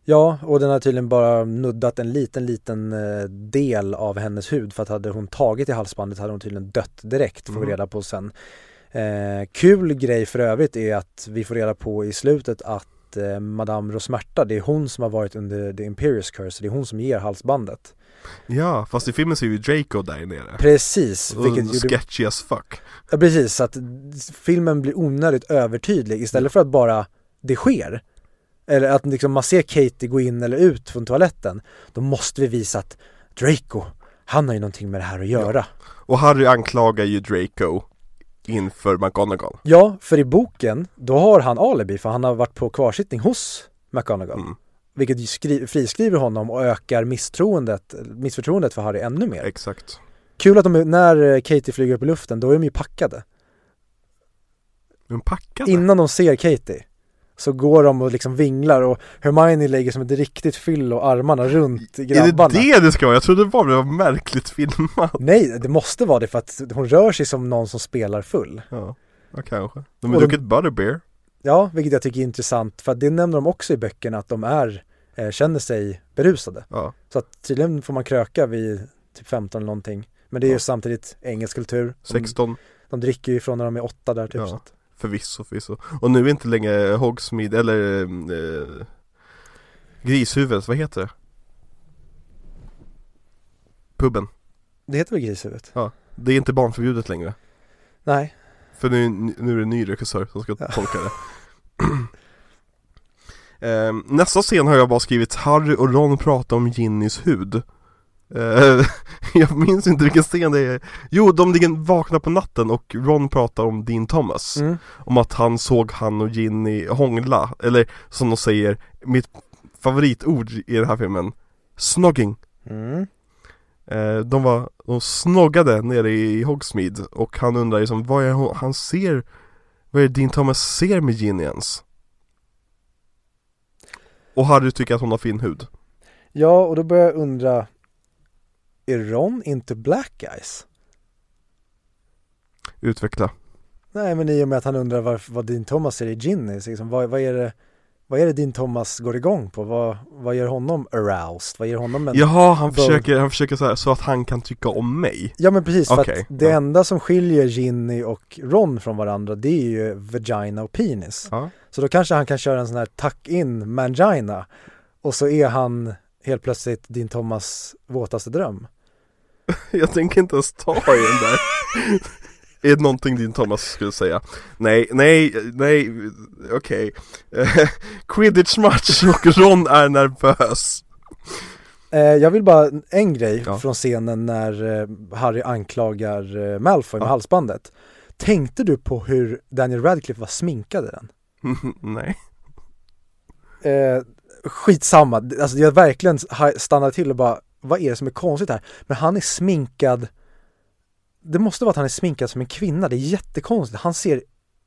Ja, och den har tydligen bara nuddat en liten, liten eh, del av hennes hud för att hade hon tagit i halsbandet hade hon tydligen dött direkt, får vi Mm. reda på sen. Eh, kul grej för övrigt är att vi får reda på i slutet att eh, Madame Rosmerta, det är hon som har varit under The Imperious Curse, det är hon som ger halsbandet. Ja, fast i filmen ser vi Draco där nere Precis, vilket Och Sketchy as fuck ja, precis, så att filmen blir onödigt övertydlig istället för att bara det sker. Eller att liksom man ser Katie gå in eller ut från toaletten. Då måste vi visa att Draco, han har ju någonting med det här att göra. Och Harry anklagar ju Draco inför McGonagall Ja, för i boken, då har han alibi för han har varit på kvarsittning hos McGonagall. mm, Vilket friskriver honom och ökar misstroendet, missförtroendet för Harry ännu mer. Exakt Kul att de, är- när eh, Katie flyger upp i luften, då är de ju packade. Men packade? Innan de ser Katie så går de och liksom vinglar och Hermione lägger som ett riktigt fyll och armarna runt Är grabbarna. det det det ska vara? Jag trodde bara det var märkligt filmat Nej, det måste vara det för att hon rör sig som någon som spelar full. Ja, ja kanske De har de- druckit Butterbeer Ja, vilket jag tycker är intressant för att det nämner de också i böckerna att de är, eh, känner sig berusade. Ja, Så att tydligen får man kröka vid typ 15 eller någonting. Men det är ju Ja. samtidigt engelsk kultur. De, 16 de dricker ju ifrån när de är åtta där typ. Ja. Så att, Förvisso, förvisso. Och nu är inte längre Hogsmeade, eller eh, Grishuvudet, vad heter det? Puben. det heter väl Grishuvudet? Det är inte barnförbjudet längre. Nej. För nu, nu är det en ny regissör som ska Ja. tolka det. Eh, nästa scen har jag bara skrivit Harry och Ron pratar om Ginnys hud. Eh, jag minns inte vilken scen det är. Jo, de ligger vakna på natten och Ron pratar om Dean Thomas. Mm. Om att han såg han och Ginny hångla, eller som de säger, mitt favoritord i den här filmen, snogging. Mm. Eh, de var, de snoggade nere i Hogsmeade och han undrar liksom, vad är han ser, vad är det Dean Thomas ser med Ginny ens? Och Harry tycker att hon har fin hud. Ja, och då börjar jag undra, är Ron inte black guys? Utveckla. Nej, men i och med att han undrar varför, vad din Thomas ser i Ginny, så liksom, vad, vad är det vad är det din Thomas går igång på? Vad, vad gör honom aroused? Vad ger honom en... Jaha, han försöker, han försöker så, här, så att han kan tycka om mig. Ja men precis, för Okej, att det ja. enda som skiljer Ginny och Ron från varandra det är ju vagina och penis. Ja. Så då kanske han kan köra en sån här tuck-in mangina och så är han helt plötsligt din Thomas våtaste dröm. Jag tänker inte ens ta i den där Är det någonting din Thomas skulle säga? Nej, nej, nej, okej Eh, Quidditch match och Ron är nervös Eh, jag vill bara, en grej Ja. från scenen när eh, Harry anklagar eh, Malfoy med Ja. halsbandet. Tänkte du på hur Daniel Radcliffe var sminkad i den? Nej Eh, skitsamma, alltså jag verkligen stannade till och bara, vad är det som är konstigt här? Men han är sminkad, det måste vara att han är sminkad som en kvinna, det är jättekonstigt. Han ser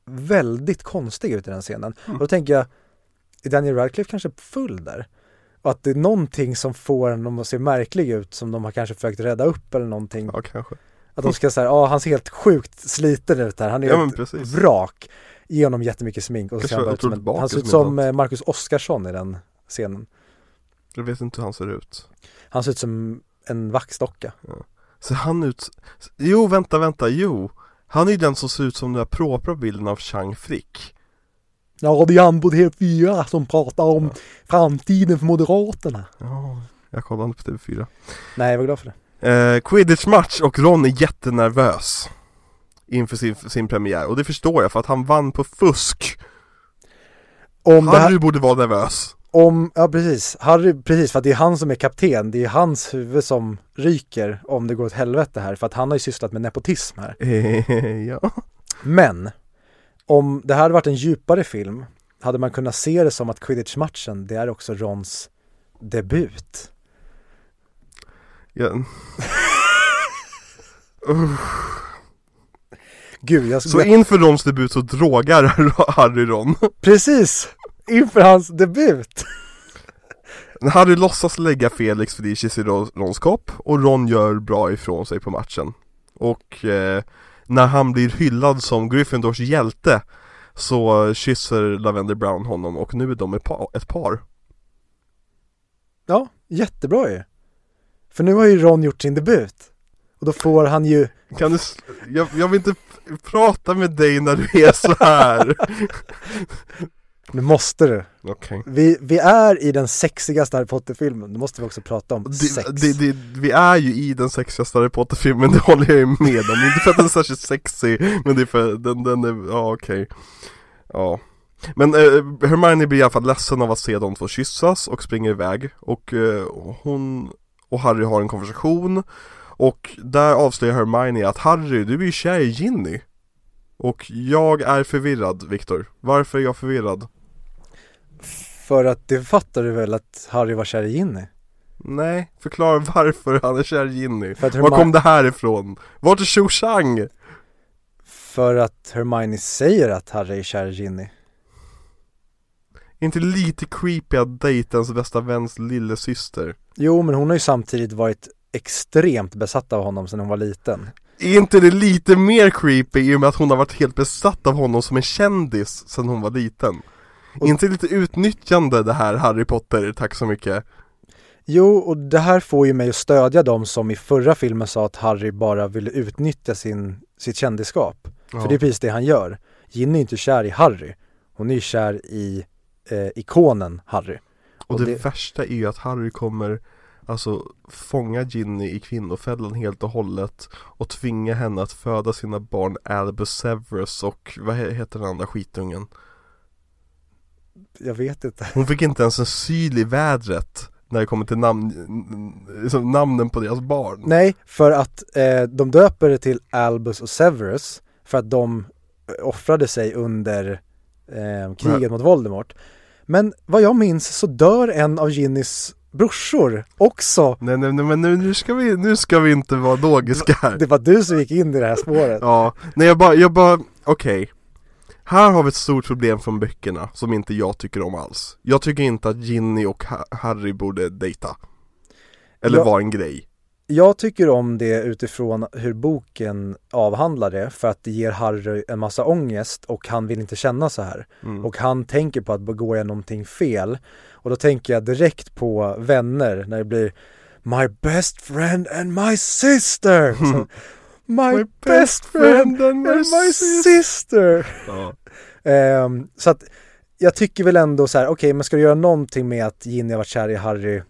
väldigt konstig ut i den scenen. Mm. Och då tänker jag, är Daniel Radcliffe kanske full där? Och att det är någonting som får honom att se märklig ut som de har kanske försökt rädda upp eller någonting. Ja, kanske Att de ska säga, ja han ser helt sjukt sliten ut här, han är Ja, ett vrak. Ge honom jättemycket smink och så ser han, ut som en, han ser ut som eh, Marcus Oskarsson i den scenen. Jag vet inte hur han ser ut. Han ser ut som en vaxdocka. Ser han ut Jo, vänta, vänta, jo. Han är ju den som ser ut som den där propra bilden av Chang Frick. Ja, det är han på TV4 som pratar om framtiden för Moderaterna. Ja, jag kollar inte på TV4 Nej, jag var glad för det. eh, Quidditch match och Ron är jättenervös Inför sin, sin premiär. Och det förstår jag för att han vann på fusk. Om det Harry här, borde vara nervös om, ja precis, Harry, precis för att det är han som är kapten, det är hans huvud som ryker om det går åt helvete här, för att han har ju sysslat med nepotism här. ja Men, om det här hade varit en djupare film, hade man kunnat se det som att quidditch-matchen, det är också Rons debut. Ja. Usch. Gud, jag Så inför Rons debut så drogar Harry Ron Precis! Inför hans debut! Harry låtsas lägga Felix Felicis i Rons kopp och Ron gör bra ifrån sig på matchen Och eh, när han blir hyllad som Gryffindors hjälte så kysser Lavender Brown honom och nu är de ett par. Ja, jättebra ju För nu har ju Ron gjort sin debut Och då får han ju Kan du, jag, jag vill inte prata med dig när du är så här. Nu måste du. Okej. Vi, vi är i den sexigaste Harry Potter-filmen, då måste vi också prata om. Sex. det, det, det, Vi är ju i den sexigaste Harry Potter-filmen, det håller jag ju med om. Inte för att den är särskilt sexig, men det är för den, den är, ja okej. Ja. Men eh, Hermione blir i alla fall ledsen av att se de två kyssas och springer iväg. Och eh, hon och Harry har en konversation. Och där avslöjar Hermione att Harry, du är ju kär i Ginny. Och jag är förvirrad, Viktor. Varför är jag förvirrad? För att det fattar du väl att Harry var kär i Ginny? Nej, förklara varför han är kär i Ginny. Var kom det här ifrån? Vart är Cho Chang? För att Hermione säger att Harry är kär i Ginny Inte lite creepy att dejta ens bästa väns lillasyster? Jo, men hon har ju samtidigt varit extremt besatt av honom sedan hon var liten Är inte det lite mer creepy i och med att hon har varit helt besatt av honom som en kändis sedan hon var liten? Och- inte lite utnyttjande det här Harry Potter, tack så mycket. Jo, och det här får ju mig att stödja dem som i förra filmen sa att Harry bara ville utnyttja sin, sitt kändisskap Ja. För det är precis det han gör. Ginny är inte kär i Harry. Hon är ju kär i eh, ikonen Harry. Och, och det, det- värsta är ju att Harry kommer Alltså fånga Ginny i kvinnofällan helt och hållet Och tvinga henne att föda sina barn Albus Severus och vad he- heter den andra skitungen? Jag vet inte Hon fick inte ens en syl i vädret När det kommer till namn, liksom namnen på deras barn Nej, för att eh, de döper det till Albus och Severus för att de eh, offrade sig under eh, kriget Men- mot Voldemort. Men vad jag minns så dör en av Ginnys brorsor också. Nej nej nej men nu, nu, ska vi, nu ska vi inte vara logiska här Det var du som gick in i det här spåret. Ja, nej jag bara, jag bara, okej Här har vi ett stort problem från böckerna som inte jag tycker om alls. Jag tycker inte att Ginny och Ha- Harry borde dejta. Eller vara en grej. Jag tycker om det utifrån hur boken avhandlar det för att det ger Harry en massa ångest och han vill inte känna så här. mm. och han tänker på att begår jag någonting fel. Och då tänker jag direkt på vänner när det blir My best friend and my sister! Så, My, best friend and my sister! Ja. Ehm, Så att jag tycker väl ändå så här, okej men ska du göra någonting med att Ginny har varit kär i Harry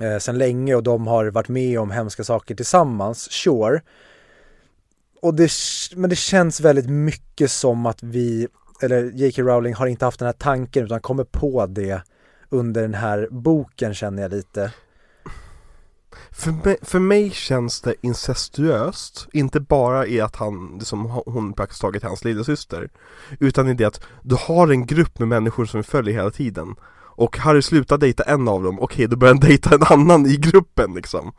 eh, sen länge och de har varit med om hemska saker tillsammans, sure och det, men det känns väldigt mycket som att vi, eller J.K. Rowling har inte haft den här tanken utan kommer på det under den här boken känner jag lite för, mig, för mig känns det incestuöst Inte bara i att han, liksom, hon praktiskt taget är hans lillasyster Utan i det att du har en grupp med människor som följer hela tiden. Och Harry slutar dejta en av dem, okej då börjar han dejta en annan i gruppen liksom.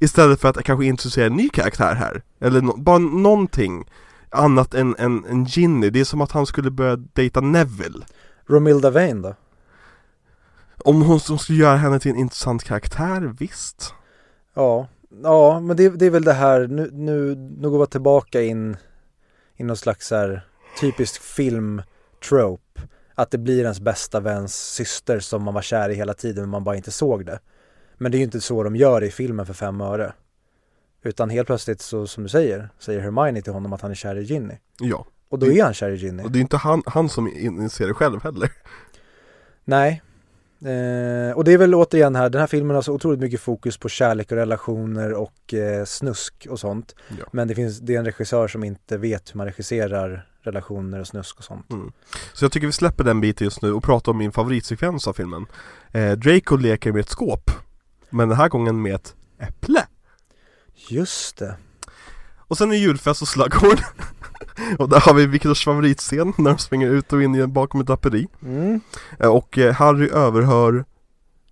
Istället för att kanske introducera en ny karaktär här Eller no, bara någonting annat än, än, än Ginny, det är som att han skulle börja dejta Neville. Romilda Vane då? Om hon som skulle göra henne till en intressant karaktär, visst Ja, ja men det, det är väl det här, nu, nu, nu går vi tillbaka in i någon slags här typisk film-trope. Att det blir ens bästa väns syster som man var kär i hela tiden men man bara inte såg det. Men det är ju inte så de gör i filmen för fem öre. Utan helt plötsligt så, som du säger, säger Hermione till honom att han är kär i Ginny. Ja, Och då är han kär i Ginny. och det är inte han, han som inser det själv heller Nej. Eh, och det är väl återigen här, den här filmen har så otroligt mycket fokus på kärlek och relationer och eh, snusk och sånt. Ja. Men det finns, det är en regissör som inte vet hur man regisserar relationer och snusk och sånt. Mm. Så jag tycker vi släpper den biten just nu och pratar om min favoritsekvens av filmen eh, Draco leker med ett skåp Men den här gången med ett äpple Just det. Och sen är julfest och slaggård Och där har vi Viktors favoritscen när de springer ut och in bakom ett draperi Mm. eh, Och eh, Harry överhör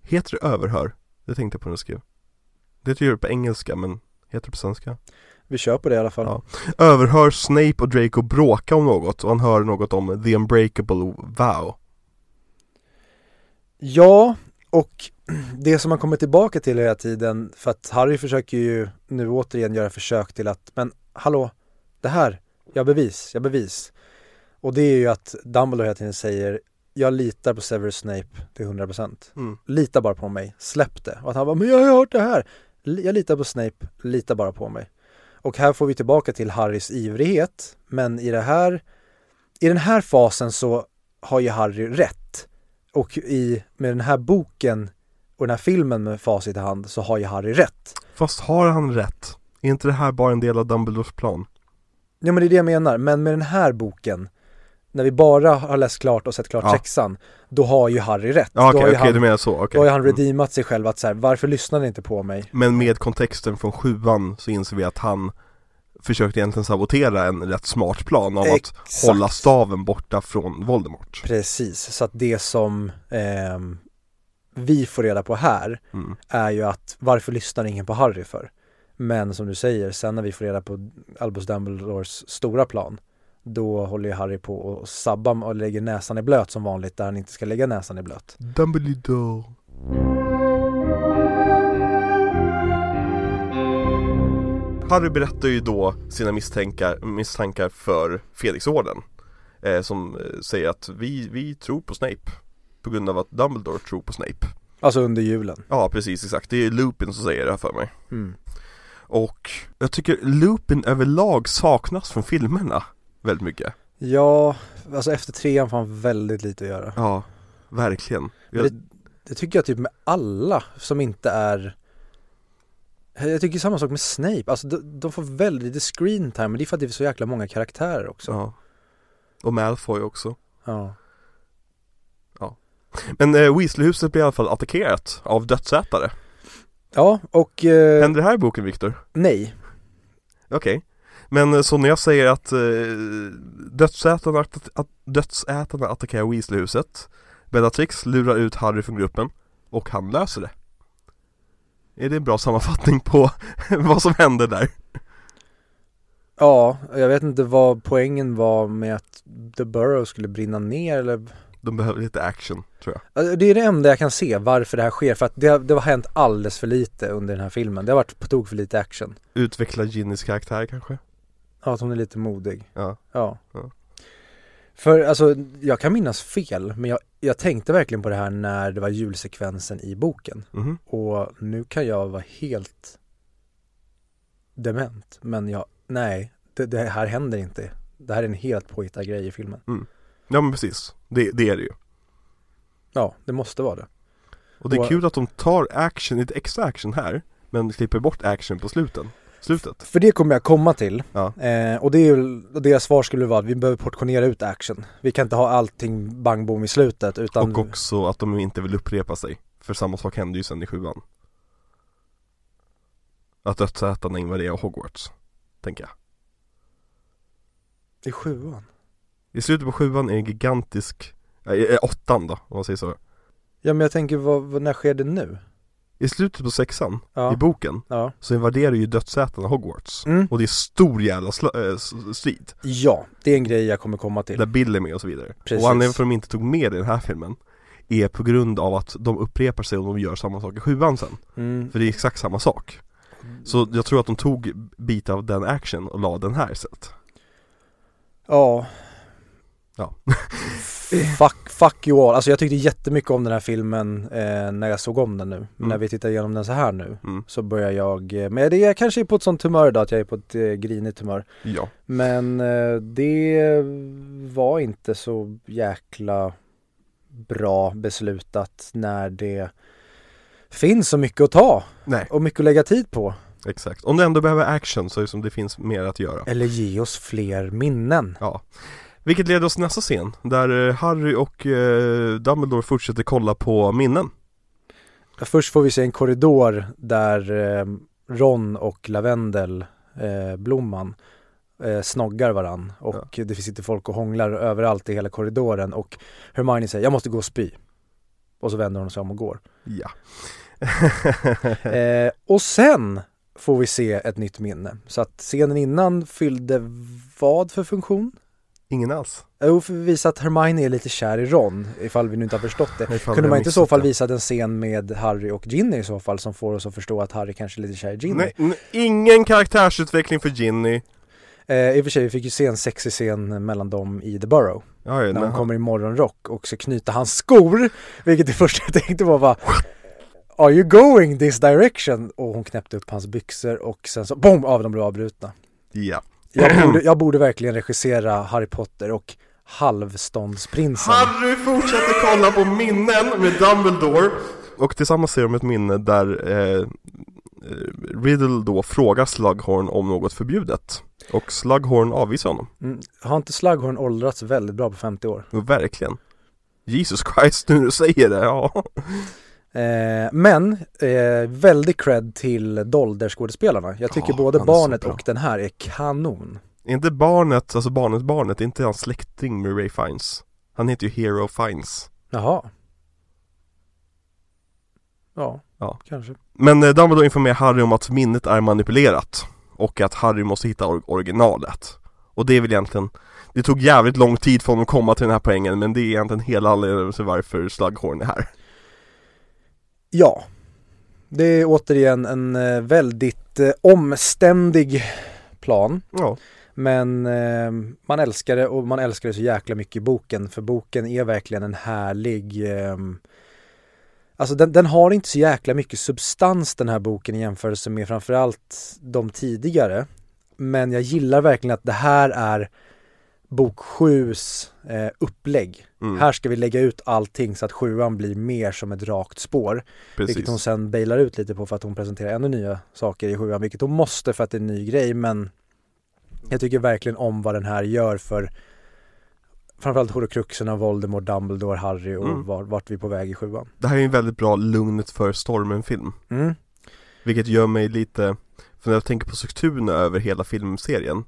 Heter det överhör? Det tänkte jag på när jag skrev Det gör det på engelska men Heter det på svenska? Vi kör på det i alla fall. Ja. Överhör Snape och Draco bråka om något och han hör något om the unbreakable vow. Ja, och det som man kommer tillbaka till hela tiden, för att Harry försöker ju nu återigen göra försök till att, men hallå, det här, jag bevis, jag bevis. Och det är ju att Dumbledore hela tiden säger, jag litar på Severus Snape till 100%. Mm. Lita bara på mig, släpp det. Och att han bara, men jag har hört det här. Jag litar på Snape, lita bara på mig. Och här får vi tillbaka till Harrys ivrighet, men i det här, i den här fasen så har ju Harry rätt. Och i, med den här boken och den här filmen med facit i hand så har ju Harry rätt. Fast har han rätt? Är inte det här bara en del av Dumbledores plan? Ja men det är det jag menar, men med den här boken när vi bara har läst klart och sett klart Ja. sexan, då har ju Harry rätt. Ja då okej, har okej han, du menar så, okej då har ju han Mm. redeemat sig själv att så här, varför lyssnade ni inte på mig? Men med kontexten från sjuan så inser vi att han försökte egentligen sabotera en rätt smart plan av Exakt. att hålla staven borta från Voldemort Precis, så att det som ehm, vi får reda på här mm. är ju att varför lyssnar ingen på Harry för? Men som du säger, sen när vi får reda på Albus Dumbledores stora plan då håller ju Harry på och sabba och lägger näsan i blöt som vanligt där han inte ska lägga näsan i blöt. Dumbledore Harry berättar ju då sina misstankar, misstankar för Felixorden eh, Som eh, säger att vi, vi tror på Snape På grund av att Dumbledore tror på Snape Alltså under julen. Ja precis exakt, det är Lupin som säger det här för mig Mm. Och jag tycker Lupin överlag saknas från filmerna väldigt mycket Ja, alltså efter trean får han väldigt lite att göra. Ja, verkligen jag, det, det tycker jag typ med alla som inte är jag tycker samma sak med Snape, alltså de, de får väldigt lite screen time, men det är för att det är så jäkla många karaktärer också. ja. Och Malfoy också Ja. Men eh, Weasleyhuset blir i alla fall attackerat av dödsätare Ja, och eh, Händer det här i boken Viktor? nej. Okej Men eh, så när jag säger att eh, dödsätarna, att, att dödsätarna attackerar Weasleyhuset Bellatrix lurar ut Harry från gruppen och han löser det Är det en bra sammanfattning på vad som händer där? Ja, jag vet inte vad poängen var med att The Burrow skulle brinna ner eller De behöver lite action tror jag Alltså, Det är det enda jag kan se varför det här sker, för att det, det har hänt alldeles för lite under den här filmen. Det har varit på tok för lite action. Utveckla Ginnys karaktär kanske? Ja, att hon är lite modig. Ja Ja. Ja. För alltså, jag kan minnas fel, men jag, jag tänkte verkligen på det här när det var julsekvensen i boken. Mhm. Och nu kan jag vara helt dement, men jag, nej, det, det här händer inte. Det här är en helt påhittad grej i filmen. Ja men precis, det, det är det ju Ja, det måste vara det. Och det är Och- kul att de tar action, lite extra action här Men klipper bort action på sluten Slutet För det kommer jag komma till. Ja. Eh, och det är ju, deras svar skulle vara att vi behöver portionera ut action. Vi kan inte ha allting bang boom i slutet utan Och också att de inte vill upprepa sig För samma sak hände ju sen i sjuan Att dödsätarna invaderar Hogwarts Tänker jag i sjuan. I slutet på sjuan är en gigantisk äh, Åttan då, om man säger så Ja men jag tänker, vad, när sker det nu? I slutet på sexan, Ja. i boken Ja. Så invaderar ju dödsätarna Hogwarts Mm. Och det är stor jävla äh, strid Ja, det är en grej jag kommer komma till. Där Bill är med och så vidare Precis. Och anledningen för att de inte tog med det i den här filmen Är på grund av att de upprepar sig och de gör samma sak i sjuan sen Mm. För det är exakt samma sak Så jag tror att de tog bitar av den action och la den här istället Ja. Ja. fuck, fuck you all. Alltså jag tyckte jättemycket om den här filmen eh, när jag såg om den nu. Men Mm. när vi tittar igenom den så här nu mm. så börjar jag, eh, men det är jag kanske är på ett sånt humör idag att jag är på ett eh, grinigt humör. Ja, Men eh, det var inte så jäkla bra beslutat när det finns så mycket att ta nej och mycket att lägga tid på. exakt Om du ändå behöver action så är det som det finns mer att göra Eller ge oss fler minnen. Ja Vilket leder oss till nästa scen Där eh, Harry och eh, Dumbledore fortsätter kolla på minnen Först får vi se en korridor där eh, Ron och Lavendel, eh, Blomman, eh, snoggar varann och det sitter folk och hånglar överallt i hela korridoren och Hermione säger jag måste gå och spy. Och så vänder hon sig om och går. Ja Eh, och sen får vi se ett nytt minne. Så att scenen innan fyllde vad för funktion? Ingen alls. Jo, för att visa att Hermione är lite kär i Ron, ifall vi nu inte har förstått det. Kunde vi man inte i så fall det. visa en scen med Harry och Ginny i så fall som får oss att förstå att Harry kanske är lite kär i Ginny? Nej, ingen karaktärsutveckling för Ginny. Eh, I och för sig, vi fick ju se en sexig scen mellan dem i The. Ja, ja, När nej, hon kommer i morgonrock och ska knyta hans skor. Vilket det första jag tänkte var bara Are you going this direction? Och hon knäppte upp hans byxor och sen så BOOM! Av de blev avbrutna. Ja. Jag borde, jag borde verkligen regissera Harry Potter och Halvståndsprinsen. Harry fortsätter kolla på minnen med Dumbledore. Och tillsammans ser de ett minne där eh, eh, Riddle då frågar Slughorn om något förbjudet. Och Slughorn avvisar honom. Mm, har inte Slughorn åldrats väldigt bra på 50 år? Verkligen. Jesus Christ, nu du säger det, ja Eh, men eh, väldigt cred till Dolder-skådespelarna. Jag tycker Ja, både barnet och den här är kanon. Inte barnet, alltså barnet barnet, inte han släkting med Ray Fiennes? Han heter ju Hero Fiennes Jaha. Ja, Ja. kanske. Men eh, Dumbledore informerar Harry om att minnet är manipulerat Och att Harry måste hitta or- originalet Och det är väl egentligen Det tog jävligt lång tid för honom att komma till den här poängen Men det är egentligen hela anledningen till varför Slughorn är här Ja. Det är återigen en eh, väldigt eh, omständig plan. Ja, Men eh, man älskar det och man älskar det så jäkla mycket i boken. För boken är verkligen en härlig eh, Alltså den, den har inte så jäkla mycket substans den här boken i jämförelse med framförallt de tidigare. Men jag gillar verkligen att det här är bok 7s eh, upplägg. mm, Här ska vi lägga ut allting så att sjuan blir mer som ett rakt spår. precis Vilket hon sen bailar ut lite på för att hon presenterar ännu nya saker i sjuan, vilket hon måste för att det är en ny grej, men jag tycker verkligen om vad den här gör för framförallt horokruxerna, Voldemort, Dumbledore, Harry och Mm. var, vart vi är på väg i sjuan. Det här är en väldigt bra lugnet för stormen-film Mm. Vilket gör mig lite För när jag tänker på strukturen över hela filmserien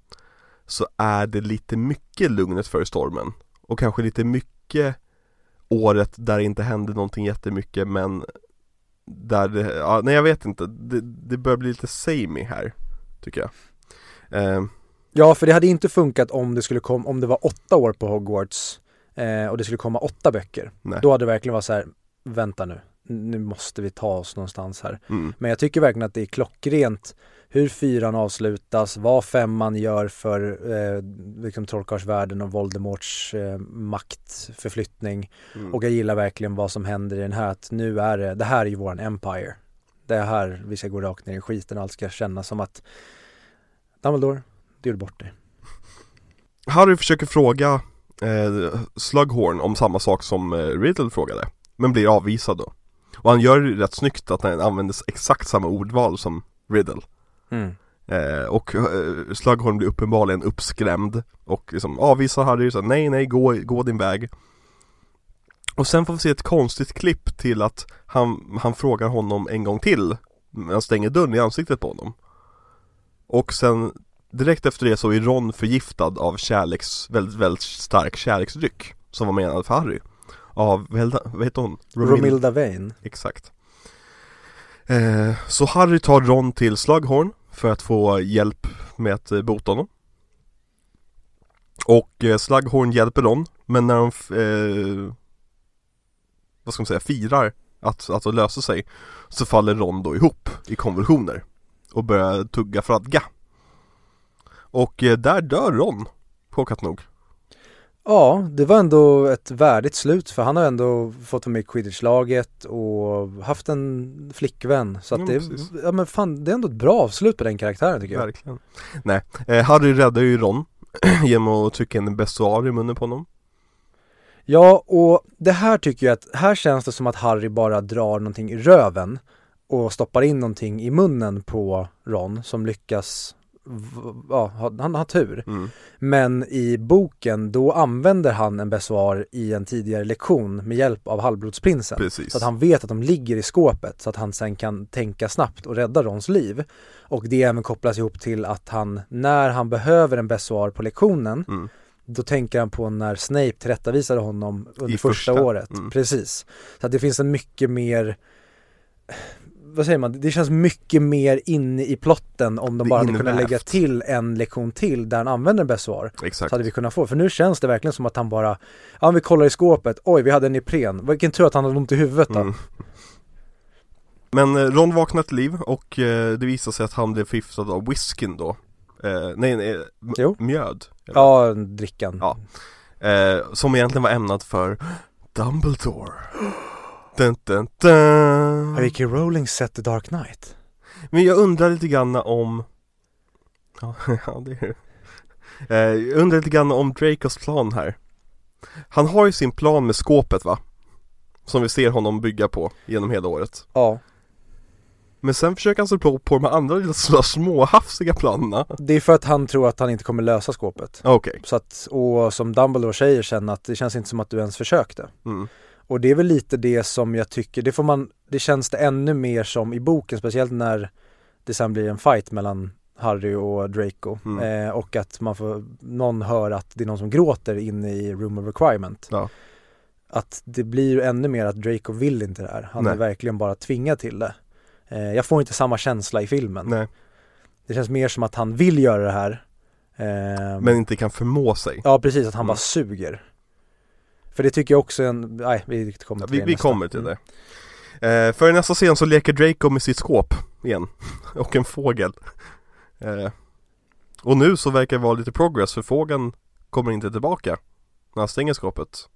Så är det lite mycket lugnet för stormen Och kanske lite mycket Året där det inte händer någonting jättemycket men Där det, ja, nej jag vet inte Det, det börjar bli lite samey här Tycker jag eh, Ja, för det hade inte funkat om det skulle komma, om det var åtta år på Hogwarts eh, och det skulle komma åtta böcker. Nej. Då hade det verkligen varit så här, vänta nu, nu måste vi ta oss någonstans här. mm, Men jag tycker verkligen att det är klockrent hur fyran avslutas, vad femman gör för eh, liksom trollkarlsvärlden och Voldemorts eh, maktförflyttning. mm. Och jag gillar verkligen vad som händer i den här, att nu är det, det här är ju våran Empire. Det är här vi ska gå rakt ner i skiten, allt ska kännas som att Dumbledore, du gjorde bort dig. Harry försöker fråga eh, Slughorn om samma sak som eh, Riddle frågade Men blir avvisad då Och han gör det rätt snyggt att han använder exakt samma ordval som Riddle Mm. eh, Och eh, Slughorn blir uppenbarligen uppskrämd Och liksom avvisar Harry så nej nej gå, gå din väg Och sen får vi se ett konstigt klipp till att han, han frågar honom en gång till Han stänger dörren i ansiktet på honom Och sen direkt efter det så är Ron förgiftad av kärleks, väldigt, väldigt stark kärleksdryck Som var menad för Harry Av, vad heter- hon? Romilda Vane. Exakt eh, Så Harry tar Ron till Slughorn för att få hjälp med att eh, bota honom. Och eh, Slughorn hjälper Ron Men när de eh, Vad ska man säga, firar att, att det löser sig Så faller Ron då ihop i konvulsioner Och börjar tugga fradga Och eh, där dör Ron Chockat nog. Ja, det var ändå ett värdigt slut för han har ändå fått vara med i quidditch-laget och haft en flickvän. Så att Ja, det, precis. ja, men fan, det är ändå ett bra avslut på den karaktären tycker jag. Verkligen Nej, eh, Harry räddar ju Ron Genom att trycka en besoar i munnen på honom Ja, och det här tycker jag att, här känns det som att Harry bara drar någonting i röven och stoppar in någonting i munnen på Ron som lyckas, ja, ha- han har tur. mm. Men i boken, då använder han en besoar i en tidigare lektion med hjälp av halvblodsprinsen. Precis Så att han vet att de ligger i skåpet så att han sen kan tänka snabbt och rädda Rons liv. Och det även kopplas ihop till att han, när han behöver en besoar på lektionen, mm. då tänker han på när Snape tillrättavisade honom under I första, första, året. mm. Precis. Så att det finns en mycket mer vad säger man, det känns mycket mer inne i plotten om de Det bara hade kunnat lägga till en lektion till där han använder en besvar. Exakt. Så hade vi kunnat få, för nu känns det verkligen som att han bara, ja vi kollar i skåpet, oj vi hade en Ipren, vilken tur att han hade ont i huvudet då. Mm. Men eh, Ron vaknar till liv och eh, det visar sig att han blev förgiftad av whiskyn då eh, Nej, nej, Jo. mjöd eller? Ja, drickan. Ja. eh, Som egentligen var ämnad för Dumbledore dun, dun, dun. Har J.K. Rowling sett The Dark Knight? Men jag undrar lite grann om Ja, ja det är det eh, Jag undrar lite grann om Dracos plan här Han har ju sin plan med skåpet va? Som vi ser honom bygga på genom hela året Ja. Men sen försöker han sig på, på de andra sådär småhafsiga planerna Det är för att han tror att han inte kommer lösa skåpet. Okej, Så att, och som Dumbledore säger sen att det känns inte som att du ens försökte. mm. Och det är väl lite det som jag tycker, det får man, det känns det ännu mer som i boken, speciellt när det sen blir en fight mellan Harry och Draco. Mm. Eh, och att man får, någon hör att det är någon som gråter inne i Room of Requirement. Ja. Att det blir ännu mer att Draco vill inte det här. Han Nej. är verkligen bara tvingad till det. Eh, jag får inte samma känsla i filmen. Nej, Det känns mer som att han vill göra det här. Eh, men inte kan förmå sig Ja precis, att han Mm. bara suger. För det tycker jag också är en, nej vi kommer Ja, till vi, det vi nästa. kommer till Mm. det eh, För i nästa scen så leker Draco med sitt skåp igen Och en fågel eh, Och nu så verkar det vara lite progress för fågeln kommer inte tillbaka När han stänger skåpet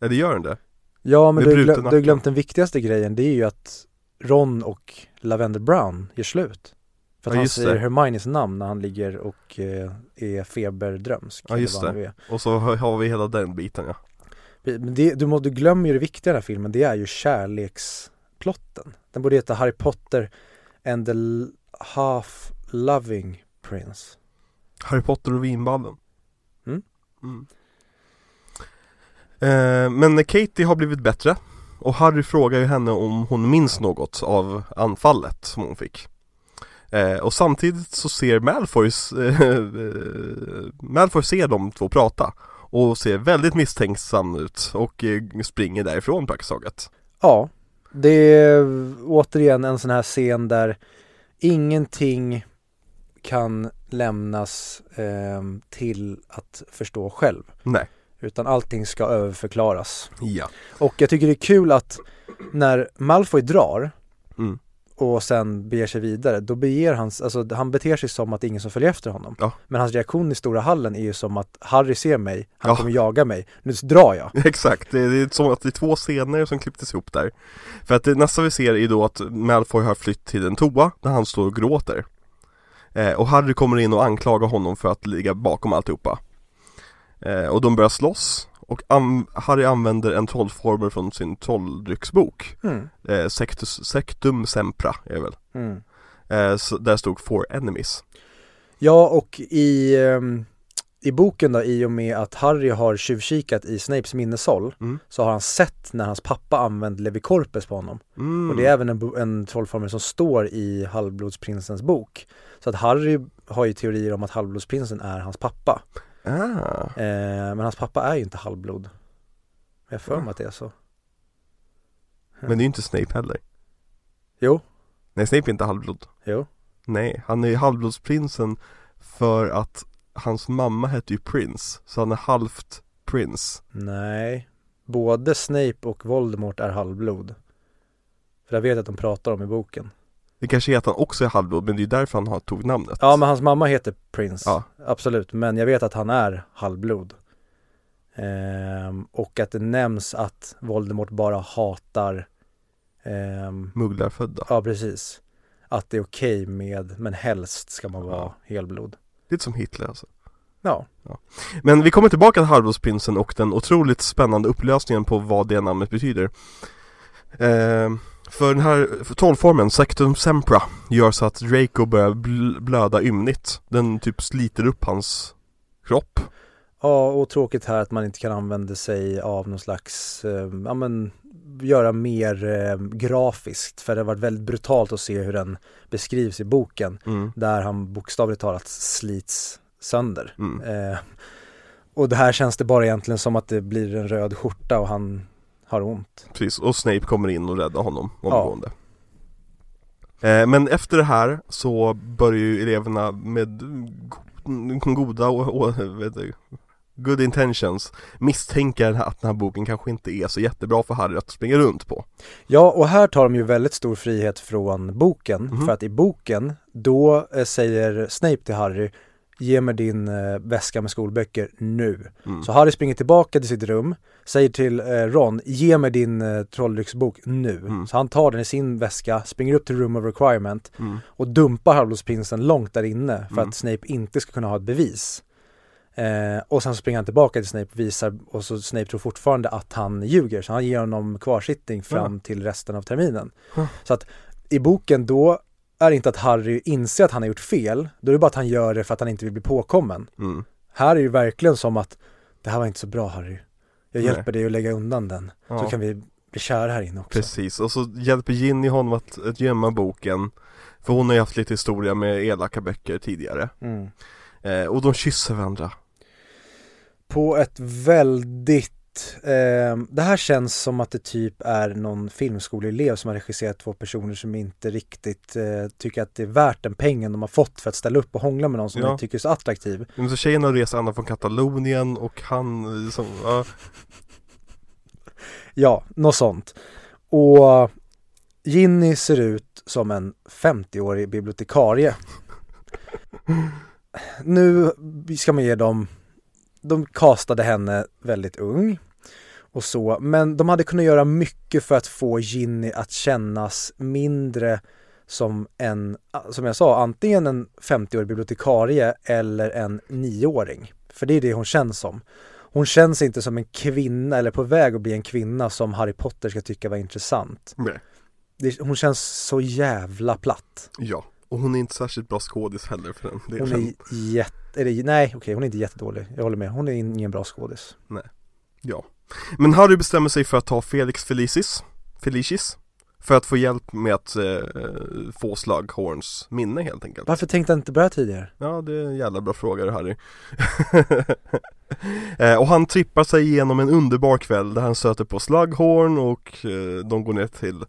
Eller gör den det? Ja men du, glöm, du har glömt den viktigaste grejen, det är ju att Ron och Lavender Brown gör slut. För att Ja, han säger det. Hermiones namn när han ligger och eh, är feberdrömsk. Ja, just det. Och så har vi hela den biten ja Men det, du, må, du glömmer ju det viktiga i den här filmen, det är ju kärleksplotten. Den borde heta Harry Potter and the Half Loving Prince. Harry Potter och vinballen Mm. Mm. Eh, Men Katie har blivit bättre Och Harry frågar ju henne om hon minns något av anfallet som hon fick eh, Och samtidigt så ser Malfoys eh, eh, Malfoy ser de två prata Och ser väldigt misstänksam ut och eh, springer därifrån praktiskt taget Ja, det är återigen en sån här scen där ingenting kan lämnas ehm, till att förstå själv. Nej, Utan allting ska överförklaras. ja Och jag tycker det är kul att när Malfoy drar Mm. Och sen beger sig vidare, då beger han, alltså han beter sig som att det är ingen som följer efter honom. Ja. Men hans reaktion i stora hallen är ju som att Harry ser mig, han Ja. kommer jaga mig, nu drar jag. Exakt, det är, som att det är två scener som klipptes ihop där För att det nästa vi ser är då att Malfoy har flytt till en toa där han står och gråter eh, Och Harry kommer in och anklagar honom för att ligga bakom alltihopa eh, Och de börjar slåss och an- Harry använder en trollformel från sin trolldrycksbok Mm. eh, Sectus, Sectum Sempra är det väl Mm. eh, Där stod Four Enemies Ja, och i, ehm, i boken då, i och med att Harry har tjuvkikat i Snapes minneshåll Mm. så har han sett när hans pappa använde Levikorpes på honom. mm. Och det är även en, en trollformel som står i Halvblodsprinsens bok. Så att Harry har ju teorier om att Halvblodsprinsen är hans pappa. Ah. Eh, men hans pappa är ju inte halvblod. Jag har för mig att det är så. Men det är ju inte Snape heller Jo, Nej Snape är inte halvblod jo. Nej, han är ju halvblodsprinsen för att hans mamma hette ju Prince, så han är halvt prins. Nej. Både Snape och Voldemort är halvblod. För jag vet att de pratar om i boken. Det kanske är att han också är halvblod, men det är därför han har, tog namnet. Ja men hans mamma heter Prince, Ja. absolut, men jag vet att han är halvblod. Ehm, och att det nämns att Voldemort bara hatar, ehm, Mugglarfödda. ja precis, att det är okej med, men helst ska man vara Ja. helblod. Lite som Hitler alltså. Ja, Men vi kommer tillbaka till halvblodsprinsen och den otroligt spännande upplösningen på vad det namnet betyder. Ehm, för den här trollformen, Sectum Sempra, gör så att Draco börjar bl- blöda ymnigt. Den typ sliter upp hans kropp. ja och tråkigt här att man inte kan använda sig av någon slags, eh, ja men göra mer eh, grafiskt för det har varit väldigt brutalt att se hur den beskrivs i boken Mm. där han bokstavligt talat slits sönder. Mm. Eh, och det här känns det bara egentligen som att det blir en röd skjorta och han har ont. Precis, och Snape kommer in och räddar honom omgående. Eh, men efter det här så börjar ju eleverna med go- goda och, och du, good intentions misstänka att den här boken kanske inte är så jättebra för Harry att springa runt på. Ja, och här tar de ju väldigt stor frihet från boken. Mhm. För att i boken, då eh, säger Snape till Harry Ge mig din eh, väska med skolböcker nu. Mm. Så Harry springer tillbaka till sitt rum, säger till eh, Ron, ge mig din eh, trolldrycksbok nu. Mm. Så han tar den i sin väska, springer upp till Room of Requirement Mm. och dumpar Halvblodsprinsen långt där inne för Mm. att Snape inte ska kunna ha ett bevis. Eh, och sen springer han tillbaka till Snape och visar och så Snape tror fortfarande att han ljuger så han ger honom kvarsittning fram till resten av terminen. Så att i boken då är inte att Harry inser att han har gjort fel, då är det bara att han gör det för att han inte vill bli påkommen. Mm. Här är det verkligen som att det här var inte så bra Harry. Jag Nej. hjälper dig att lägga undan den så Ja. kan vi bli kära här inne också. Precis, och så hjälper Ginny honom att, att gömma boken För hon har ju haft lite historia med elaka böcker tidigare Mm. eh, Och de kysser varandra På ett väldigt eh, det här känns som att det typ är någon filmskoleelev som har regisserat två personer som inte riktigt eh, tycker att det är värt den pengen de har fått för att ställa upp och hångla med någon som Ja. de tycker är så attraktiv. Men så tjejerna reser Anna från Katalonien och han eh, som, ja, Ja, något sånt. Och Ginny ser ut som en 50-årig bibliotekarie. Nu ska man ge dem, de castade henne väldigt ung och så, men de hade kunnat göra mycket för att få Ginny att kännas mindre som en, som jag sa, antingen en 50-årig bibliotekarie eller en 9-åring. För det är det hon känns som. Hon känns inte som en kvinna eller på väg att bli en kvinna som Harry Potter ska tycka var intressant. nej. Hon känns så jävla platt. ja Och hon är inte särskilt bra skådis heller för den Hon delen. är jätte, eller, nej okej hon är inte jättedålig, jag håller med. Hon är ingen bra skådis. Ja. Men Harry bestämmer sig för att ta Felix Felicis Felicis För att få hjälp med att eh, få Slughorns minne helt enkelt. Varför tänkte han inte börja tidigare? Ja det är en jävla bra fråga det Harry. Eh, Och han trippar sig igenom en underbar kväll där han stöter på Slughorn och eh, de går ner till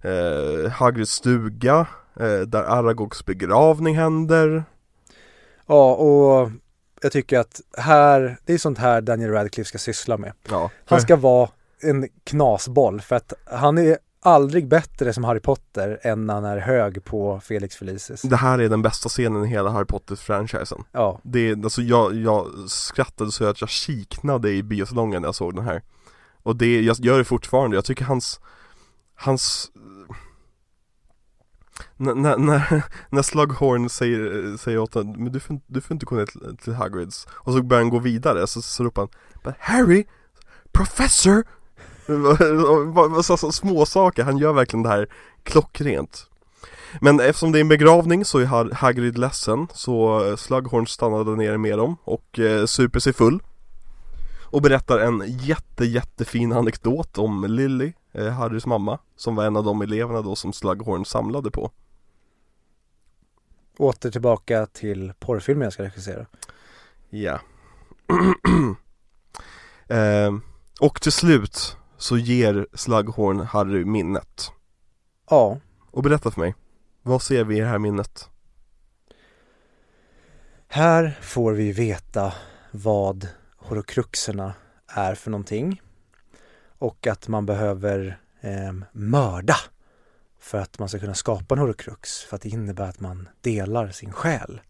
eh, Hagrids stuga Där Aragogs begravning händer. Ja och jag tycker att här, det är sånt här Daniel Radcliffe ska syssla med. Ja, Han ska vara en knasboll för att han är aldrig bättre som Harry Potter än när han är hög på Felix Felicis. Det här är den bästa scenen i hela Harry Potter-franchisen. Ja, Det är, alltså jag, jag skrattade så att jag kiknade i biosalongen när jag såg den här. Och det, jag gör det fortfarande, jag tycker hans Hans när, när, när Slughorn säger, säger åt honom, men du får, du får inte gå ner till, till Hagrids Och så börjar han gå vidare, så, så ropar han But Harry, Professor! så, så, små saker. han gör verkligen det här klockrent men eftersom det är en begravning så är Hagrid ledsen så eh, Slughorn stannade ner med dem och eh, super sig full Och berättar en jätte jättefin anekdot om Lily, eh, Harrys mamma Som var en av de eleverna då som Slughorn samlade på åter tillbaka till porrfilmen jag ska regissera. Ja eh, Och till slut så ger Slughorn Harry minnet Ja, Och berätta för mig Vad ser vi i det här minnet? här får vi veta vad horokruxerna är för någonting. Och att man behöver eh, mörda för att man ska kunna skapa en horokrux. För att det innebär att man delar sin själ.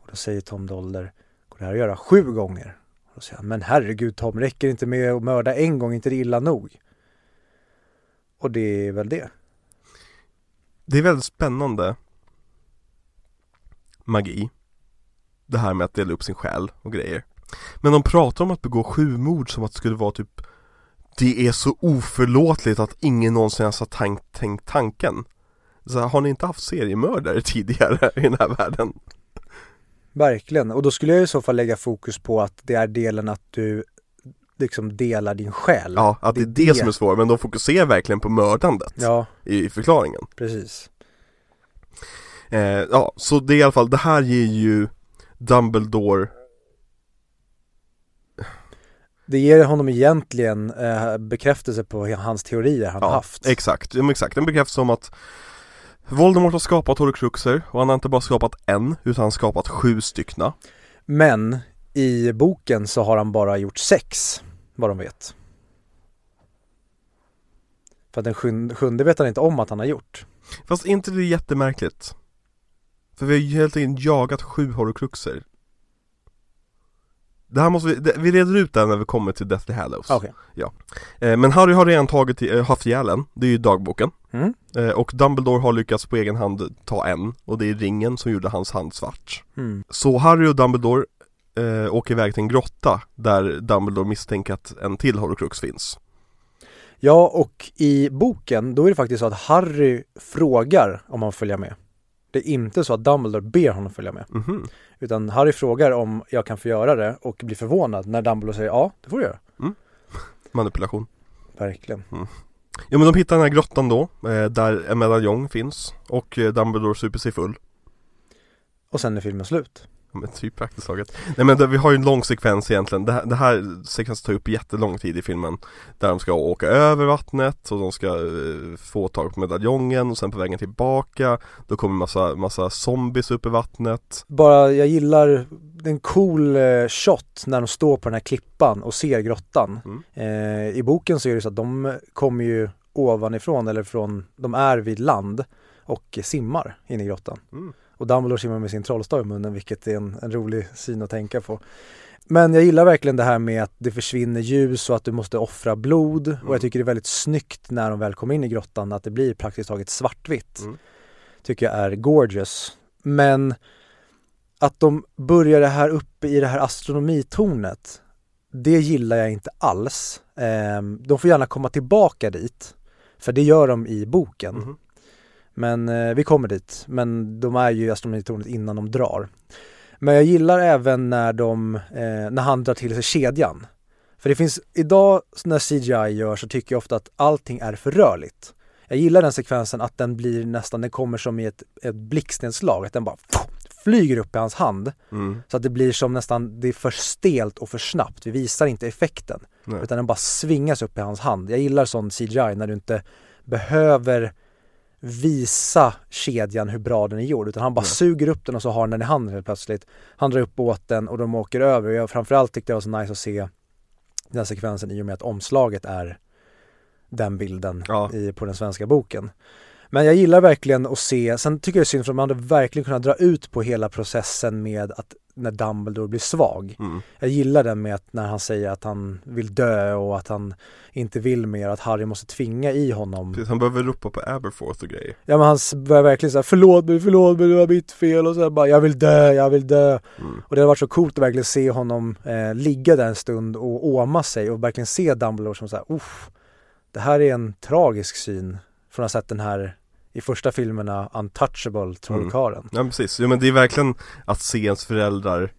Och då säger Tom Dolder, går det här att göra sju gånger? Och då säger han, men herregud Tom, räcker det inte med att mörda en gång, inte det illa nog? Och det är väl det. Det är väldigt spännande Magi Det här med att dela upp sin själ och grejer Men de pratar om att begå sju mord som att det skulle vara typ det är så oförlåtligt att ingen någonsin ens har tank, tänkt tanken så här, Har ni inte haft seriemördare tidigare i den här världen? Verkligen, och då skulle jag i så fall lägga fokus på att det är delen att du liksom delar din själ. Ja, att det är det, som är svårt, men de fokuserar verkligen på mördandet Ja, i, i förklaringen precis. eh, Ja, så det är i alla fall, det här ger ju Dumbledore Det ger honom egentligen eh, bekräftelse på hans teorier han har haft. Exakt, ja, exakt. En bekräftelse om att Voldemort har skapat horcruxer och han har inte bara skapat en utan han har skapat sju styckna. Men i boken så har han bara gjort sex, vad de vet. För att den sjunde vet han inte om att han har gjort. Fast inte det är jättemärkligt. För vi har ju helt enkelt jagat sju horcruxer. Det här måste vi, det, vi reder ut det när vi kommer till Deathly Hallows. Okej. Eh, men Harry har redan tagit, eh, haft ihjäl en, det är ju dagboken. Mm. Eh, och Dumbledore har lyckats på egen hand ta en, och det är ringen som gjorde hans hand svart. Mm. Så Harry och Dumbledore eh, åker iväg till en grotta där Dumbledore misstänker att en till horcrux finns. Ja, och i boken då är det faktiskt så att Harry frågar om han följa med. Det är inte så att Dumbledore ber honom följa med. Mhm. Utan Harry frågar om jag kan få göra det och blir förvånad när Dumbledore säger ja, det får du göra. Manipulation. Verkligen. Ja men de hittar den här grottan då, eh, där en medaljong finns och eh, Dumbledore super sig full. Och sen är filmen slut. Ja, men typ praktiskt taget. Nej men det, vi har ju en lång sekvens egentligen. Det här, det här sekvensen tar upp jättelång tid i filmen. Där de ska åka över vattnet och de ska eh, få tag på medaljongen och sen på vägen tillbaka Då kommer massa, massa zombies upp i vattnet. Bara, jag gillar en cool eh, shot när de står på den här klippan och ser grottan. Mm. Eh, I boken så är det så att de kommer ju ovanifrån eller från, de är vid land och simmar in i grottan. Mm. Och Dumbledore simmar med sin trollstav i munnen vilket är en, en rolig syn att tänka på. Men jag gillar verkligen det här med att det försvinner ljus och att du måste offra blod och Mm. jag tycker det är väldigt snyggt när de väl kommer in i grottan att det blir praktiskt taget svartvitt. Mm. Tycker jag är gorgeous. Men att de börjar det här uppe i det här astronomitornet det gillar jag inte alls. Ehm, de får gärna komma tillbaka dit. För det gör de i boken. Mhm. Men eh, vi kommer dit. Men de är ju i astronomitornet innan de drar. Men jag gillar även när de, eh, när han drar till sig kedjan. För det finns, idag när CGI gör så tycker jag ofta att allting är för rörligt. Jag gillar den sekvensen att den blir nästan, den kommer som i ett, ett blixtnedslag, att den bara flyger upp i hans hand. Mm. Så att det blir som nästan, det är för stelt och för snabbt. Vi visar inte effekten. Nej. Utan den bara svingas upp i hans hand. Jag gillar sån CGI när du inte behöver visa kedjan hur bra den är gjord. Utan han bara Nej. suger upp den och så har han den i handen helt plötsligt. Han drar upp båten och de åker över. Och jag, framförallt tyckte det var så nice att se den sekvensen i och med att omslaget är den bilden Ja. i, på den svenska boken. Men jag gillar verkligen att se, sen tycker jag det är synd för man hade verkligen kunnat dra ut på hela processen med att när Dumbledore blir svag. Mm. Jag gillar den med att när han säger att han vill dö och att han inte vill mer, att Harry måste tvinga i honom. Precis, han behöver ropa på Aberforth och grejer. Ja men han börjar verkligen säga förlåt mig, förlåt mig, det var mitt fel och så här bara jag vill dö, jag vill dö. Mm. Och det har varit så coolt att verkligen se honom eh, ligga där en stund och åma sig och verkligen se Dumbledore som såhär, uff, det här är en tragisk syn från att ha sett den här i första filmerna Untouchable trollkarlen. Ja precis, jo men det är verkligen att se ens föräldrar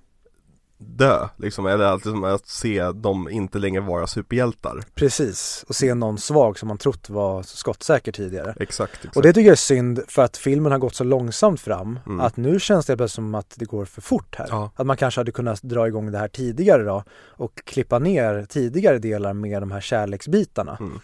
dö liksom, eller att, liksom, att se dem inte längre vara superhjältar Precis, och se någon svag som man trott var skottsäker tidigare. Exakt, exakt. Och det tycker jag är synd för att filmen har gått så långsamt fram Mm. att nu känns det plötsligt som att det går för fort här. Ja. Att man kanske hade kunnat dra igång det här tidigare då och klippa ner tidigare delar med de här kärleksbitarna. Mm.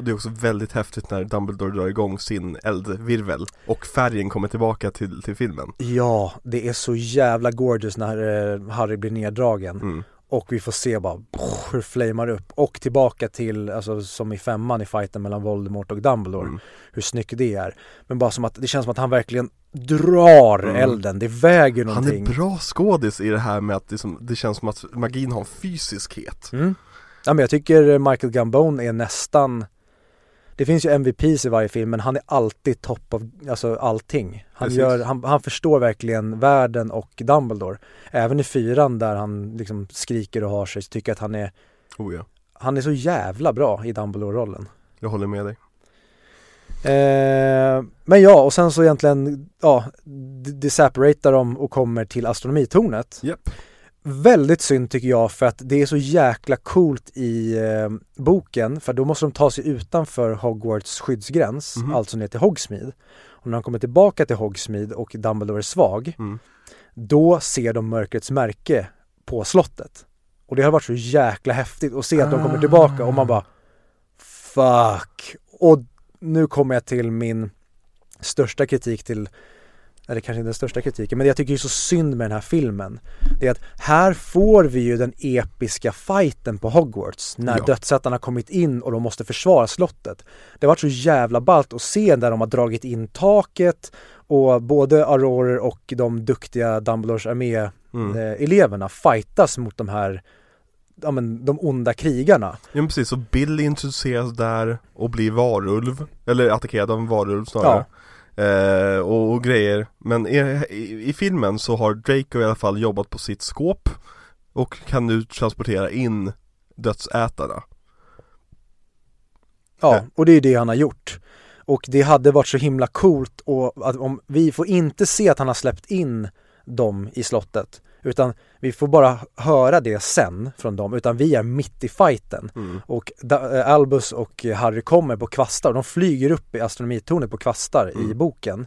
Och det är också väldigt häftigt när Dumbledore drar igång sin eldvirvel och färgen kommer tillbaka till, till filmen Ja, det är så jävla gorgeous när eh, Harry blir neddragen mm. och vi får se bara hur det flamar upp och tillbaka till, alltså som i femman i fighten mellan Voldemort och Dumbledore, Mm. hur snyggt det är. Men bara som att, det känns som att han verkligen drar Mm. elden, det väger Han någonting. är bra skådis i det här med att det, som, det känns som att magin har en fysiskhet Mm. Ja men jag tycker Michael Gambone är nästan Det finns ju MVPs i varje film men han är alltid topp av alltså allting. Han, Precis. gör, han, han förstår verkligen världen och Dumbledore. Även i fyran där han liksom skriker och har sig så tycker jag att han är Oh ja, Han är så jävla bra i Dumbledore-rollen. jag håller med dig Eh, men ja, och sen så egentligen, ja, det, separatar dem och kommer till astronomitornet. Japp, Väldigt synd tycker jag för att det är så jäkla coolt i eh, boken för då måste de ta sig utanför Hogwarts skyddsgräns, Mhm. alltså ner till Hogsmeade. Och när de kommer tillbaka till Hogsmeade och Dumbledore är svag, mm. då ser de mörkrets märke på slottet. Och det har varit så jäkla häftigt att se att de kommer tillbaka och man bara Fuck! Och nu kommer jag till min största kritik till eller kanske inte den största kritiken, men det jag tycker är så synd med den här filmen Det är att här får vi ju den episka fighten på Hogwarts när Ja. dödsätarna kommit in och de måste försvara slottet Det har varit så jävla ballt att se där de har dragit in taket och både Auroror och de duktiga Dumbledores armé Mm. eh, fightas mot de här ja, men, de onda krigarna. Ja men precis, så Bill introduceras där och blir varulv, eller attackerad av en varulv snarare eh, och, och grejer Men i, i, i filmen så har Draco i alla fall jobbat på sitt skåp Och kan nu transportera in dödsätarna Ja, Ja. och det är det han har gjort. Och det hade varit så himla coolt och att om vi får inte se att han har släppt in dem i slottet. Utan vi får bara höra det sen från dem utan vi är mitt i fighten. Mm. och da, eh, Albus och Harry kommer på kvastar. De flyger upp i astronomitornet på kvastar i Mm. boken.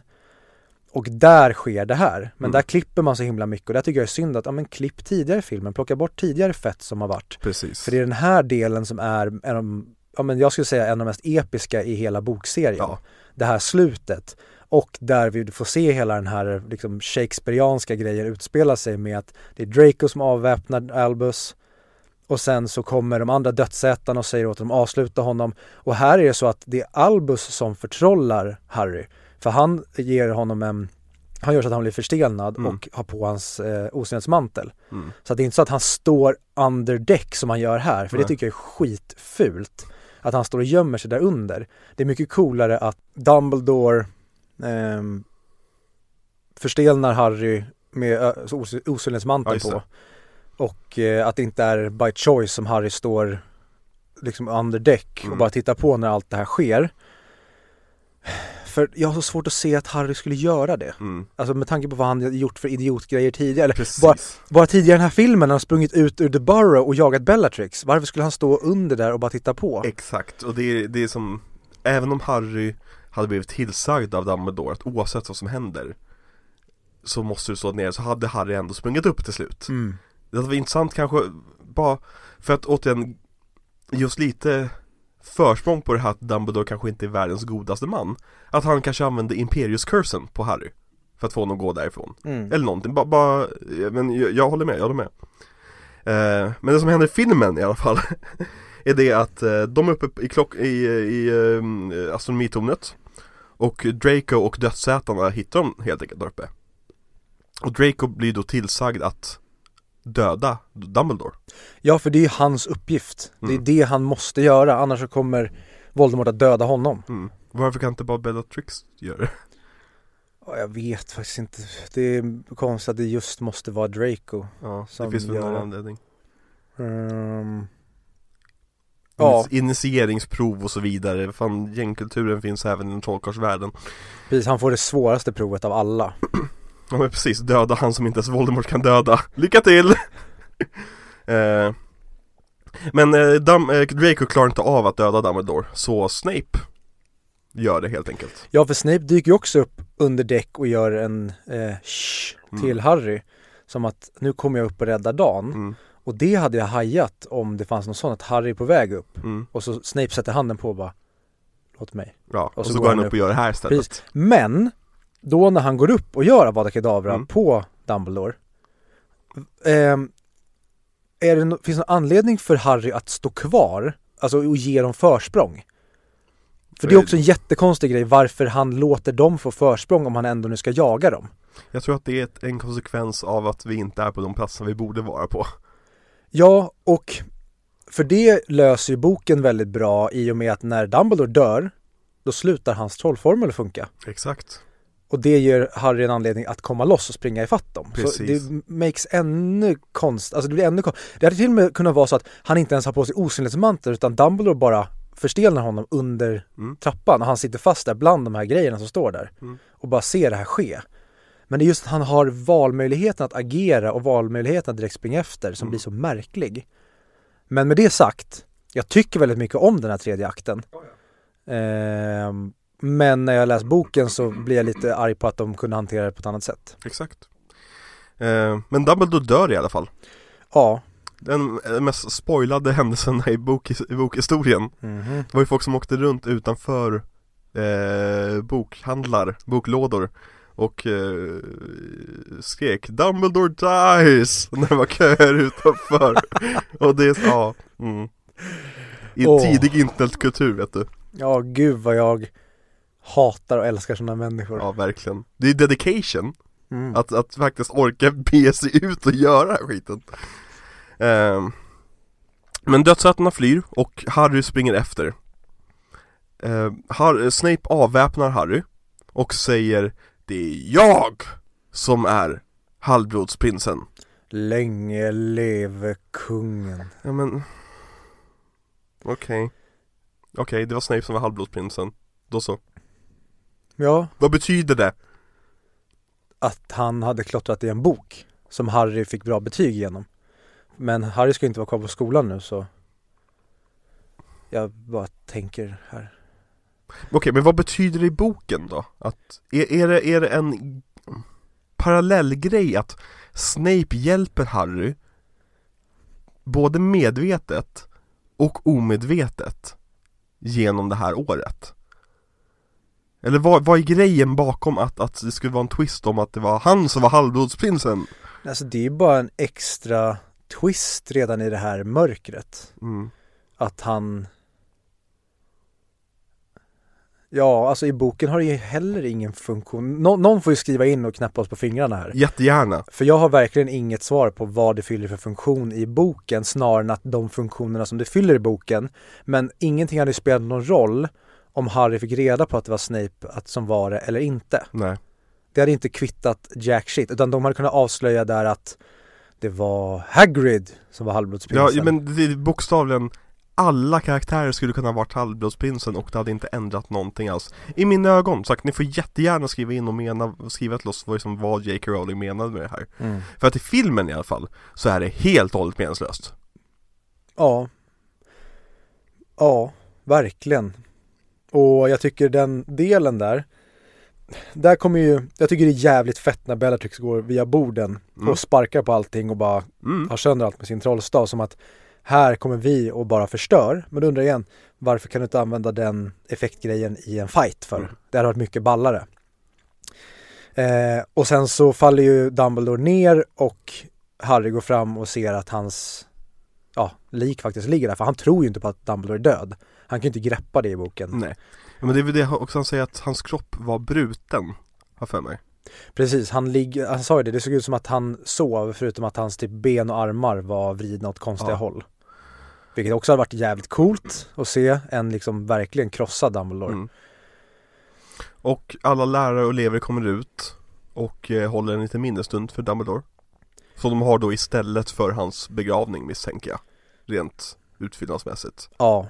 Och där sker det här. Men Mm. där klipper man så himla mycket. Och där tycker jag är synd att, ja men klipp tidigare i filmen, plocka bort tidigare fett som har varit. Precis. För det är den här delen som är en av, de- ja men jag skulle säga en av de mest episka i hela bokserien. Ja. Det här slutet. Och där vi får se hela den här liksom Shakespeareanska grejen utspela sig med att det är Draco som avväpnar Albus och sen så kommer de andra dödsätarna och säger åt dem att avsluta honom. Och här är det så att det är Albus som förtrollar Harry. För han ger honom en, han gör så att han blir förstelnad Mm. och har på hans eh, osynlighetsmantel. mm. Så att det är inte så att han står under däck som han gör här, för det Nej. tycker jag är skitfult. Att han står och gömmer sig där under. Det är mycket coolare att Dumbledore ehm, förstelnar Harry med os- osynlighetsmanteln på. Och eh, att det inte är by choice som Harry står liksom under däck och Mm. bara tittar på när allt det här sker. För jag har så svårt att se att Harry skulle göra det. Mm. Alltså med tanke på vad han gjort för idiotgrejer tidigare. Precis bara, bara tidigare i den här filmen när han sprungit ut ur The Burrow och jagat Bellatrix. Varför skulle han stå under där och bara titta på? Exakt, och det är, det är som Även om Harry hade blivit tillsagd av Dumbledore att oavsett vad som händer Så måste du stå ner, så hade Harry ändå sprungit upp till slut Mm. Det hade varit intressant kanske bara för att återigen ge oss lite försprång på det här att Dumbledore kanske inte är världens godaste man Att han kanske använde Imperius-cursen på Harry För att få honom att gå därifrån. Mm. Eller någonting, bara, bara men jag, jag håller med, jag håller med. Eh, Men det som händer i filmen i alla fall Är det att eh, de är uppe i, klock, i, i eh, astronomitornet Och Draco och dödsätarna hittar dem helt enkelt där uppe. Och Draco blir då tillsagd att döda Dumbledore Ja, för det är hans uppgift. Det är Mm. det han måste göra, annars så kommer Voldemort att döda honom. mm. Varför kan inte bara Bellatrix göra det? Ja, Jag vet faktiskt inte. Det är konstigt att det just måste vara Draco. Ja, det finns väl gör någon anledning Ehm, Ja. Initieringsprov och så vidare, fan gängkulturen finns även inom trollkarlsvärlden precis, han får det svåraste provet av alla. Ja men precis, döda han som inte ens Voldemort kan döda Lycka till! eh, men eh, Dum- eh, Draco klarar inte av att döda Dumbledore, så Snape gör det helt enkelt Ja, för Snape dyker ju också upp under däck och gör en eh, shh till Mm. Harry. Som att nu kommer jag upp och räddar dagen. mm, Och det hade jag hajat om det fanns något sånt, att Harry är på väg upp. mm, Och så Snape sätter handen på och bara Låt mig. Ja, och, så, går han upp och gör det här istället Men, då när han går upp och gör Avada Kedavra Mm. på Dumbledore ehm, är det no- Finns det någon anledning för Harry att stå kvar? Alltså och ge dem försprång? För det är också en jättekonstig grej varför han låter dem få försprång om han ändå nu ska jaga dem. Jag tror att det är ett, en konsekvens av att vi inte är på de platser vi borde vara på Ja, och för det löser ju boken väldigt bra i och med att när Dumbledore dör, då slutar hans trollformel funka. Exakt Och det ger Harry en anledning att komma loss och springa ifatt dem. Så Precis. det makes ännu konst, alltså det blir ännu kon- Det hade till och med kunnat vara så att han inte ens har på sig osynlighetsmantel utan Dumbledore bara förstelnar honom under Mm. trappan och han sitter fast där bland de här grejerna som står där. Mm. Och bara ser det här ske. Men det är just att han har valmöjligheten att agera och valmöjligheten att direkt springa efter som Mm. blir så märklig. Men med det sagt, jag tycker väldigt mycket om den här tredje akten. Ehm, men när jag läst boken så blir jag lite arg på att de kunde hantera det på ett annat sätt. Exakt eh, Men Dumbledore dör i alla fall Ja. Den mest spoilade händelsen i, bok, i bokhistorien Mhm. Det var ju folk som åkte runt utanför eh, bokhandlar, boklådor och eh, skrek 'Dumbledore dies' när det var köer utanför Och det är, ja, mm. I Åh. tidig internetkultur vet du Ja, gud vad jag hatar och älskar sådana människor. Ja verkligen. Det är dedication. Mm. Att, att faktiskt orka bege sig ut och göra den här skiten. Ehm, Men dödsätarna flyr och Harry springer efter. Ehm, Har- Snape avväpnar Harry och säger Det är jag som är halvblodsprinsen. Länge leve kungen. Ja men Okej. Okej, det var Snape som var halvblodsprinsen. Då så Ja, Vad betyder det? att han hade klottrat i en bok som Harry fick bra betyg genom. Men Harry ska inte vara kvar på skolan nu så jag bara tänker här. Okej, men vad betyder det i boken då? Att, är, är, det, är det en parallellgrej att Snape hjälper Harry både medvetet och omedvetet genom det här året? Eller vad, vad är grejen bakom att, att det skulle vara en twist om att det var han som var halvblodsprinsen? Alltså det är bara en extra twist redan i det här mörkret. Mm. Att han Ja, alltså i boken har det ju heller ingen funktion. Nå- någon får ju skriva in och knäppa oss på fingrarna här. Jättegärna För jag har verkligen inget svar på vad det fyller för funktion i boken snarare än att de funktionerna som det fyller i boken. Men ingenting hade ju spelat någon roll om Harry fick reda på att det var Snape att, som var det eller inte. Nej Det hade inte kvittat jack shit utan de hade kunnat avslöja där att det var Hagrid som var Ja, halvblodsprinsen. men det är bokstavligen alla karaktärer skulle kunna ha varit halvblodsprinsen och det hade inte ändrat någonting alls I mina ögon, sagt ni får jättegärna skriva in och mena, skriva till oss vad, liksom, vad J.K. Rowling menade med det här Mm. För att i filmen i alla fall, så är det helt och hållet meningslöst Ja. Ja, verkligen. Och jag tycker den delen där, där kommer ju, jag tycker det är jävligt fett när Bellatrix går via borden Mm. och sparkar på allting och bara mm. har sönder allt med sin trollstav som att här kommer vi och bara förstör. Men då undrar jag igen, varför kan du inte använda den effektgrejen i en fight för? Mm. Det hade varit mycket ballare. Eh, och sen så faller ju Dumbledore ner och Harry går fram och ser att hans ja, lik faktiskt ligger där. För han tror ju inte på att Dumbledore är död. Han kan ju inte greppa det i boken. Nej ja, Men det är väl det också han säger att hans kropp var bruten Har för mig Precis, han, ligger, han sa ju det, det såg ut som att han sov förutom att hans typ ben och armar var vridna åt konstiga Ja. håll. Vilket också har varit jävligt coolt att se en liksom verkligen krossad Dumbledore. mm. Och alla lärare och elever kommer ut och eh, håller en liten minnesstund för Dumbledore Som de har då istället för hans begravning misstänker jag Rent utfyllnadsmässigt Ja,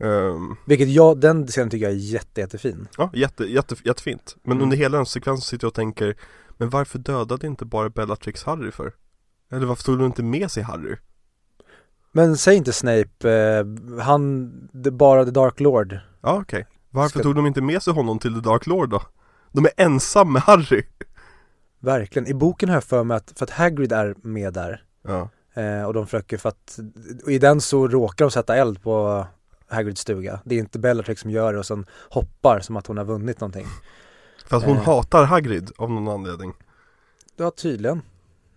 Ehm, vilket jag, den scenen tycker jag är jätte, jättefin. Ja, jätte, jätte, jättefint Men Mm. under hela den sekvensen sitter jag och tänker Men varför dödade inte bara Bellatrix Harry för? Eller varför tog de inte med sig Harry? Men säg inte Snape, eh, han, det, bara The Dark Lord. Ja okej Varför Ska- tog de inte med sig honom till The Dark Lord då? De är ensam med Harry Verkligen. I boken har jag för mig att, för att Hagrid är med där. Ja, Eh, och de försöker för att, i den så råkar de sätta eld på Hagrids stuga. Det är inte Bellatrix som gör det och sen hoppar som att hon har vunnit någonting. för att hon Eh. hatar Hagrid av någon anledning Ja, tydligen.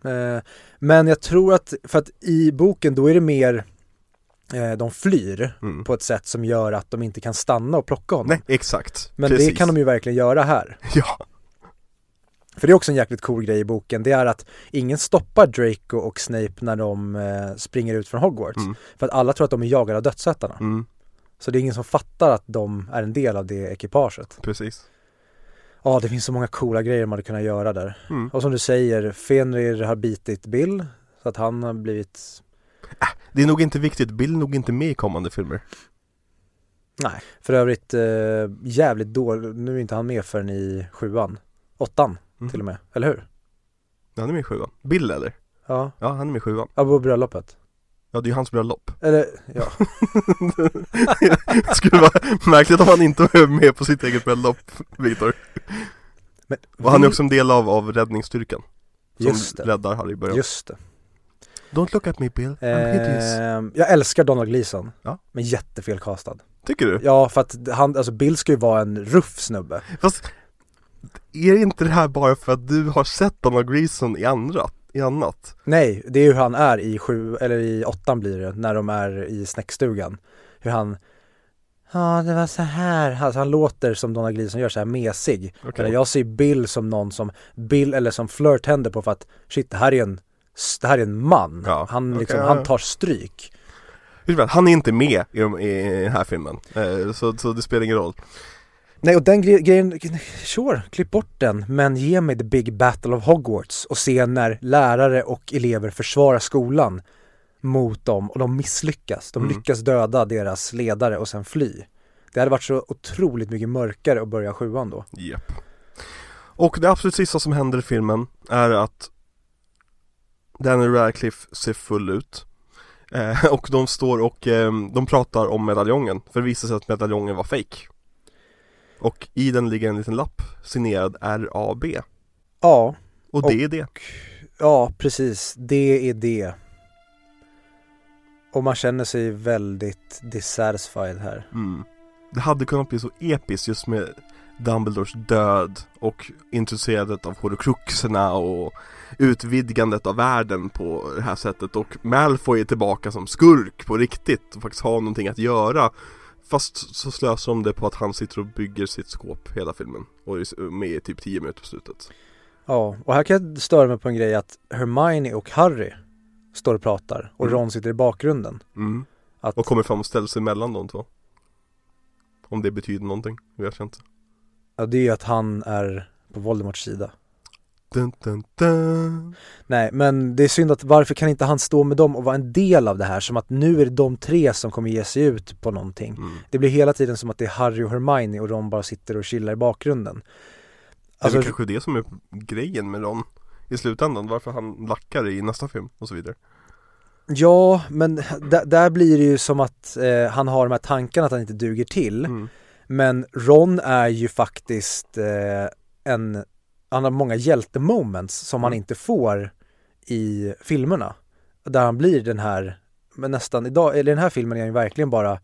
Eh, men jag tror att, för att i boken då är det mer eh, de flyr mm. på ett sätt som gör att de inte kan stanna och plocka honom. Nej, exakt Men Precis. det kan de ju verkligen göra här. Ja, För det är också en jäkligt cool grej i boken. Det är att ingen stoppar Draco och Snape när de eh, springer ut från Hogwarts. Mm. För att alla tror att de är jagade av dödsätarna. mm, Så det är ingen som fattar att de är en del av det ekipaget. precis Ja, det finns så många coola grejer man hade kunnat göra där. mm. Och som du säger, Fenrir har bitit Bill. Så att han har blivit Det är nog inte viktigt, Bill är nog inte med i kommande filmer Nej. För övrigt eh, jävligt dålig, nu är inte han med förrän i sjuan. Åttan mm. till och med, eller hur? Ja, han är med i sjuan Bill eller? Ja, Ja, han är med i sjuan ja på bröllopet. Ja, det är ju hans bröllop Eller, ja. Det skulle vara märkligt om han inte var med på sitt eget bröllop, Viktor Men Och han är också en del av, av räddningsstyrkan Som Just det. räddar Harry i början Just det. Don't look at me Bill, I'm Eh, jag älskar Donald Gleason. Ja. Men jättefel castad. Tycker du? Ja, för att han, alltså Bill ska ju vara en ruff snubbe. Fast är inte det här bara för att du har sett Donald Greason i andra, i annat? Nej, det är ju hur han är i sju, eller i åttan blir det, när de är i snäckstugan. Hur han Ja, det var så här. Alltså han låter som Donald Gleeson gör, så här mesig. Eller Jag ser Bill som någon som, Bill eller som Fleur tänder på för att shit, det här är en, det här är en man. Ja, Han okej, liksom, han tar stryk. Han är inte med i, i den här filmen, eh, så, så det spelar ingen roll. Nej och den gre- grejen, sure, klipp bort den, men ge mig the big battle of Hogwarts och se när lärare och elever försvarar skolan mot dem och de misslyckas. De Mm. lyckas döda deras ledare och sen fly. Det hade varit så otroligt mycket mörkare att börja sjuan då. Japp. Och det absolut sista som händer i filmen är att Daniel Radcliffe ser full ut. Eh, och de står och eh, de pratar om medaljongen, för det visar sig att medaljongen var fake. Och i den ligger en liten lapp signerad RAB. Ja, Och det är det. ja precis. Det är det. Och man känner sig väldigt dissatisfied här. Mm. Det hade kunnat bli så episkt just med Dumbledores död och introducerandet av horocruxerna och utvidgandet av världen på det här sättet och Malfoy är tillbaka som skurk på riktigt och faktiskt har någonting att göra Fast så slösar de det på att han sitter och bygger sitt skåp hela filmen och är med i typ 10 minuter på slutet Ja, och här kan jag störa mig på en grej att Hermione och Harry står och pratar och Mm. Ron sitter i bakgrunden. mm. Att, Och kommer fram och ställer sig mellan de två Om det betyder någonting, vet jag inte ja, det är ju att han är på Voldemorts sida. Dun, dun, dun. Nej, men det är synd att varför kan inte han stå med dem och vara en del av det här? Som att nu är det de tre som kommer ge sig ut på någonting. Mm. Det blir hela tiden som att det är Harry och Hermione och Ron bara sitter och chillar i bakgrunden. Det är Alltså, kanske det som är grejen med Ron i slutändan, varför han lackar i nästa film och så vidare. ja, men där, där blir det ju som att eh, han har de här tankarna att han inte duger till. Mm. Men Ron är ju faktiskt eh, en, han har många hjältemoments som han Mm. inte får i filmerna. Där han blir den här, men nästan idag, eller i den här filmen är han ju verkligen bara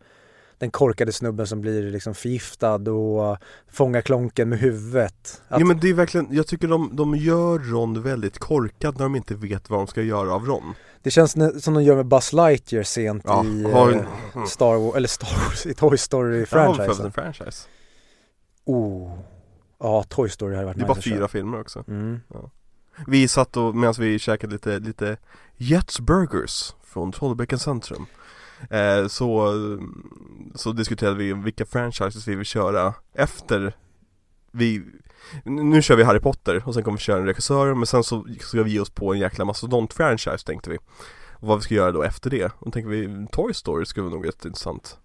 den korkade snubben som blir liksom förgiftad och fångar klonken med huvudet. Att, Ja men det är verkligen, jag tycker de, de gör Ron väldigt korkad när de inte vet vad de ska göra av Ron. Det känns som de gör med Buzz Lightyear sent Ja, i har- eh. Star Wars, eller Star Wars, i Toy Ja, Story-franchisen. en franchise. Oh. Ja, Toy Story hade varit Det är nice bara att köra. fyra filmer också. Mm. Vi satt och, medan vi käkade lite, lite Jets Burgers från Trollbäcken centrum. Eh, så, så diskuterade vi vilka franchises vi vill köra efter vi nu kör vi Harry Potter och sen kommer vi köra en regissör men sen så ska vi ge oss på en jäkla mastodont-franchise tänkte vi Och vad vi ska göra då efter det, och då tänker vi Toy Story skulle vara nog jätteintressant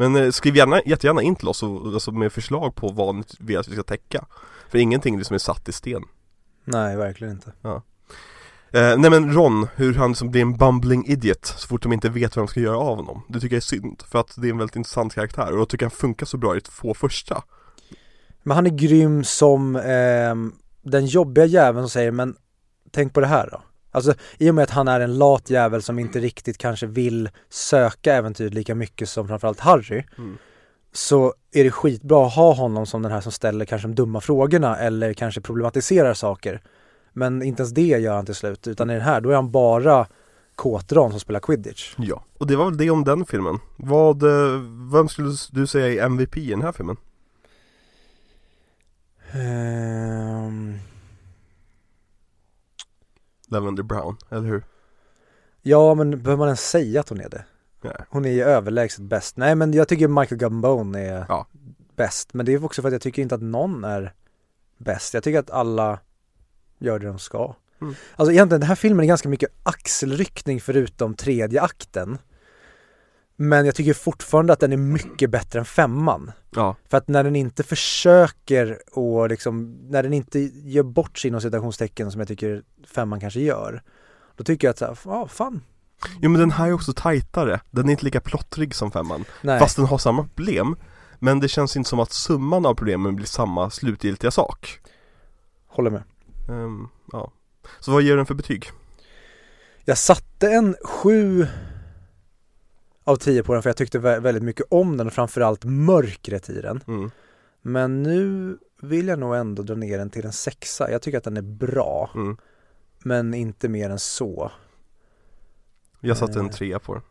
Men eh, skriv gärna, jättegärna in till oss och, alltså med förslag på vad ni vill att vi ska täcka. För ingenting liksom är satt i sten. Nej, verkligen inte. Eh, nej men Ron, hur han som blir en bumbling idiot så fort de inte vet vad de ska göra av honom. Det tycker jag är synd, för att det är en väldigt intressant karaktär och jag tycker han funkar så bra i de två första. Men han är grym som ehm, den jobbiga jäveln som säger men tänk på det här då. Alltså i och med att han är en lat jävel som inte riktigt kanske vill söka äventyr lika mycket som framförallt Harry Mm. så är det skitbra att ha honom som den här som ställer kanske de dumma frågorna eller kanske problematiserar saker. Men inte ens det gör han till slut utan i den här då är han bara kåtran som spelar quidditch. Ja, och det var väl det om den filmen Vad, eh, vem skulle du säga är MVP i den här filmen? Ehm, Lavender Brown, eller hur? ja men behöver man ens säga att hon är det? Nej. Hon är ju överlägset bäst. Nej men jag tycker Michael Gambone är Ja. bäst. Men det är också för att jag tycker inte att någon är bäst. Jag tycker att alla gör det de ska. Mm. Alltså egentligen den här filmen är ganska mycket axelryckning förutom tredje akten. Men jag tycker fortfarande att den är mycket bättre än femman. Ja, För att när den inte försöker och liksom, när den inte gör bort sig inom citationstecken som jag tycker femman kanske gör. Då tycker jag att så här, ja fan, jo men den här är också tajtare Den är inte lika plottrig som femman nej. Fast den har samma problem Men det känns inte som att summan av problemen blir samma slutgiltiga sak Håller med. Ehm, Ja Så vad ger den för betyg? Jag satte en sju av 10 på den för jag tyckte vä- väldigt mycket om den och framförallt mörkret i den. Mm. Men nu vill jag nog ändå dra ner den till en sexa. Jag tycker att den är bra, Mm. men inte mer än så. Jag satte en Eh. trea på den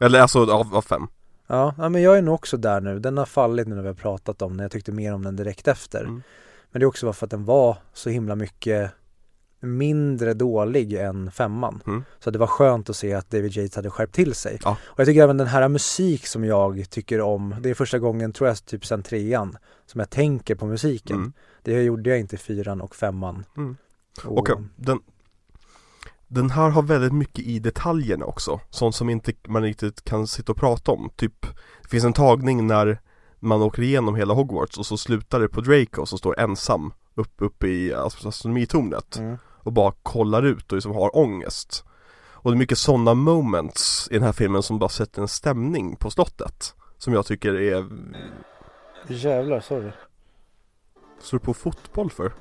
Eller alltså av, av fem Ja, ja, men jag är nog också där nu. Den har fallit nu när vi har pratat om den. Jag tyckte mer om den direkt efter. Mm. Men det är också bara för att den var så himla mycket mindre dålig än femman. Mm. Så det var skönt att se att David Yates hade skärpt till sig. Ja. Och jag tycker även den här musik som jag tycker om, det är första gången, tror jag, typ sen trean, som jag tänker på musiken. Mm. Det gjorde jag inte i fyran och femman. Mm. Och, eh, den Den här har väldigt mycket i detaljerna också Sånt som inte man riktigt kan sitta och prata om Typ Det finns en tagning när Man åker igenom hela Hogwarts och så slutar det på Draco som står ensam Uppe upp i astronomitornet mm. Och bara kollar ut och liksom har ångest Och det är mycket sådana moments i den här filmen som bara sätter en stämning på slottet Som jag tycker är Jävlar, sorry. Står du på fotboll för?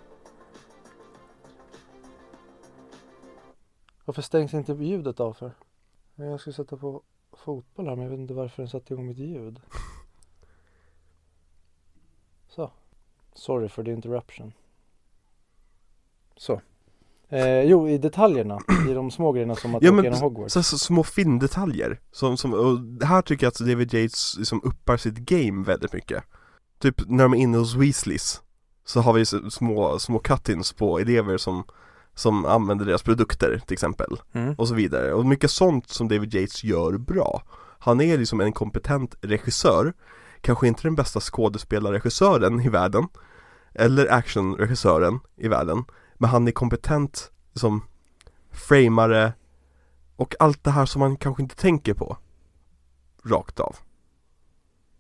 Varför stängs inte ljudet av för? Jag ska sätta på fotboll här men jag vet inte varför den satte igång mitt ljud. Så. Sorry for the interruption. Så. Eh, jo, i detaljerna, i de små grejerna som att Ja, åka genom Hogwarts. Så, så små findetaljer som, som, och här tycker jag att David Yates liksom uppar sitt game väldigt mycket Typ när de är inne hos Weasleys Så har vi små, små cut-ins på elever som Som använder deras produkter till exempel Mm. och så vidare och mycket sånt som David Yates gör bra Han är liksom en kompetent regissör Kanske inte den bästa skådespelarregissören i världen Eller actionregissören i världen Men han är kompetent som framare och allt det här som man kanske inte tänker på Rakt av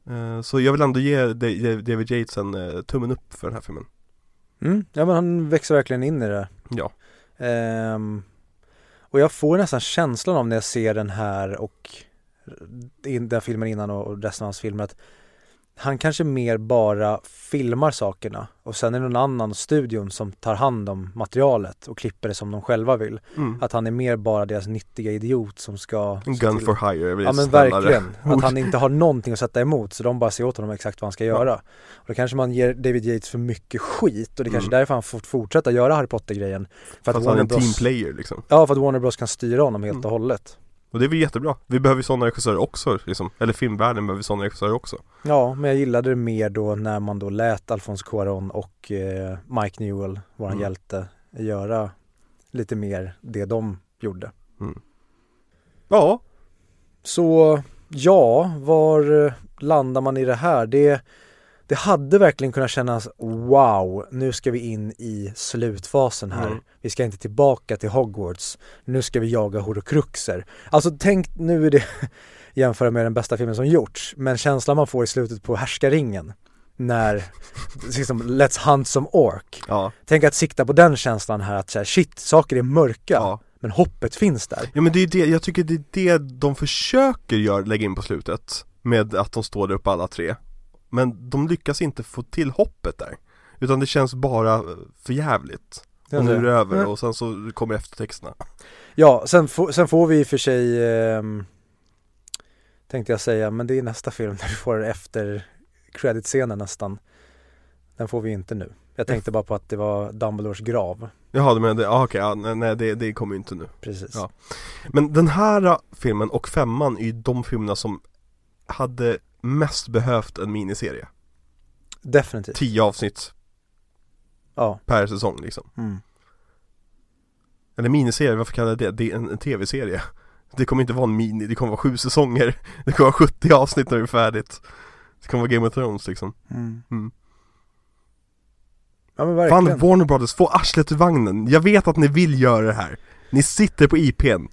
Eh, Så jag vill ändå ge Da- David Yates en eh, tummen upp för den här filmen Mm. Ja men han växer verkligen in i det. Ja, Ehm, och jag får nästan känslan av när jag ser den här och in, den filmen innan och resten av hans filmer att han kanske mer bara filmar sakerna och sen är det någon annan studion som tar hand om materialet och klipper det som de själva vill. mm. Att han är mer bara deras nyttiga idiot som ska En gun till- for hire är väl Ja men verkligen, att han inte har någonting att sätta emot så de bara säger åt honom exakt vad han ska göra. Och då kanske man ger David Yates för mycket skit och det är kanske Mm. därför han får fortsätta göra Harry Potter-grejen. För För att, att han är en Bros, teamplayer liksom ja, för att Warner Bros kan styra honom helt Mm. och hållet. Och det är väl jättebra Vi behöver sådana regissörer också liksom Eller filmvärlden behöver sådana regissörer också Ja, men jag gillade det mer då när man då lät Alfonso Cuarón och eh, Mike Newell, våran Mm. hjälte, göra lite mer det de gjorde. Ja, Så ja, var eh, landar man i det här? Det, det hade verkligen kunnat kännas wow, nu ska vi in i slutfasen här. Mm. Vi ska inte tillbaka till Hogwarts. Nu ska vi jaga horocruxer. Alltså tänk, nu är det jämföra med den bästa filmen som gjorts, men känslan man får i slutet på Härskaringen när liksom, Let's hunt some ork. ja, Tänk att sikta på den känslan här att så här, shit, saker är mörka, ja men hoppet finns där. Ja men det är det, jag tycker det är det de försöker göra, lägga in på slutet Med att de står där uppe alla tre Men de lyckas inte få till hoppet där. Utan det känns bara för jävligt. Och nu är det. över Mm. och sen så kommer eftertexterna. Ja, sen, få, sen får vi i och för sig ehm, Tänkte jag säga, men det är nästa film där vi får efter creditscenen nästan. Den får vi inte nu. Jag tänkte bara på att det var Dumbledores grav. Jaha du menar det, ah, okej, ja, nej, det, det kommer ju inte nu. Precis. Ja. Men den här äh, filmen och femman är ju de filmerna som hade mest behövt en miniserie. Definitivt. Tio avsnitt. Ja, per säsong liksom. Mm. Eller miniserie, varför kallar jag det? Det är en, en tv-serie. Det kommer inte vara en mini, det kommer vara sju säsonger. Det kommer vara 70 avsnitt när det är färdigt. Det kommer vara Game of Thrones liksom. Mm. Mm. Ja men verkligen. Fan Warner Brothers, få arslet ur vagnen. Jag vet att ni vill göra det här. Ni sitter på IPn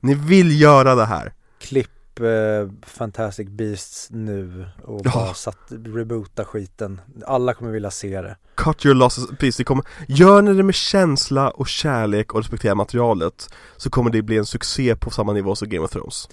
Ni vill göra det här. Klipp eh, Fantastic Beasts nu och bara satt, reboota skiten. Alla kommer vilja se det. Cut your losses, precis, det kommer Gör ni det med känsla och kärlek och respektera materialet Så kommer det bli en succé på samma nivå som Game of Thrones.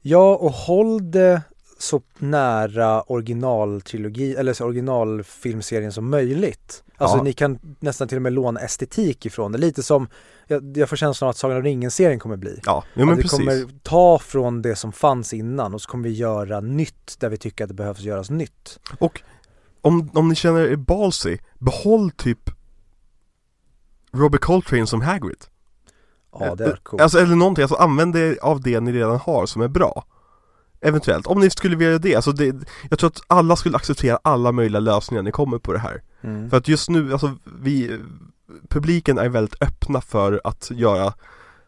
Ja, och håll det så nära originaltrilogi, eller så originalfilmserien som möjligt. Alltså Ja. ni kan nästan till och med låna estetik ifrån det. Lite som, jag, jag får känslan av att Sagan om ringen-serien kommer bli. Ja, ja men att vi precis. kommer ta från det som fanns innan och så kommer vi göra nytt där vi tycker att det behövs göras nytt. Och om, om ni känner er ballsy, behåll typ Robert Coltrane som Hagrid. Ja, det är coolt. Alltså eller någonting, alltså använd er av det ni redan har som är bra. Eventuellt, om ni skulle vilja det, alltså det, jag tror att alla skulle acceptera alla möjliga lösningar ni kommer på det här. Mm. För att just nu, alltså vi, publiken är väldigt öppna för att göra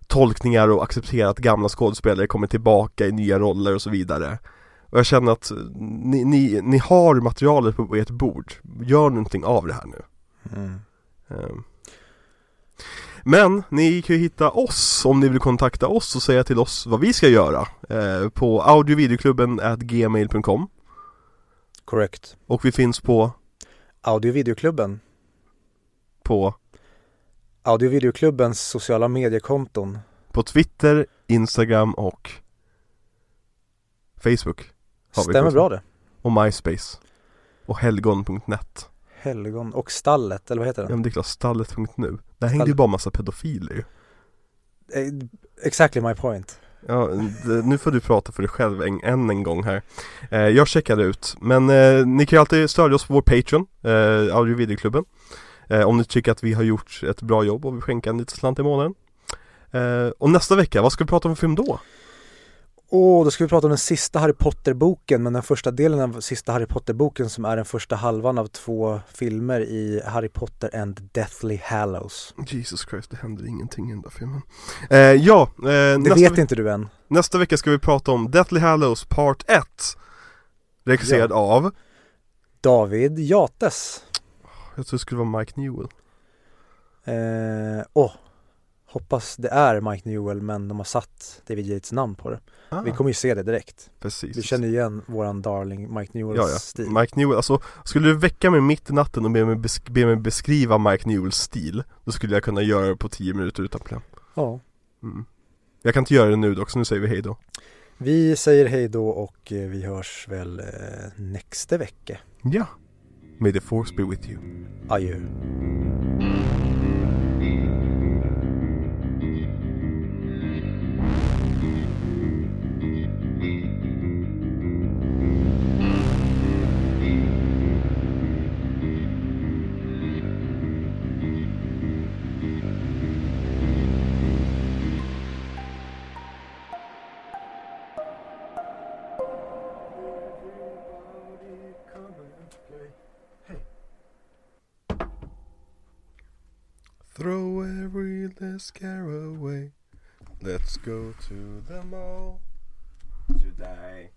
tolkningar och acceptera att gamla skådespelare kommer tillbaka i nya roller och så vidare. Och jag känner att ni, ni, ni har materialet på ert bord, gör någonting av det här nu. Mm. Ehm. Men ni kan ju hitta oss om ni vill kontakta oss och säga till oss vad vi ska göra eh, på audiovideoklubben at gmail.com Correct. och vi finns på, Audio videoklubben. på, Audio videoklubbens sociala mediekonton. på Twitter, Instagram och Facebook Stämmer bra det. och MySpace och helgon.net Helgon och Stallet, eller vad heter Ja den? men det är klart, stallet.nu Där hängde ju bara massa pedofiler ju Eh, Exactly my point. Ja, nu får du prata för dig själv en, än en gång här eh, Jag checkade ut, men eh, ni kan ju alltid stödja oss på vår Patreon, eh, Audio Videoklubben eh, Om ni tycker att vi har gjort ett bra jobb och vill skänka en liten slant i månaden eh, Och nästa vecka, vad ska vi prata om för film då? Och då ska vi prata om den sista Harry Potter-boken, men den första delen av sista Harry Potter-boken som är den första halvan av två filmer i Harry Potter and Deathly Hallows. Jesus Christ, det händer ingenting i den där filmen eh, Ja, eh, Det vet ve- inte du än. nästa vecka ska vi prata om Deathly Hallows Part 1 Regisserad av, David Jates. jag tror det skulle vara Mike Newell Eh, åh, hoppas det är Mike Newell men de har satt David Yates namn på det. Ah, Vi kommer ju se det direkt. precis Vi känner igen våran darling Mike Newells Ja, ja. stil. Mike Newell, alltså skulle du väcka mig mitt i natten och be mig, besk- be mig beskriva Mike Newells stil Då skulle jag kunna göra det på 10 minuter utan problem Ja. mm. Jag kan inte göra det nu dock, så nu säger vi hej då Vi säger hej då och eh, vi hörs väl eh, nästa vecka. Ja May the force be with you Adjö. Scare away. Let's go to the mall today.